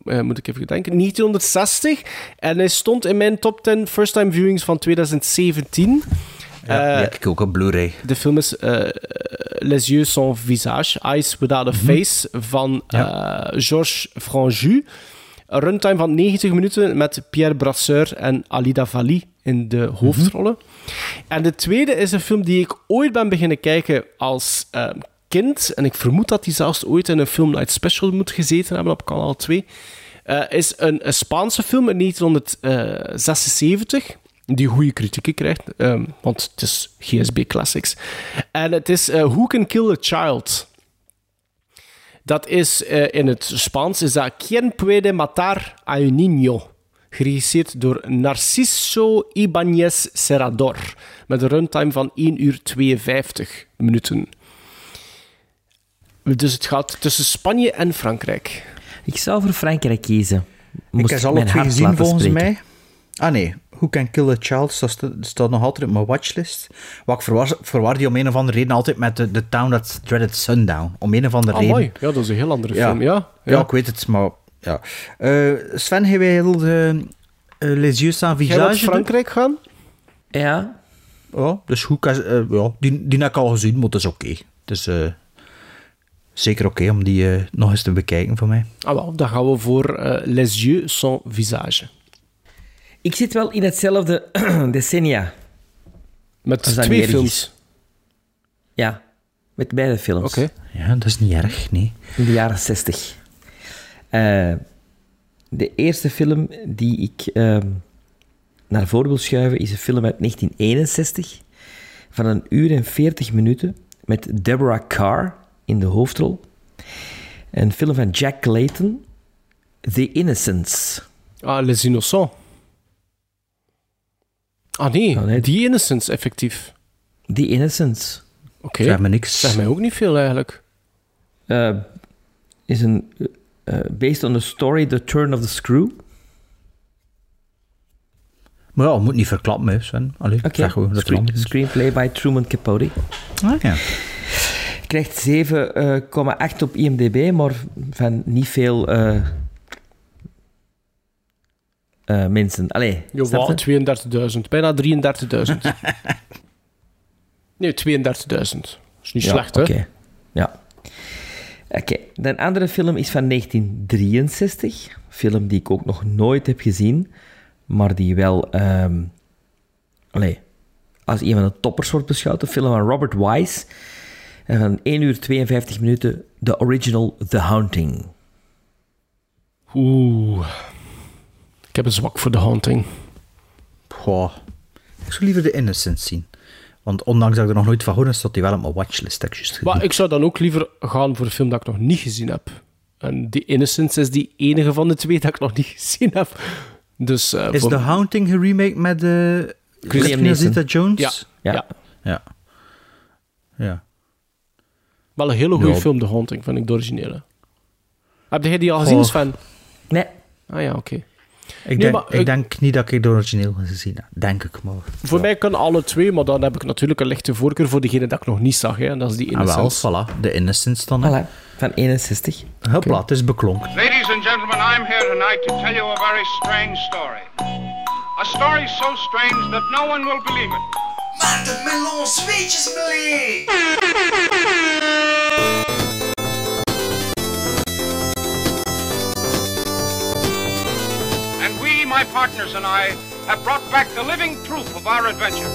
eh, moet ik even denken. 1960. En hij stond in mijn top 10 first time viewings van 2017. Ja, heb ik ook op Blu-ray. de film is eh, Les yeux sans visage, Eyes Without a Face, van Georges Franju. Een runtime van 90 minuten met Pierre Brasseur en Alida Valli in de hoofdrollen. En de tweede is een film die ik ooit ben beginnen kijken als eh, kind. En ik vermoed dat die zelfs ooit in een Film Night Special moet gezeten hebben op kanaal 2. Eh, is een, een Spaanse film uit 1976 die goede kritieken krijgt, ehm, want het is GSB Classics. En het is eh, Who Can Kill a Child? Dat is eh, in het Spaans is dat Quien puede matar a un niño? Geregisseerd door Narciso Ibáñez Serrador. Met een runtime van 1 uur 52 minuten. Dus het gaat tussen Spanje en Frankrijk. ik zou voor Frankrijk kiezen. Ik heb ze alle twee gezien, volgens spreken. mij. Ah nee, Who Can Kill a Child dat staat, staat nog altijd op mijn watchlist. Wat ik verwar, verwar die om een of andere reden altijd met de, de Town That Dreaded Sundown. Om een of andere Ah, reden. mooi. Ja, dat is een heel andere Ja. film. Ja, Ja, ik weet het, maar... Ja. Eh, Sven, heb jij heel de eh, Les Yeux sans Visage? Frankrijk gaan? Ja, Ja, dus hoe kan, eh, ja, die, die heb ik al gezien, maar het is oké. Is eh, zeker oké om die nog eens te bekijken voor mij. Ah, wel, dan gaan we voor eh, Les yeux sans visage. Ik zit wel in hetzelfde decennia Met twee films. is. Ja, met beide films. Oké. Ja, dat is niet erg, nee. In de jaren 60. Eh, de eerste film die ik ehm, naar voren wil schuiven is een film uit 1961 van een uur en 40 minuten met Deborah Carr in de hoofdrol. Een film van Jack Clayton, The Innocents. Ah, Les Innocents. Ah nee, nee. The Innocents, effectief. The Innocents. Oké. Zeg me niks. Zeg mij ook niet veel, eigenlijk. Eh, is een... eh, based on the story The Turn of the Screw. Maar ja, moet niet verklappen, hè, Sven. Allee, Oké. zeg gewoon dat Screen- het screenplay by Truman Capote. Ah, ja. Krijgt 7,8 op IMDb, maar van niet veel eh, eh, mensen. Allee, Jawel, je? 32.000. Bijna 33.000. nee, 32.000. Dat is niet Ja, slecht, hè? Oké. Ja. Oké, de andere film is van 1963. Film die ik ook nog nooit heb gezien, maar die wel ehm allee, als een van de toppers wordt beschouwd. Een film van Robert Wise. En van 1 uur 52 minuten, de original The Haunting. Oeh. Ik heb een zwak voor The Haunting. Goh. Ik zou liever de Innocents zien. Want ondanks dat ik er nog nooit van hoor, staat die wel op mijn watchlist. ik. Maar ik zou dan ook liever gaan voor een film dat ik nog niet gezien heb. En The Innocents is die enige van de twee dat ik nog niet gezien heb. Dus, eh, Is voor- The Haunting geremake met Neeson. Zeta Jones? Ja. Ja. Ja. Ja. Ja. Wel een hele goede film, The Haunting, vind ik, de originele. Heb jij die al gezien, Goh. Sven? Nee. Ah ja, oké. Ik, Nee, denk, maar ik ik- denk niet dat ik de origineel gezien heb. Denk ik maar. Voor mij kunnen alle twee, maar dan heb ik natuurlijk een lichte voorkeur voor degene dat ik nog niet zag. Hè, en dat is die Ah, wel, voilà. De Innocents dan. Voilà, van 61. Hopla, het is beklonken. Ladies and gentlemen, I'm here tonight to tell you a very strange story. A story so strange that no one will believe it. Maak melon zweetjes And my partners and I, have brought back the living proof of our adventure.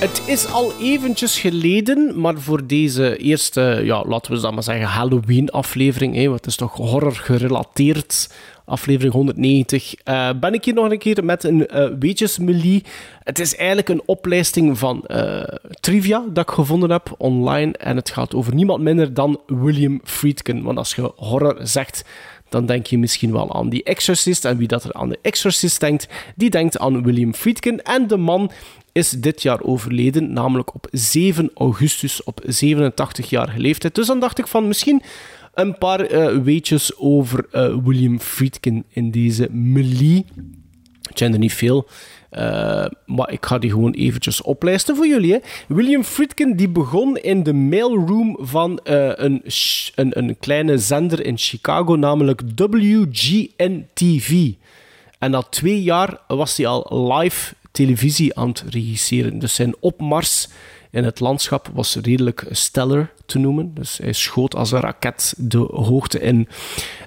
Het is al eventjes geleden, maar voor deze eerste, ja, laten we dat maar zeggen, Halloween-aflevering, hè, want het is toch horror gerelateerd, aflevering 190, eh, ben ik hier nog een keer met een eh weetjesmelie. Het is eigenlijk een oplijsting van eh, trivia dat ik gevonden heb online en het gaat over niemand minder dan William Friedkin. Want als je horror zegt, dan denk je misschien wel aan die Exorcist. En wie dat er aan de Exorcist denkt, die denkt aan William Friedkin. En de man is dit jaar overleden, namelijk op 7 augustus op 87-jarige leeftijd. Dus dan dacht ik van misschien een paar eh, weetjes over eh, William Friedkin in deze melie. Het zijn er niet veel. Eh, maar ik ga die gewoon eventjes oplijsten voor jullie. Hè. William Friedkin die begon in de mailroom van eh, een, een, een kleine zender in Chicago, namelijk WGN-TV. En na twee jaar was hij al live televisie aan het regisseren. Dus zijn opmars in het landschap was redelijk stellar te noemen. Dus hij schoot als een raket de hoogte in.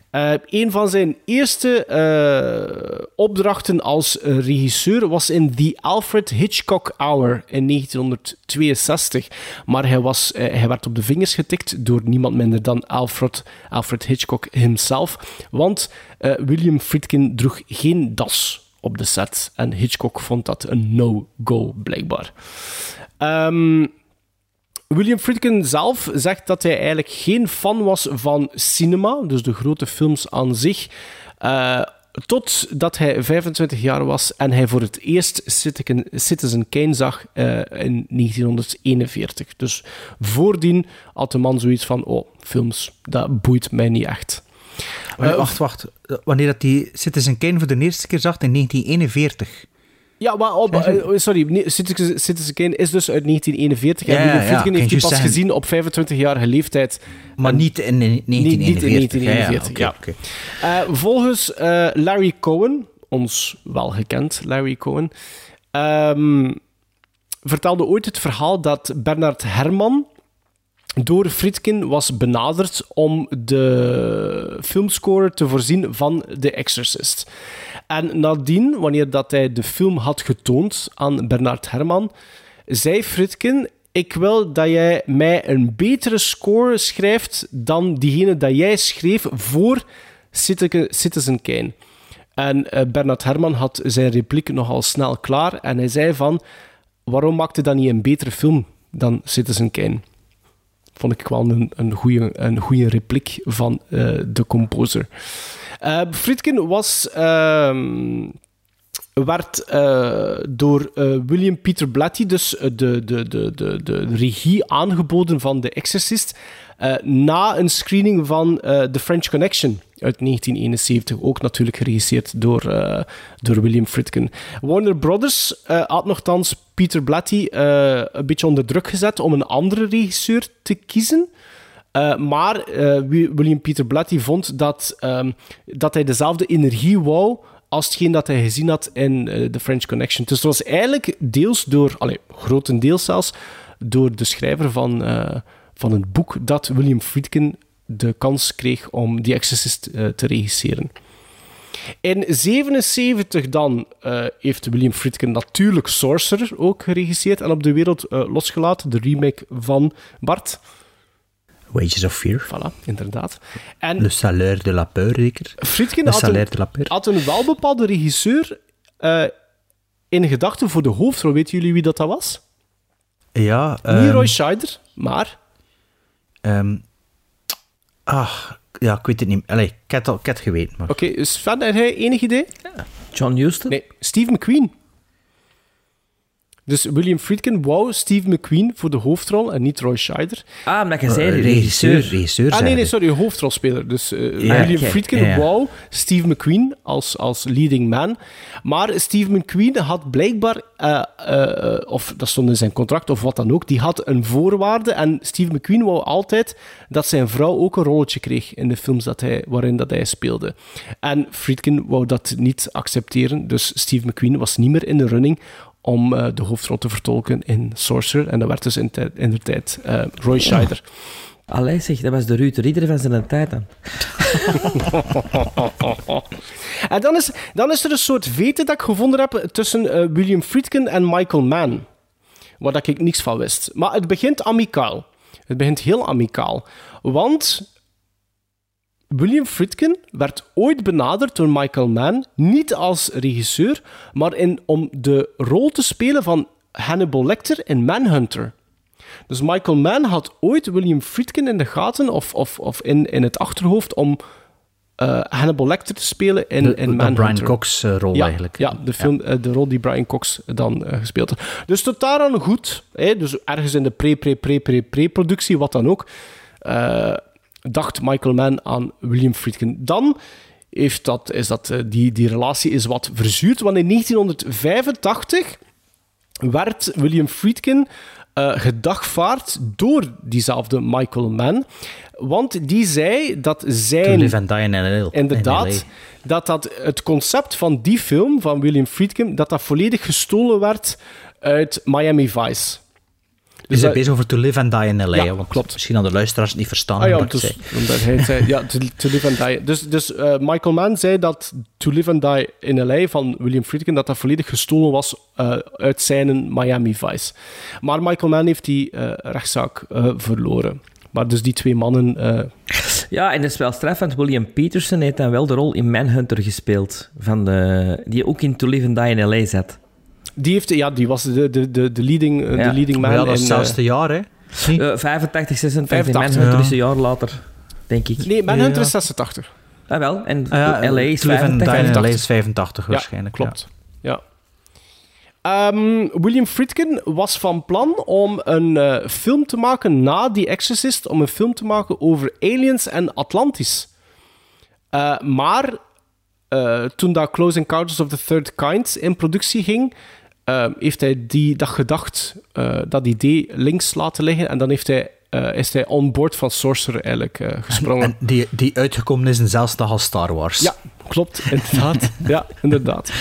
Eh, een van zijn eerste eh, opdrachten als regisseur was in The Alfred Hitchcock Hour in 1962. Maar hij, was, eh, hij werd op de vingers getikt door niemand minder dan Alfred, Alfred Hitchcock himself. Want William Friedkin droeg geen das op de set. En Hitchcock vond dat een no-go, blijkbaar. Ehm, William Friedkin zelf zegt dat hij eigenlijk geen fan was van cinema, dus de grote films aan zich. Uh, totdat hij 25 jaar was en hij voor het eerst Citizen Kane zag uh, in 1941. Dus voordien had de man zoiets van: oh, films, dat boeit mij niet echt. Uh, wacht, wacht. Wanneer dat die Citizen Kane voor de eerste keer zag in 1941. Ja, maar op, uh, sorry, Citizen, Kane is dus uit 1941 ja, en William Friedkin ja, heeft die pas gezien op 25-jarige leeftijd. Maar en, niet in 1941. Niet, niet in 1941, ja. Okay, okay. uh, volgens Larry Cohen, ons wel gekend Larry Cohen, um, vertelde ooit het verhaal dat Bernard Herrmann door Friedkin was benaderd om de filmscore te voorzien van The Exorcist. En nadien, wanneer dat hij de film had getoond aan Bernard Herrmann, zei Friedkin: Ik wil dat jij mij een betere score schrijft dan diegene dat jij schreef voor Citizen Kane. En eh, Bernard Herrmann had zijn repliek nogal snel klaar en hij zei van... Waarom maakte dat niet een betere film dan Citizen Kane? Vond ik wel een, een, goede, een goede repliek van eh, de composer. Eh Friedkin was... ehm, werd eh, door eh, William Peter Blatty, dus eh, de, de, de, de, de regie aangeboden van The Exorcist, eh, na een screening van eh, The French Connection uit 1971, ook natuurlijk geregisseerd door, eh, door William Friedkin. Warner Brothers eh, had nogthans Peter Blatty eh, een beetje onder druk gezet om een andere regisseur te kiezen. Uh, maar uh, William Peter Blatty vond dat, um, dat hij dezelfde energie wou als hetgeen dat hij gezien had in uh, The French Connection. Dus het was eigenlijk deels door, allez, grotendeels zelfs, door de schrijver van, van het boek dat William Friedkin de kans kreeg om The Exorcist te regisseren. In 1977 dan uh, heeft William Friedkin natuurlijk Sorcerer ook geregisseerd en op de wereld uh, losgelaten, de remake van Bart. Wages of Fear. Voilà, inderdaad. En Le Salaire de la Peur, zeker? Friedkin Le had Salaire een, de la Peur. had een welbepaalde regisseur uh, in gedachten voor de hoofdrol. Weten jullie wie dat, dat was? Ja. Niet Um, Roy Scheider, maar... Um, ah, ja, ik weet het niet. Allee, ik had het, al, ik had het geweten. Maar... Oké, okay, Sven, heb jij enig idee? Ja. John Huston? Nee, Steve McQueen. Dus William Friedkin wou Steve McQueen voor de hoofdrol en niet Roy Scheider. Ah, omdat je zei Uh, regisseur. regisseur. ah, nee, nee, sorry, hoofdrolspeler. Dus uh, Ja, William Friedkin ja. wou Steve McQueen als, als leading man. Maar Steve McQueen had blijkbaar, uh, uh, of dat stond in zijn contract of wat dan ook, die had een voorwaarde. En Steve McQueen wou altijd dat zijn vrouw ook een rolletje kreeg in de films dat hij, waarin dat hij speelde. En Friedkin wou dat niet accepteren. Dus Steve McQueen was niet meer in de running om uh, de hoofdrol te vertolken in Sorcerer. En dat werd dus in, in de tijd uh, Roy Scheider. Allee zeg, dat was de Ruud Ridder van zijn tijd dan. en dan is, dan is er een soort vete dat ik gevonden heb tussen uh, William Friedkin en Michael Mann. Waar dat ik niks van wist. Maar het begint amicaal. Het begint heel amicaal. Want William Friedkin werd ooit benaderd door Michael Mann, niet als regisseur, maar in, om de rol te spelen van Hannibal Lecter in Manhunter. Dus Michael Mann had ooit William Friedkin in de gaten of, of, of in, in het achterhoofd om uh, Hannibal Lecter te spelen in, de, in de Manhunter. Brian Cox uh, rol ja, eigenlijk. Ja, de, film, ja. Uh, de rol die Brian Cox dan gespeeld had. Dus tot daar aan goed. Hè? Dus ergens in de pre-pre-pre-pre-pre-productie, wat dan ook dacht Michael Mann aan William Friedkin. Dan heeft dat, is dat, uh, die, die relatie is wat verzuurd, want in 1985 werd William Friedkin uh, gedagvaard door diezelfde Michael Mann, want die zei dat zijn... To Live and Die in LA. Inderdaad, dat, dat het concept van die film, van William Friedkin, dat dat volledig gestolen werd uit Miami Vice. Dus hij bezig over To Live and Die in L.A. Ja, want klopt. misschien hadden de luisteraars het niet verstaan. Ah, ja, dus, zei. omdat hij zei, ja, to, to, Live and Die. Dus, dus uh, Michael Mann zei dat To Live and Die in L.A. van William Friedkin, dat dat volledig gestolen was uh, uit zijn Miami Vice. Maar Michael Mann heeft die uh, rechtszaak verloren. Maar dus die twee mannen... Ja, en dat is wel straf, want William Peterson heeft dan wel de rol in Manhunter gespeeld, van de, die ook in To Live and Die in L.A. zat. Die, heeft, ja, die was de, de, de, de leading, ja. de leading man. Ja, dat is in, hetzelfde jaar, hè? Uh, 85, 86. Manhunter ja. is een jaar later, denk ik. Nee, Manhunter ja. is 86. Ah, wel. En ah, ja, LA is 85. 85. LA is 85 waarschijnlijk. klopt. Ja. Um, William Friedkin was van plan om een uh, film te maken na The Exorcist, om een film te maken over aliens en Atlantis. Uh, maar uh, toen dat Close Encounters of the Third Kind in productie ging, heeft hij die dag gedacht, uh, dat idee links laten liggen. En dan heeft hij, is hij on board van Sorcerer eigenlijk gesprongen. En, en die, die uitgekomen is in dag als Star Wars. Ja, klopt, inderdaad. ja, inderdaad.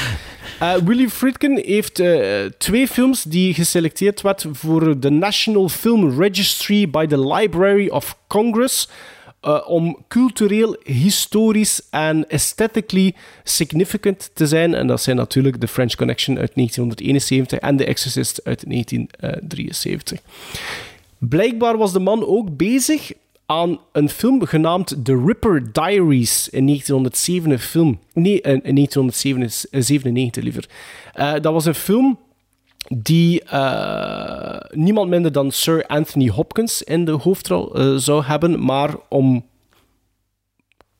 Eh, William Friedkin heeft eh, twee films die geselecteerd werd voor de National Film Registry by the Library of Congress. Eh, om cultureel, historisch en aesthetically significant te zijn. En dat zijn natuurlijk The French Connection uit 1971 en The Exorcist uit 1973. Blijkbaar was de man ook bezig aan een film genaamd The Ripper Diaries in 1907 film. Nee, in in 1997 liever. Eh, dat was een film die eh, niemand minder dan Sir Anthony Hopkins in de hoofdrol eh, zou hebben, maar om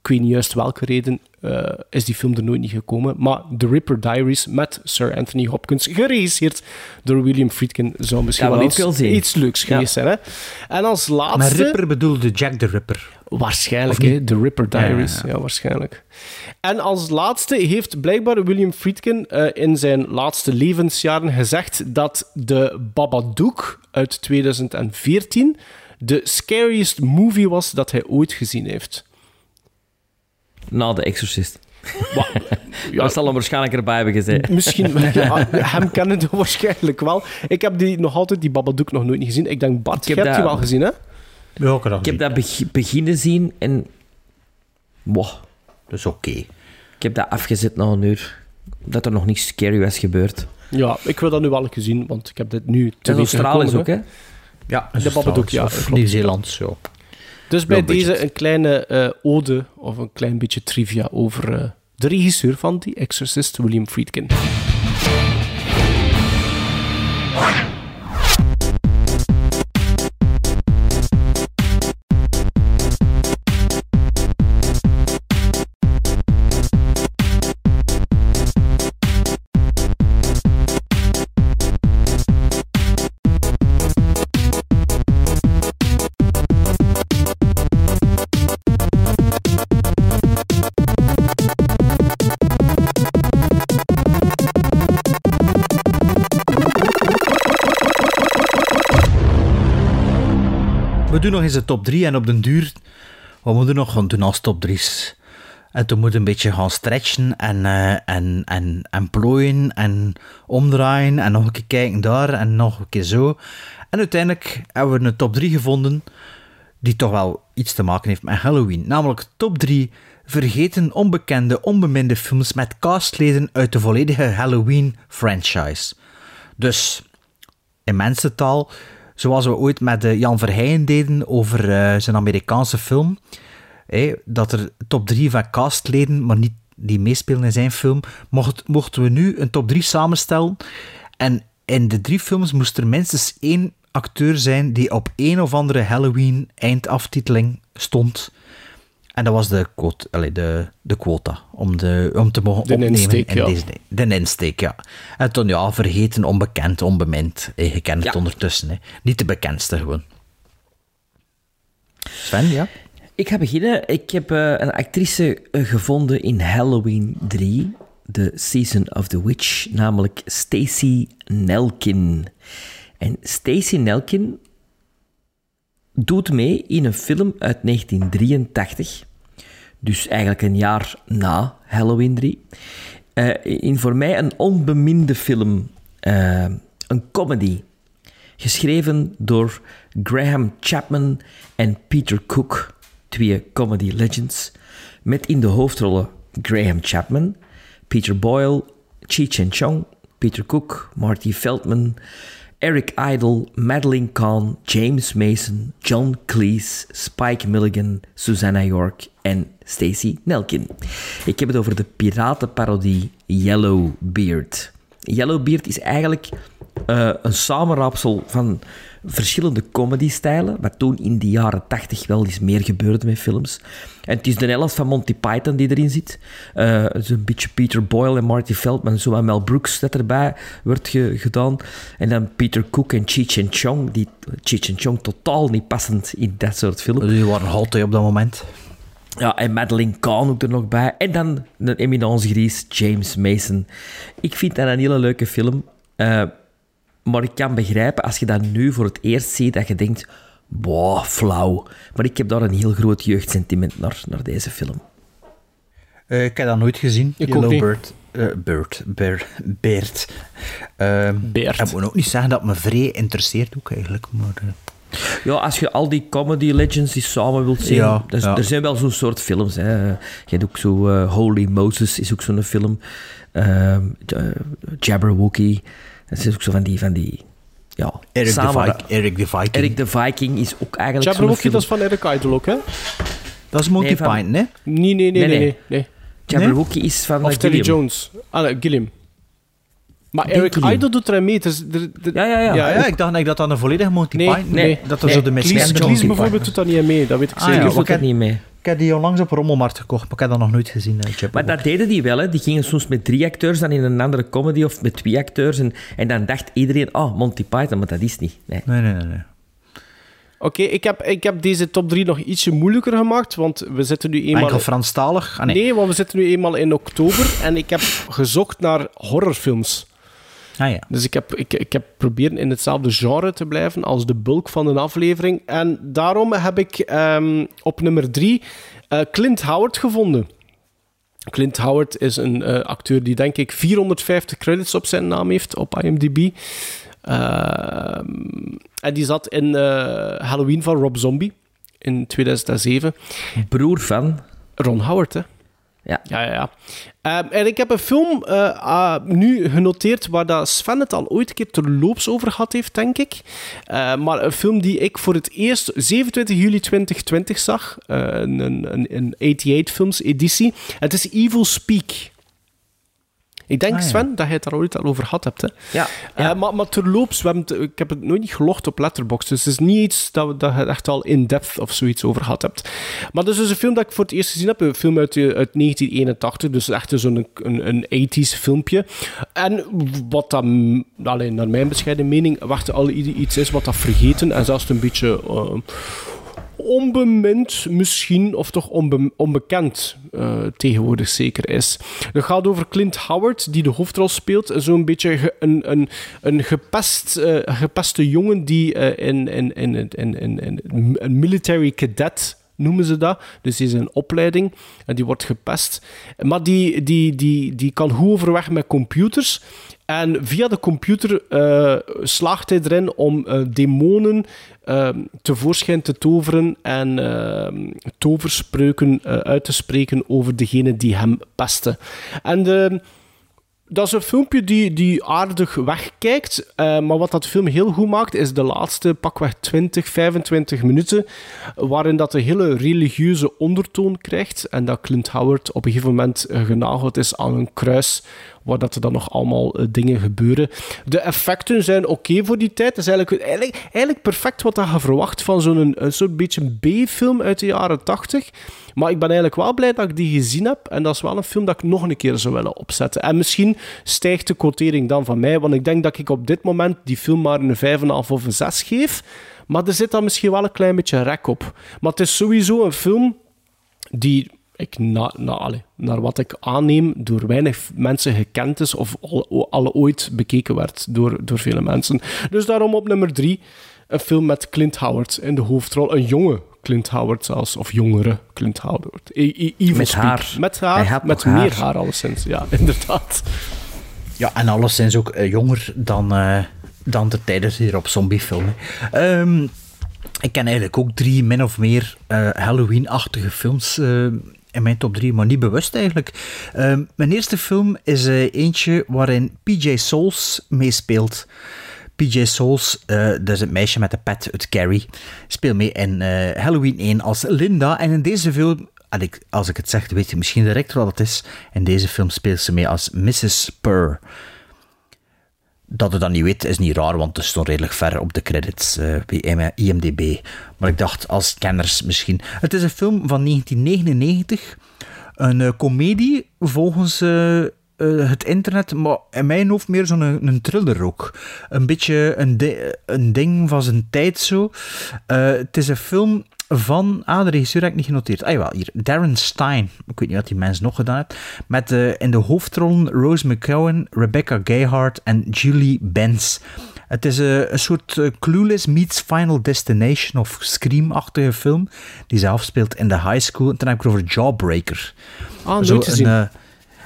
ik weet niet juist welke reden eh, is die film er nooit niet gekomen. Maar The Ripper Diaries met Sir Anthony Hopkins, geregisseerd door William Friedkin, zou misschien wel iets, zien. iets leuks Ja. geweest zijn. Hè? En als Maar laatste... Ripper bedoelde Jack the Ripper. Waarschijnlijk, hè? The Ripper Diaries. Ja, Ja, waarschijnlijk. En als laatste heeft blijkbaar William Friedkin eh, in zijn laatste levensjaren gezegd dat de Babadook uit 2014 de scariest movie was dat hij ooit gezien heeft. Na The Exorcist. ja. Dat zal hem waarschijnlijk erbij hebben gezegd. Misschien, ja, hem kennen we waarschijnlijk wel. Ik heb die, nog altijd die Babadook nog nooit niet gezien. Ik denk, Bart, Ik je heb hebt die dat- wel gezien, hè? Ja, ik, Ik heb dat beg- beginnen zien en... Wow. Dat is oké. Ik heb dat afgezet na een uur. Dat er nog niets scary was gebeurd. Ja, ik wil dat nu wel een keer zien, want ik heb dit nu te En weten Australisch ook, hè? Ja, De Babadook, ja. Of klopt. Dus bij budget. deze een kleine eh, ode of een klein beetje trivia over eh, de regisseur van The Exorcist, William Friedkin. Nog eens de top 3 en op den duur, wat moeten we nog gaan doen als top 3's? En toen moeten we een beetje gaan stretchen en, eh, en, en, en plooien en omdraaien en nog een keer kijken daar en nog een keer zo. En uiteindelijk hebben we een top 3 gevonden die toch wel iets te maken heeft met Halloween. Namelijk top 3 vergeten, onbekende, onbeminde films met castleden uit de volledige Halloween franchise. Dus in mensentaal, zoals we ooit met eh, Jan Verheyen deden over eh, zijn Amerikaanse film, dat er top 3 van castleden, maar niet die meespelen in zijn film, mocht, mochten we nu een top 3 samenstellen. En in de drie films moest er minstens één acteur zijn die op een of andere Halloween eindaftiteling stond. En dat was de, quote, allee, de, de quota om, de, om te mogen De opnemen. insteek, in ja. deze, de insteek, ja. En toen, ja, vergeten, onbekend, onbemind. Eh, Je kent het Ja. ondertussen. Hè. Niet de bekendste gewoon. Sven, ja? Ik ga beginnen. Ik heb eh, een actrice eh, gevonden in Halloween 3, The Season of the Witch, namelijk Stacey Nelkin. En Stacey Nelkin doet mee in een film uit 1983. Dus eigenlijk een jaar na Halloween 3. Eh, in voor mij een onbeminde film. eh, een comedy. Geschreven door Graham Chapman en Peter Cook. Twee comedy legends. Met in de hoofdrollen Graham Chapman, Peter Boyle, Cheech Chong, Peter Cook, Marty Feldman, Eric Idle, Madeline Kahn, James Mason, John Cleese, Spike Milligan, Susanna York en Stacey Nelkin. Ik heb het over de piratenparodie Yellowbeard. Yellowbeard is eigenlijk eh, een samenraapsel van verschillende comedy-stijlen, wat toen in de jaren tachtig wel eens meer gebeurde met films. En het is de helft van Monty Python die erin zit. Is een beetje Peter Boyle en Marty Feldman, zo en Mel Brooks dat erbij wordt ge- gedaan. En dan Peter Cook en Cheech and Chong, die Cheech and Chong totaal niet passend in dat soort films. Die waren hot op dat moment. Ja, en Madeleine Kahn ook er nog bij. En dan een eminence gries, James Mason. Ik vind dat een hele leuke film. Eh, maar ik kan begrijpen, als je dat nu voor het eerst ziet, dat je denkt... Boah, flauw. Maar ik heb daar een heel groot jeugdsentiment naar, naar deze film. Eh, ik heb dat nooit gezien. Ik Yellow. Bird. eh, Bird. Bear, Beert. Ehm, Beert. Ik moet ook niet zeggen dat me vrij interesseert ook eigenlijk. Maar, eh, Ja, als je al die comedy legends die samen wilt zien, Ja, er, ja. er zijn wel zo'n soort films. Hè. Je hebt ook zo Holy Moses is ook zo'n film. Ehm, eh, Jabberwocky. Dat is ook zo van die, van die ja, Eric, the samen- Viking, Eric the Viking. Eric the Viking is ook eigenlijk zo'n Jabberwocky, dat is van Eric Idle ook, hè? Dat is Monty Nee, van- Python, hè? Nee, nee, nee, nee. nee, nee. Jabberwocky is van Of eh, Terry. Jones. Ah, nee, Gilliam. Maar Eric. Idle doet er aan mee. Er, er- Ja, ja, ja. Ja, ja, ik dacht eigenlijk dat dat een volledige Monty Nee, Python... nee. dat er Nee, zo de Cleese bijvoorbeeld doet dat niet aan mee, dat weet ik Ah, zeker. ja, doet er niet mee. Ik heb die onlangs op Rommelmarkt gekocht, maar ik heb dat nog nooit gezien. eh. Maar dat deden die wel, hè. Die gingen soms met drie acteurs dan in een andere comedy of met twee acteurs. En, en dan dacht iedereen, oh, Monty Python, maar dat is niet. Nee. Nee, nee, nee. nee. Oké, ik, heb, ik heb deze top 3 nog ietsje moeilijker gemaakt, want we zitten nu eenmaal... Enkel Franstalig? Ah, nee. nee. want we zitten nu eenmaal in oktober en ik heb gezocht naar horrorfilms. Ah, ja. Dus ik heb, ik, ik heb proberen in hetzelfde genre te blijven als de bulk van een aflevering. En daarom heb ik ehm, op nummer 3 Clint Howard gevonden. Clint Howard is een eh, acteur die denk ik 450 credits op zijn naam heeft op IMDb. Ehm, en die zat in eh, Halloween van Rob Zombie in 2007. Broer van... Ron Howard, hè? Ja. Ja, ja. Ehm, en ik heb een film eh, ah, nu genoteerd waar dat Sven het al ooit een keer terloops over gehad heeft, denk ik. Eh, maar een film die ik voor het eerst 27 juli 2020 zag. Eh, een, een, een, een 88 Films editie. Het is Evil Speak. Ik denk, Ah, ja. Sven, dat je het daar ooit al over gehad hebt. Hè? Ja. Eh, maar, maar terloops, we hebben ik heb het nooit niet gelogd op Letterboxd. Dus het is niet iets dat, we, dat je het echt al in-depth of zoiets over gehad hebt. Maar dat is dus een film dat ik voor het eerst gezien heb. Een film uit, eh, uit 1981. Dus echt zo'n een, een 80s filmpje. En wat dat, mm, alleen naar mijn bescheiden mening, wacht al iets is wat dat vergeten en zelfs een beetje... eh, onbemind misschien, of toch onbe- onbekend eh, tegenwoordig zeker is. Het gaat over Clint Howard, die de hoofdrol speelt. Zo'n beetje een, een, een eh, gepeste jongen die eh, in, in, in een military cadet noemen ze dat. Dus die is een opleiding en die wordt gepest. Maar die, die, die, die kan goed overweg met computers. En via de computer eh, slaagt hij erin om eh, demonen eh, tevoorschijn te toveren en toverspreuken uit te spreken over degene die hem pesten. En dat is een filmpje die, die aardig wegkijkt. maar wat dat film heel goed maakt, is de laatste pakweg 20, 25 minuten. Waarin dat een hele religieuze ondertoon krijgt. En dat Clint Howard op een gegeven moment genageld is aan een kruis. Waar dat er dan nog allemaal eh, dingen gebeuren. De effecten zijn oké voor die tijd. Het is eigenlijk, eigenlijk, eigenlijk perfect wat dat je verwacht van zo'n soort beetje B-film uit de jaren 80. Maar ik ben eigenlijk wel blij dat ik die gezien heb. En dat is wel een film dat ik nog een keer zou willen opzetten. En misschien stijgt de quotering dan van mij. Want ik denk dat ik op dit moment die film maar een 5,5 of een 6 geef. Maar er zit dan misschien wel een klein beetje rek op. Maar het is sowieso een film die ik na, na, naar wat ik aanneem door weinig mensen gekend is of al, al ooit bekeken werd door, door vele mensen. Dus daarom op nummer drie een film met Clint Howard in de hoofdrol. Een jonge Clint Howard zelfs, of jongere Clint Howard. E- e- Evil Met Speak. haar. Met haar, met meer haar. haar alleszins. Ja, inderdaad. Ja, en alleszins ook eh, jonger dan, eh, dan de tijden hier op zombiefilmen. Ehm ik ken eigenlijk ook drie min of meer eh, Halloween-achtige films in mijn top drie, maar niet bewust eigenlijk. Ehm, mijn eerste film is eh, eentje waarin PJ Souls meespeelt. PJ Souls, eh, dat is het meisje met de pet uit Carrie, speelt mee in eh, Halloween 1 als Linda. En in deze film, en ik, als ik het zeg, weet je misschien direct wat het is. In deze film speelt ze mee als Mrs. Purr. Dat je dat niet weet, is niet raar, want het stond redelijk ver op de credits eh, bij IMDb. Maar ik dacht, als kenners misschien. Het is een film van 1999. Een eh, komedie, volgens eh, het internet, maar in mijn hoofd meer zo'n een, thriller ook. Een beetje een, een ding van zijn tijd zo. Het is een film van... Ah, de regisseur heb ik niet genoteerd. Ah jawel, hier. Darren Stein. Ik weet niet wat die mensen nog gedaan heeft. Met eh, in de hoofdrollen Rose McGowan, Rebecca Gayheart en Julie Benz. Het is eh, een soort eh, Clueless meets Final Destination of Scream-achtige film, die zich afspeelt in de high school. En dan heb ik het over Jawbreaker. Ah, Zo.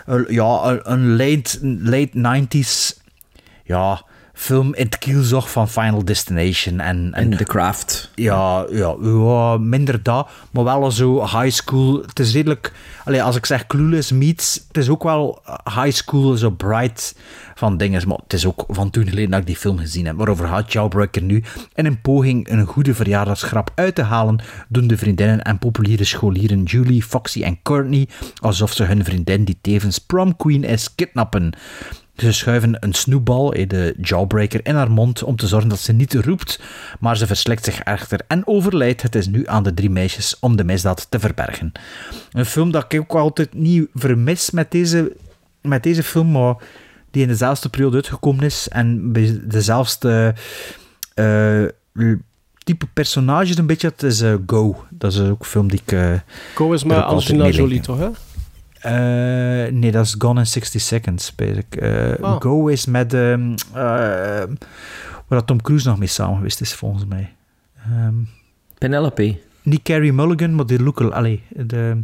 Een, ja, een, een late, late 90s ja, film in het kielzog van Final Destination. En, En The Craft. ja, ja, ja, minder dat, maar wel zo high school. Het is redelijk, allee, als ik zeg Clueless meets, het is ook wel high school, zo bright van dingen. Maar het is ook van toen geleden dat ik die film gezien heb. Waarover gaat Jawbreaker nu? In een poging een goede verjaardagsgrap uit te halen, doen de vriendinnen en populiere scholieren Julie, Foxy en Courtney alsof ze hun vriendin, die tevens prom queen is, kidnappen. Ze schuiven een snoepbal, eh, de jawbreaker, in haar mond om te zorgen dat ze niet roept, maar ze verslikt zich echter en overlijdt. Het is nu aan de drie meisjes om de misdaad te verbergen. Een film dat ik ook altijd niet vermis met deze, met deze film, maar die in dezelfde periode uitgekomen is en bij dezelfde eh, type personages een beetje. Het is eh, Go. Dat is ook een film die ik... eh, Go is altijd Angelina Jolie, toch? Hè? Eh, nee, dat is Gone in 60 Seconds, ik. Eh, Ah. Go is met... ehm eh, waar Tom Cruise nog mee samen geweest is, volgens mij. Ehm, Penelope. niet Carrie Mulligan, maar de look... Allee, de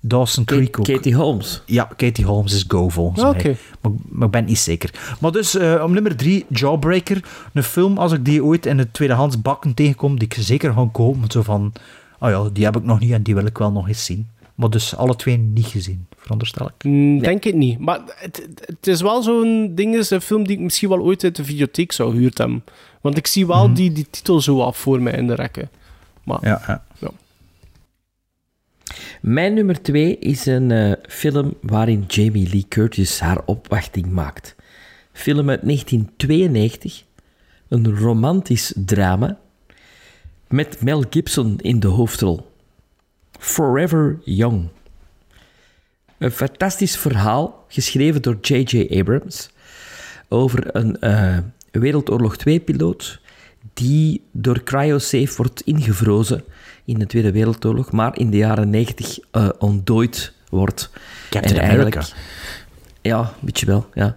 Dawson Creek ook. Katie Holmes. Ja, Katie Holmes is Go, volgens mij. Maar, maar ik ben niet zeker. Maar dus, eh, om nummer drie, Jawbreaker. Een film, als ik die ooit in de tweedehands bakken tegenkom, die ik zeker ga kopen. Zo van, oh ja, die heb ik nog niet en die wil ik wel nog eens zien. Maar dus alle twee niet gezien, veronderstel ik. Mm, Denk het niet. Maar het, het is wel zo'n ding, is een film die ik misschien wel ooit uit de videotheek zou gehuurd hebben. Want ik zie wel die, die titel zo af voor mij in de rekken. Maar Ja, ja. Mijn nummer twee is een eh, film waarin Jamie Lee Curtis haar opwachting maakt. Film uit 1992. Een romantisch drama. Met Mel Gibson in de hoofdrol. Forever Young. Een fantastisch verhaal, geschreven door J.J. Abrams. Over een eh, Wereldoorlog 2-piloot die door CryoSafe wordt ingevrozen in de Tweede Wereldoorlog, maar in de jaren 90 eh ontdooid wordt. Captain En eigenlijk- America. Ja, een beetje wel, ja.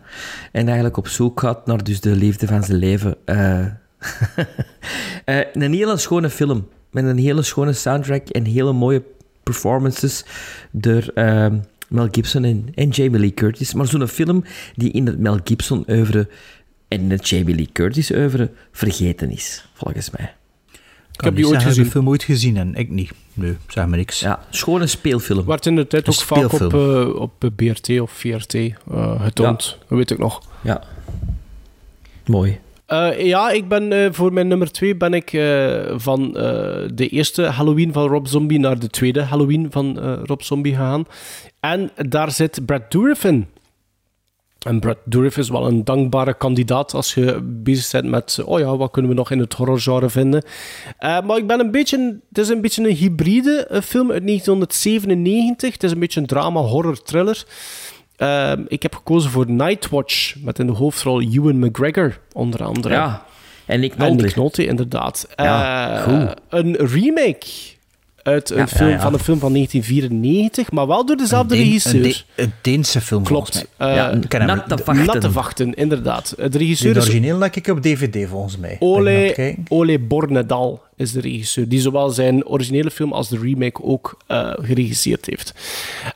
En eigenlijk op zoek gaat naar dus de liefde van zijn leven. Eh, een hele schone film, met een hele schone soundtrack en hele mooie performances door eh, Mel Gibson en, en Jamie Lee Curtis. Maar zo'n film die in het Mel Gibson oeuvre en het Jamie Lee Curtis oeuvre vergeten is, volgens mij. Ik heb die ooit gezien. de film ooit gezien en ik niet. Nee, zeg maar niks. Ja, schone speelfilm. werd in de tijd ook vaak op, eh, op BRT of VRT eh, getoond. Dat weet ik nog. Ja. Mooi. Eh, ja, ik ben eh, voor mijn nummer twee ben ik eh, van eh, de eerste Halloween van Rob Zombie naar de tweede Halloween van eh, Rob Zombie gegaan. En daar zit Brad Dourif in. En Brad Dourif is wel een dankbare kandidaat als je bezig bent met, oh ja, wat kunnen we nog in het horrorgenre vinden. Eh, maar ik ben een beetje, het is een beetje een hybride eh, film uit 1997. Het is een beetje een drama, horror, thriller. Ehm, ik heb gekozen voor Nightwatch, met in de hoofdrol Ewan McGregor, onder andere. Ja. En Nick En Nolte. Nick Nolte, inderdaad. Ja, Eh. Een remake uit een Ja, film, ja, ja. van een film van 1994, maar wel door dezelfde Deen- regisseur. Een, De- een Deense film, Klopt. mij. Eh. Natte Vachten. Natte Vachten, inderdaad. De regisseur De origineel denk ik op DVD, volgens mij. Ole? Ole Bornedal is de regisseur, die zowel zijn originele film als de remake ook eh, geregisseerd heeft.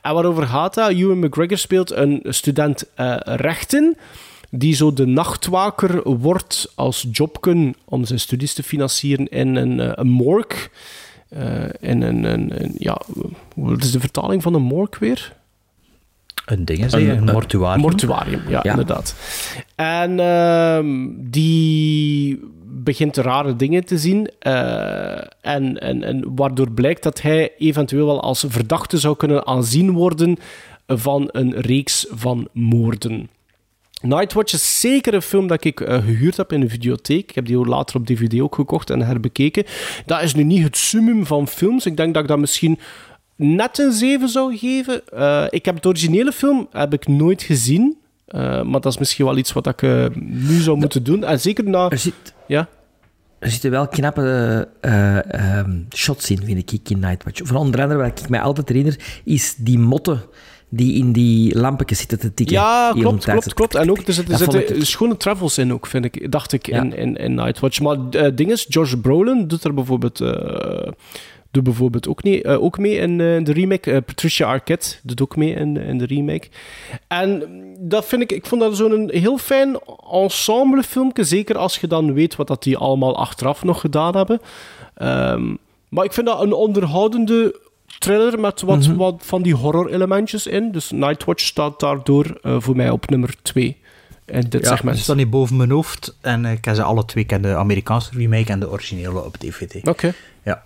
En waarover gaat dat? Ewan McGregor speelt een student eh, rechten, die zo de nachtwaker wordt als jobken om zijn studies te financieren in een, een morgue. Eh, in een, een, een- ja, wat is de vertaling van een morgue weer? Een ding, zeg je? Een mortuarium. Mortuarium, ja, Ja. inderdaad. En ehm, die begint rare dingen te zien. eh, en, en, en waardoor blijkt dat hij eventueel wel als verdachte zou kunnen aanzien worden van een reeks van moorden. Nightwatch is zeker een film dat ik eh, gehuurd heb in de videotheek. Ik heb die later op DVD ook gekocht en herbekeken. Dat is nu niet het summum van films. Ik denk dat ik dat misschien net een 7 zou geven. Eh, ik heb de originele film heb ik nooit gezien. Eh, maar dat is misschien wel iets wat ik nu zou moeten doen. En zeker na... Er, zit, Ja? er zitten wel knappe eh, ehm, shots in, vind ik, in Nightwatch. Voor onder andere, wat ik mij altijd herinner, is die motten die in die lampetjes zitten te tikken. Ja, klopt, klopt, klopt. En ook, er zitten, zitten schone travels in ook, vind ik, dacht ik, in, in, in Nightwatch. Maar het ding is, Josh Brolin doet er bijvoorbeeld, eh, doet bijvoorbeeld ook, niet, eh, ook mee in, eh, de remake. Eh, Patricia Arquette doet ook mee in, in de remake. En dat vind ik, ik vond dat zo'n heel fijn ensemblefilmpje, zeker als je dan weet wat dat die allemaal achteraf nog gedaan hebben. Ehm, maar ik vind dat een onderhoudende thriller met wat, Mhm. wat van die horror-elementjes in. Dus Nightwatch staat daardoor eh, voor mij op nummer 2 in dit ja, segment. Ze staan niet boven mijn hoofd. En eh, ik ken ze alle twee. Ik ken de Amerikaanse remake en de originele op DVD. Oké. Ja.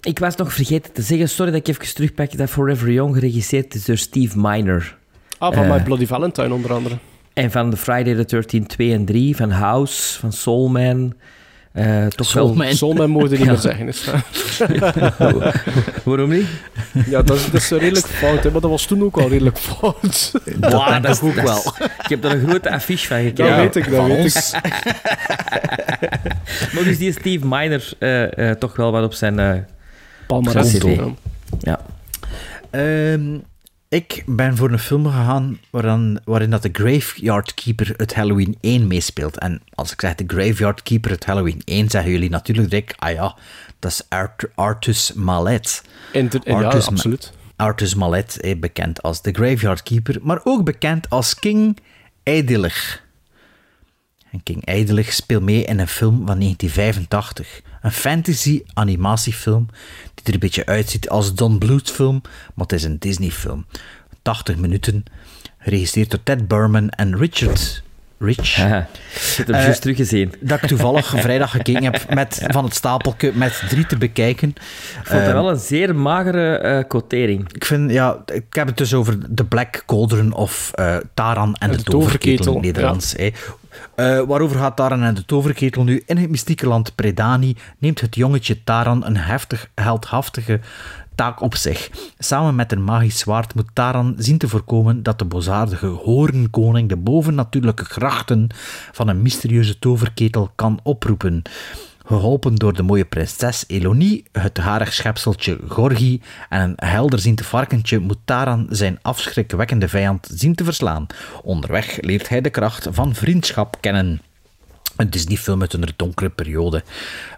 Ik was nog vergeten te zeggen, sorry dat ik even terugpak, dat Forever Young geregisseerd is door Steve Miner. Ah, van Eh, My Bloody Valentine onder andere. En van The Friday the 13th 2 en 3, van House, van Soul Man. Eh, toch Man mogen niet Ja. meer zeggen. Is, Waarom niet? ja, dat is, dat is redelijk fout, hè, maar dat was toen ook al redelijk fout. Wow, denk ik ook wel. Ik heb daar een grote affiche van gekregen. Dat weet ik, dat weet ons. maar dus die Steve Miner eh, eh, toch wel wat op zijn... eh zijn CV. Ja. Ja. Ik ben voor een film gegaan waarin, waarin dat de Graveyard Keeper het Halloween 1 meespeelt. En als ik zeg de Graveyard Keeper het Halloween 1, zeggen jullie natuurlijk direct, ah ja, dat is Art, Artus Malet. Inter- ja, Artus Ma- absoluut. Artus Malet, eh, bekend als de Graveyard Keeper, maar ook bekend als King Eidelig. En King Eidelig speelt mee in een film van 1985. Een fantasy animatiefilm die er een beetje uitziet als Don Bluth film, maar het is een Disney film. 80 minuten, geregisseerd door Ted Berman en Richard Rich. Ik heb hem Eh, juist teruggezien. Dat ik toevallig vrijdag gekeken heb met, van het stapeltje met drie te bekijken. Ik vond het Eh, wel een zeer magere eh quotering. ik vind, ja, ik heb het dus over The Black Cauldron of eh, Taran en de, De Toverketel in Nederlands. Eh, waarover gaat Taran en de Toverketel nu? In het mystieke land Predani neemt het jongetje Taran een heftig, heldhaftige taak op zich. Samen met een magisch zwaard moet Taran zien te voorkomen dat de bozaardige hoornkoning de bovennatuurlijke krachten van een mysterieuze toverketel kan oproepen. Geholpen door de mooie prinses Elonie, het harig schepseltje Gorgi en een helderziend varkentje moet Taran zijn afschrikwekkende vijand zien te verslaan. Onderweg leert hij de kracht van vriendschap kennen. Een Disney-film uit een donkere periode.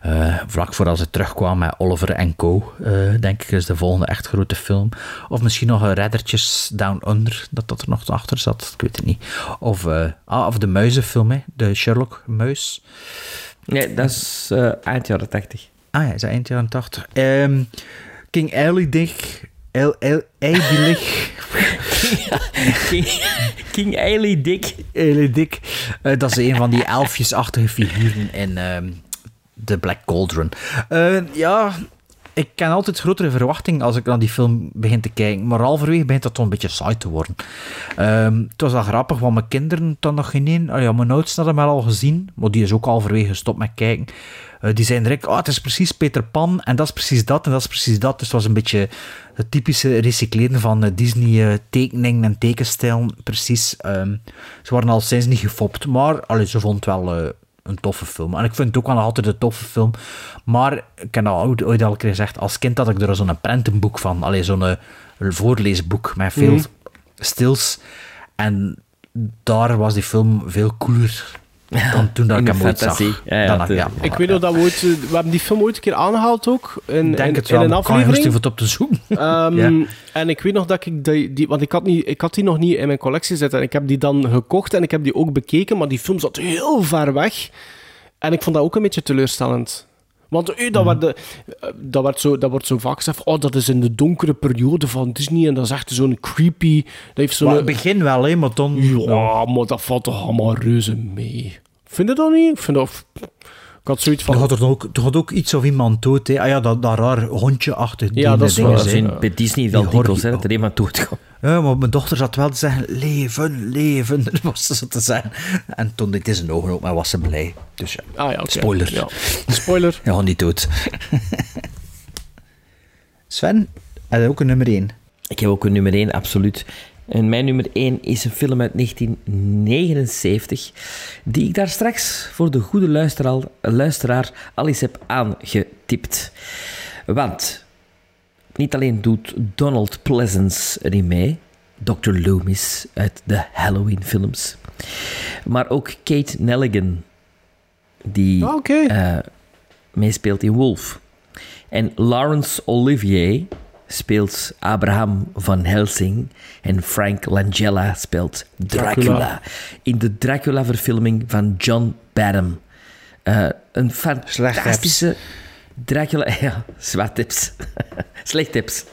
Eh, vlak voordat ze terugkwamen met Oliver en Co. eh, denk ik, is de volgende echt grote film. Of misschien nog een Reddertjes Down Under, dat dat er nog achter zat. Ik weet het niet. Of, eh, ah, of de muizenfilm, hè, de Sherlock-muis. Nee, dat is eh, eind jaren 80. Ah ja, is dat eind jaren 80. Ehm, King Eilig. El, El, Eilig. King, King Eiley Dick. Eilig Dick. Eh, dat is een van die elfjesachtige figuren in ehm The Black Cauldron. Eh, ja, ik ken altijd grotere verwachting als ik naar die film begin te kijken. Maar halverwege begint dat toch een beetje saai te worden. Ehm, het was wel grappig, want mijn kinderen dan nog geen één. Oh ja, mijn oudste hadden hem al gezien, maar die is ook halverwege gestopt met kijken. Eh, die zijn direct, oh, het is precies Peter Pan en dat is precies dat en dat is precies dat. Dus het was een beetje het typische recycleren van eh, Disney eh, en tekenstijlen. Precies. Ehm, ze waren al sinds niet gefopt, maar allee, ze vond het wel een toffe film. En ik vind het ook wel altijd een toffe film. Maar ik heb dat ooit, ooit al een keer gezegd, als kind had ik er zo'n prentenboek van. Allee, zo'n eh, voorleesboek met veel Mhm. stils. En daar was die film veel cooler dan toen dat ik de hem ooit zag. Ja, ja, Dan had- tuurlijk. Ik weet nog dat we ooit... eh, We hebben die film ooit een keer aangehaald ook. In, denk in, het in wel, een maar ik kan je rustig aflevering. wat op te zoeken. Ehm, Ja. En ik weet nog dat ik die, die want ik had, niet, ik had die nog niet in mijn collectie zitten. En ik heb die dan gekocht en ik heb die ook bekeken, maar die film zat heel ver weg. En ik vond dat ook een beetje teleurstellend. Want eh, dat, werd, de- eh, dat, werd zo, dat wordt zo vaak gezegd, oh, dat is in de donkere periode van Disney en dat is echt zo'n creepy... Dat heeft zo'n... Maar het begin wel, hè, maar dan... Ja, maar dat valt toch allemaal reuze mee. Vind je dat niet? Ik vind dat... Ik had zoiets van... Er gaat er ook, er gaat ook iets of iemand dood. Hè. Ah ja, dat, dat raar hondje-achtig Ja, dat is dingen waar. Dat is zijn. in, bij Disney wel Die dat er iemand doodkomt. Ja, maar mijn dochter zat wel te zeggen, leven, leven. Dat was ze zo te zeggen. En toen deed zijn ogen open en was ze blij. Dus ja, Ah ja, oké. spoiler. Ja. Spoiler. Gaat niet dood. Sven, heb je ook een nummer 1? Ik heb ook een nummer 1, absoluut. En mijn nummer 1 is een film uit 1979, die ik daar straks voor de goede luisteraar, luisteraar al eens heb aangetipt. Want niet alleen doet Donald Pleasence erin mee, Dr. Loomis uit de Halloween-films. Maar ook Kate Nelligan, die Ah, eh, meespeelt in Wolf. En Laurence Olivier speelt Abraham van Helsing. En Frank Langella speelt Dracula. Dracula. In de Dracula-verfilming van John Badham. Eh, een fantastische Dracula... Ja, zwart tips. Slecht tips.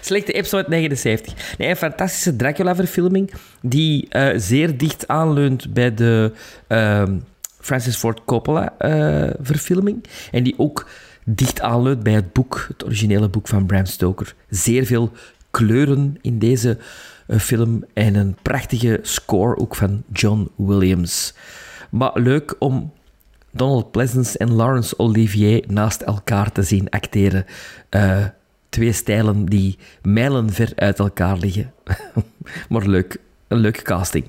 Slechte episode 79. Nee, een fantastische Dracula-verfilming die eh, zeer dicht aanleunt bij de ehm, Francis Ford Coppola-verfilming. en die ook dicht aanleunt bij het boek, het originele boek van Bram Stoker. Zeer veel kleuren in deze eh, film en een prachtige score ook van John Williams. Maar leuk om Donald Pleasence en Laurence Olivier naast elkaar te zien acteren. Eh, twee stijlen die mijlenver uit elkaar liggen. maar leuk. Een leuke casting.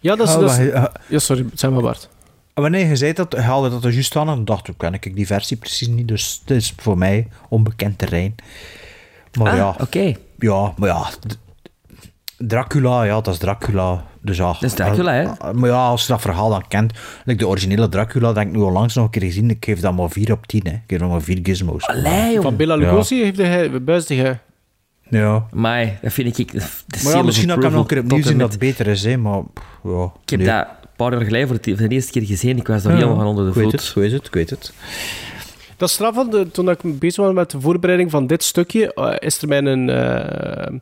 Ja, dat is... Ah, dat is- eh, ja, sorry, zeg maar Bart. Wanneer je zei dat, haalde dat er juist aan en dacht, ik ken ik die versie precies niet, dus het is voor mij onbekend terrein. Maar Ah, ja, oké. ja, maar ja, Dracula, ja, dat is Dracula. Dus ja, Dat is Dracula, hè? eh, Maar ja, als je dat verhaal dan kent, like de originele Dracula, denk ik nu al langs nog een keer gezien, ik geef dat maar 4 op 10, hè. Ik geef dat maar 4 gizmos. Allee, joh. Van Bela Ja. Lugosi heeft hij hij. Ja. Maar dat vind ik... De Maar ja, misschien dat ik hem nog een keer opnieuw zien dat het beter is, hè, maar ja. Ik heb nee. dat paar jaar geleden voor, het- voor de eerste keer gezien. Ik was daar Ja, helemaal van onder de ik weet voet. het, ik weet het, ik weet het. Dat is eh, toen ik bezig was met de voorbereiding van dit stukje, eh, is er mij een... eh,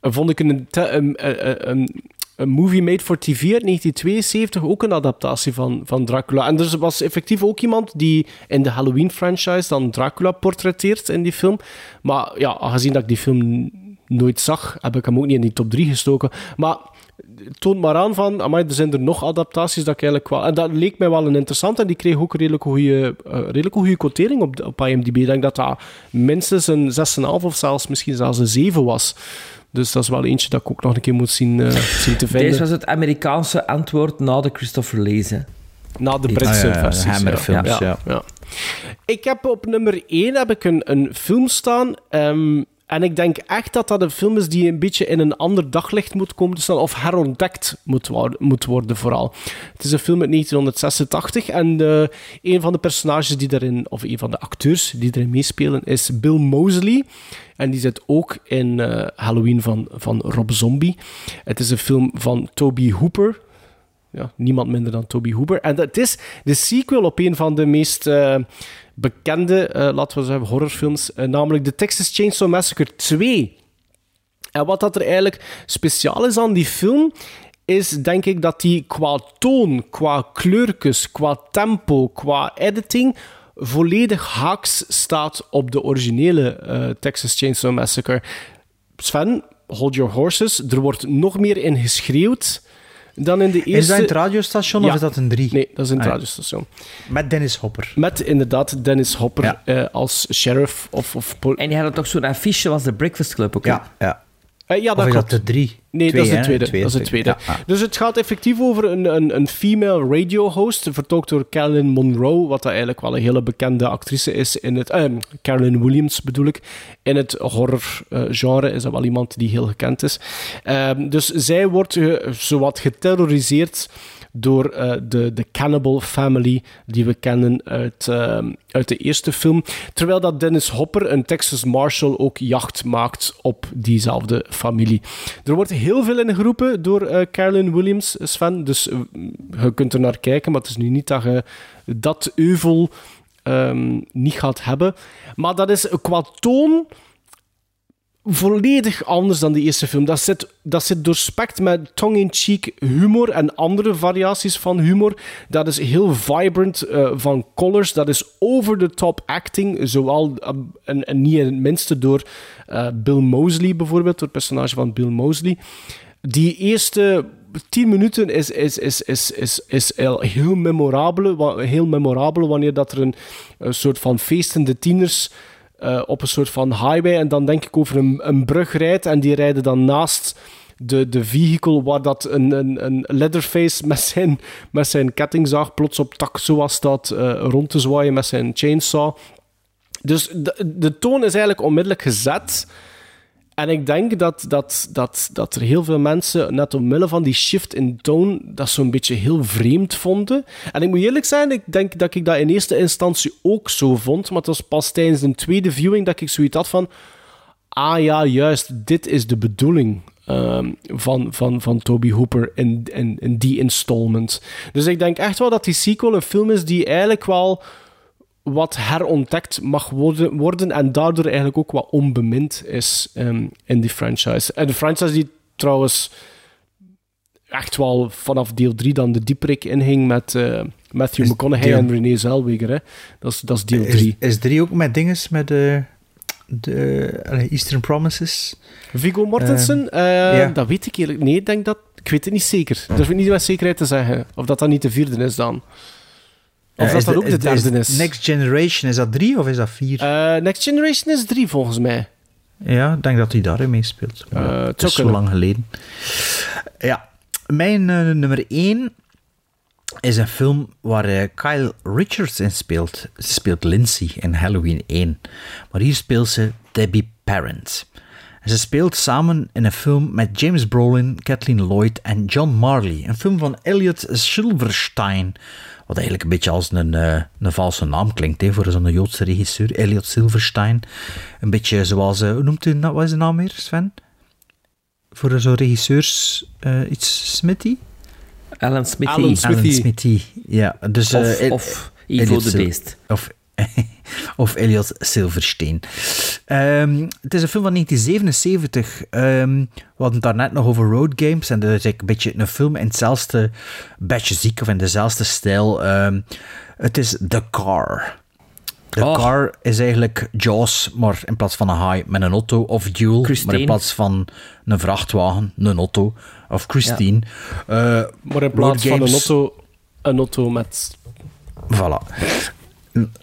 vond ik een, een, een, een movie made for TV uit 1972, ook een adaptatie van, van Dracula. En er was effectief ook iemand die in de Halloween-franchise dan Dracula portretteert in die film. Maar ja, aangezien dat ik die film nooit zag, heb ik hem ook niet in die top 3 gestoken. Maar het toont maar aan van, amai, er zijn er nog adaptaties dat ik eigenlijk wel... En dat leek mij wel een interessant en die kreeg ook een redelijk goede, eh, redelijk goede quotering op, op IMDb. Ik denk dat dat minstens een 6,5 of zelfs misschien zelfs een 7 was. Dus dat is wel eentje dat ik ook nog een keer moet zien, eh, zien te vinden. Deze was het Amerikaanse antwoord na de Christopher Lees. Na de Britse Ah, ja, ja, de versies. Hammer-films, ja. Ik heb op nummer 1 heb ik een, een film staan. ehm, en ik denk echt dat dat een film is die een beetje in een ander daglicht moet komen te staan. Of herontdekt moet, moet worden, vooral. Het is een film uit 1986. En eh, een van de personages die daarin, of een van de acteurs die erin meespelen, is Bill Moseley. En die zit ook in eh, Halloween van, van Rob Zombie. Het is een film van Toby Hooper. Ja, niemand minder dan Toby Hooper. En dat is de sequel op een van de meest eh, bekende, eh, laten we zeggen, horrorfilms, eh, namelijk The Texas Chainsaw Massacre 2. En wat dat er eigenlijk speciaal is aan die film, is denk ik dat die qua toon, qua kleurtjes, qua tempo, qua editing volledig haaks staat op de originele eh, Texas Chainsaw Massacre. Sven, hold your horses. Er wordt nog meer in geschreeuwd dan in de eerste... Is dat in het radiostation Ja. of is dat een 3? Nee, dat is in het Ah, radiostation. Met Dennis Hopper. Met inderdaad Dennis Hopper eh, als sheriff of... of En die hadden toch zo'n affiche als de Breakfast Club ook. hè? Ja, ja. Ja, Of dat is klopt. de 3? Nee, dat is de tweede. dat is de tweede. Ja, ja. Dus het gaat effectief over een, een, een female radio host, vertolkt door Carolyn Monroe, wat dat eigenlijk wel een hele bekende actrice is in het... ehm, Carolyn Williams bedoel ik. In het horror-genre is dat wel iemand die heel gekend is. Ehm, dus zij wordt zowat geterroriseerd door eh, de, de Cannibal Family die we kennen uit, ehm, uit de eerste film. Terwijl dat Dennis Hopper, een Texas Marshal, ook jacht maakt op diezelfde familie. Er wordt heel veel in geroepen door eh Carolyn Williams, Sven. Dus eh, je kunt er naar kijken, maar het is nu niet dat je dat euvel ehm, niet gaat hebben. Maar dat is qua toon volledig anders dan de eerste film. Dat zit, dat zit doorspekt met tongue-in-cheek humor en andere variaties van humor. Dat is heel vibrant eh, van colors. Dat is over-the-top acting, zowel eh, en, en niet het minste door eh, Bill Moseley bijvoorbeeld, door het personage van Bill Moseley. Die eerste tien minuten is, is, is, is, is, is heel, memorabel, heel memorabel wanneer dat er een, een soort van feestende tieners eh, op een soort van highway en dan denk ik over een, een brug rijdt en die rijden dan naast de, de vehicle waar dat een, een, een Leatherface met zijn, met zijn kettingzaag plots op tak zoals staat eh, rond te zwaaien met zijn chainsaw. Dus de, de toon is eigenlijk onmiddellijk gezet. En ik denk dat, dat, dat, dat er heel veel mensen, net omwille van die shift in toon, dat zo'n beetje heel vreemd vonden. En ik moet eerlijk zijn, ik denk dat ik dat in eerste instantie ook zo vond. Maar het was pas tijdens een tweede viewing dat ik zoiets had van... Ah ja, juist, dit is de bedoeling ehm, van, van, van Toby Hooper in, in, in die installment. Dus ik denk echt wel dat die sequel een film is die eigenlijk wel wat herontdekt mag worden, worden en daardoor eigenlijk ook wat onbemind is ehm, in die franchise. En de franchise die trouwens echt wel vanaf deel 3 dan de dieperik inging met eh, Matthew Is McConaughey deel- en Renee Zellweger. Hè. Dat, is, dat is deel Is, 3. is drie ook met dinges met de, de Eastern Promises? Viggo Mortensen? Ja. Dat weet ik eerlijk Nee, ik denk dat... Ik weet het niet zeker. Dat durf ik niet met zekerheid te zeggen. Of dat dat niet de vierde is dan. Of dat is dat de- ook de derde is is. Next Generation, is dat drie of is dat vier? Eh, Next Generation is drie volgens mij. Ja, ik denk dat hij daarin meespeelt. Eh, het zou is zo lang geleden. Ja, mijn eh, nummer 1 is een film waar Kyle Richards in speelt. Ze speelt Lindsay in Halloween 1. Maar hier speelt ze Debbie Parent. En ze speelt samen in een film met James Brolin, Kathleen Lloyd en John Marley. Een film van Elliot Silverstein. Wat eigenlijk een beetje als een, eh, een valse naam klinkt hè, voor zo'n Joodse regisseur. Elliot Silverstein. Een beetje zoals... eh, hoe noemt u, na- wat is de naam meer, Sven? Voor zo'n regisseurs... eh, iets Smithy? Alan Smithy. Alan Smithy. Alan Smithy, ja. Dus, Of- eh, of Ivo Elliot de Sil- Beest. Of, of Elliot Silverstein. Ehm, het is een film van 1977. Ehm, we hadden het daarnet nog over Road Games. En dat is een beetje een film in hetzelfde beetje ziek of in dezelfde stijl. Ehm, het is The Car. The Oh. Car is eigenlijk Jaws, maar in plaats van een haai met een auto. Of Duel, Christine. maar in plaats van een vrachtwagen, een auto. Of Christine. Eh, Maar in plaats van een auto, een auto met... Voilà.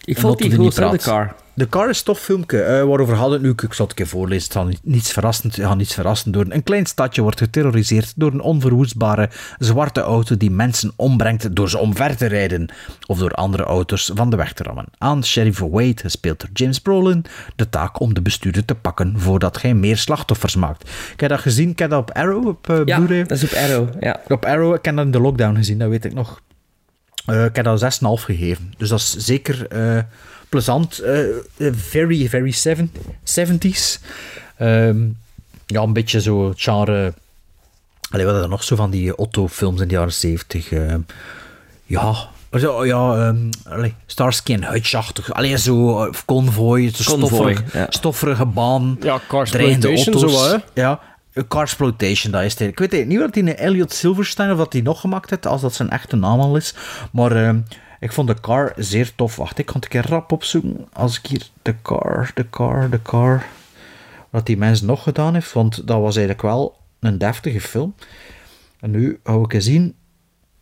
Ik vond die goed, de car. De Car is een tof filmpje. Eh, waarover hadden we het nu? Ik zal het een keer voorlezen. Het zal niets verrassend, het gaat niets verrassend door. Een klein stadje wordt geterroriseerd door een onverwoestbare zwarte auto die mensen ombrengt door ze omver te rijden of door andere auto's van de weg te rammen. Aan Sheriff Wade, gespeeld door James Brolin, de taak om de bestuurder te pakken voordat hij meer slachtoffers maakt. Ik heb dat gezien, ik heb dat op Arrow, op eh Ja, Blu-ray. dat is op Arrow. Ja. Op Arrow, ik heb dat in de lockdown gezien, dat weet ik nog. Eh, ik heb dat 6,5 gegeven. Dus dat is zeker eh, plezant. Eh, very, very seven, 70s. Ehm, ja, een beetje zo het genre... Allee, hadden we nog zo van die Otto-films in de jaren 70? ehm, ja... Zo, ja, ehm allee, Starsky en Hutch-achtig. Allee, zo, eh, convoy, stoffige, ja. stofferige baan. Ja, dreigende auto's. zo hè. Ja, Carsploitation, dat is het. Ik weet niet wat die een Elliot Silverstein of wat die nog gemaakt heeft, als dat zijn echte naam al is. Maar ehm, ik vond de car zeer tof. Wacht, ik kan het een keer rap opzoeken. Als ik hier de car, de car, de car. Wat die mens nog gedaan heeft, want dat was eigenlijk wel een deftige film. En nu hou ik eens zien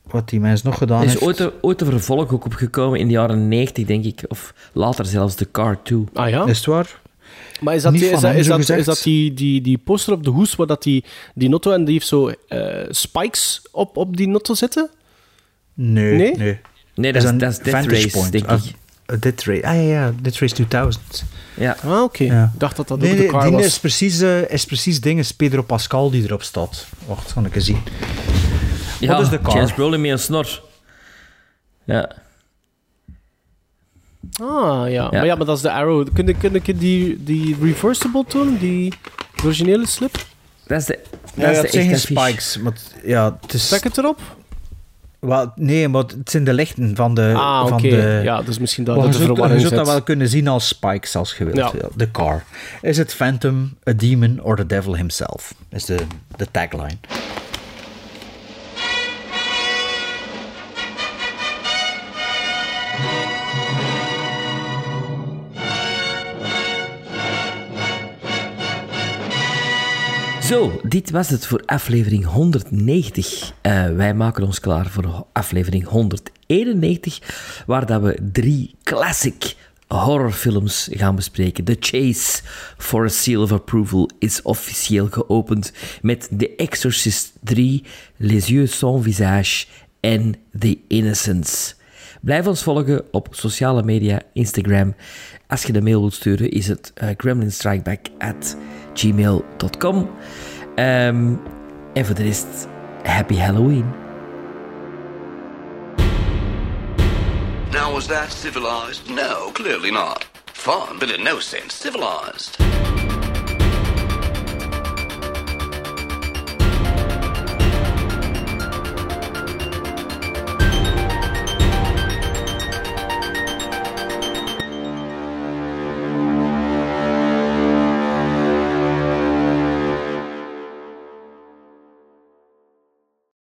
wat die mens nog gedaan Er is heeft. ooit een, ooit een vervolg ook opgekomen in de jaren 90, denk ik. Of later zelfs, The Car 2. Ah ja? Is het waar? Maar is dat, die, is dat, is dat, gezegd. is dat die, die, die poster op de hoes waar dat die, die notto en die heeft zo eh, spikes op, op die notto zitten? Nee, Nee? nee. Nee, dat is, dat is Death Race, Point. denk Ah, ik. Death Race. Ah ja, ja, Death Race 2000. Ja. Ah, oké. Ja. Ik dacht dat dat Nee, ook de nee, car die was. is precies, eh, is precies ding, is Pedro Pascal die erop staat. Wacht, kan ik eens zien. Ja, Wat is de car? James Brolin met een snor. Ja. Ah, ja. Maar ja, maar dat is de Arrow. Kun je, die, die reversible doen? Die originele slip? Dat is de, dat ja, is het de zijn geen spikes, maar het- ja, het is... Het erop? Wel, nee, maar het zijn de lichten van de... Ah, van de Ja, dus misschien dat dat de zult, je verwarring zult dat wel kunnen zien als spikes, als je wilt. Ja. Ja, De car. Is het Phantom, a demon or the devil himself? Is de, de tagline. Zo, dit was het voor aflevering 190. Eh, wij maken ons klaar voor aflevering 191, waar dat we drie classic horrorfilms gaan bespreken. The Chase for a Seal of Approval is officieel geopend met The Exorcist 3, Les Yeux sans visage en The Innocents. Blijf ons volgen op sociale media, Instagram. Als je de mail wilt sturen, is het uh, gremlinstrikeback at gmail.com. Ehm, en voor de rest, happy Halloween. Now, was that civilized? No, clearly not. Fun, but in no sense civilized.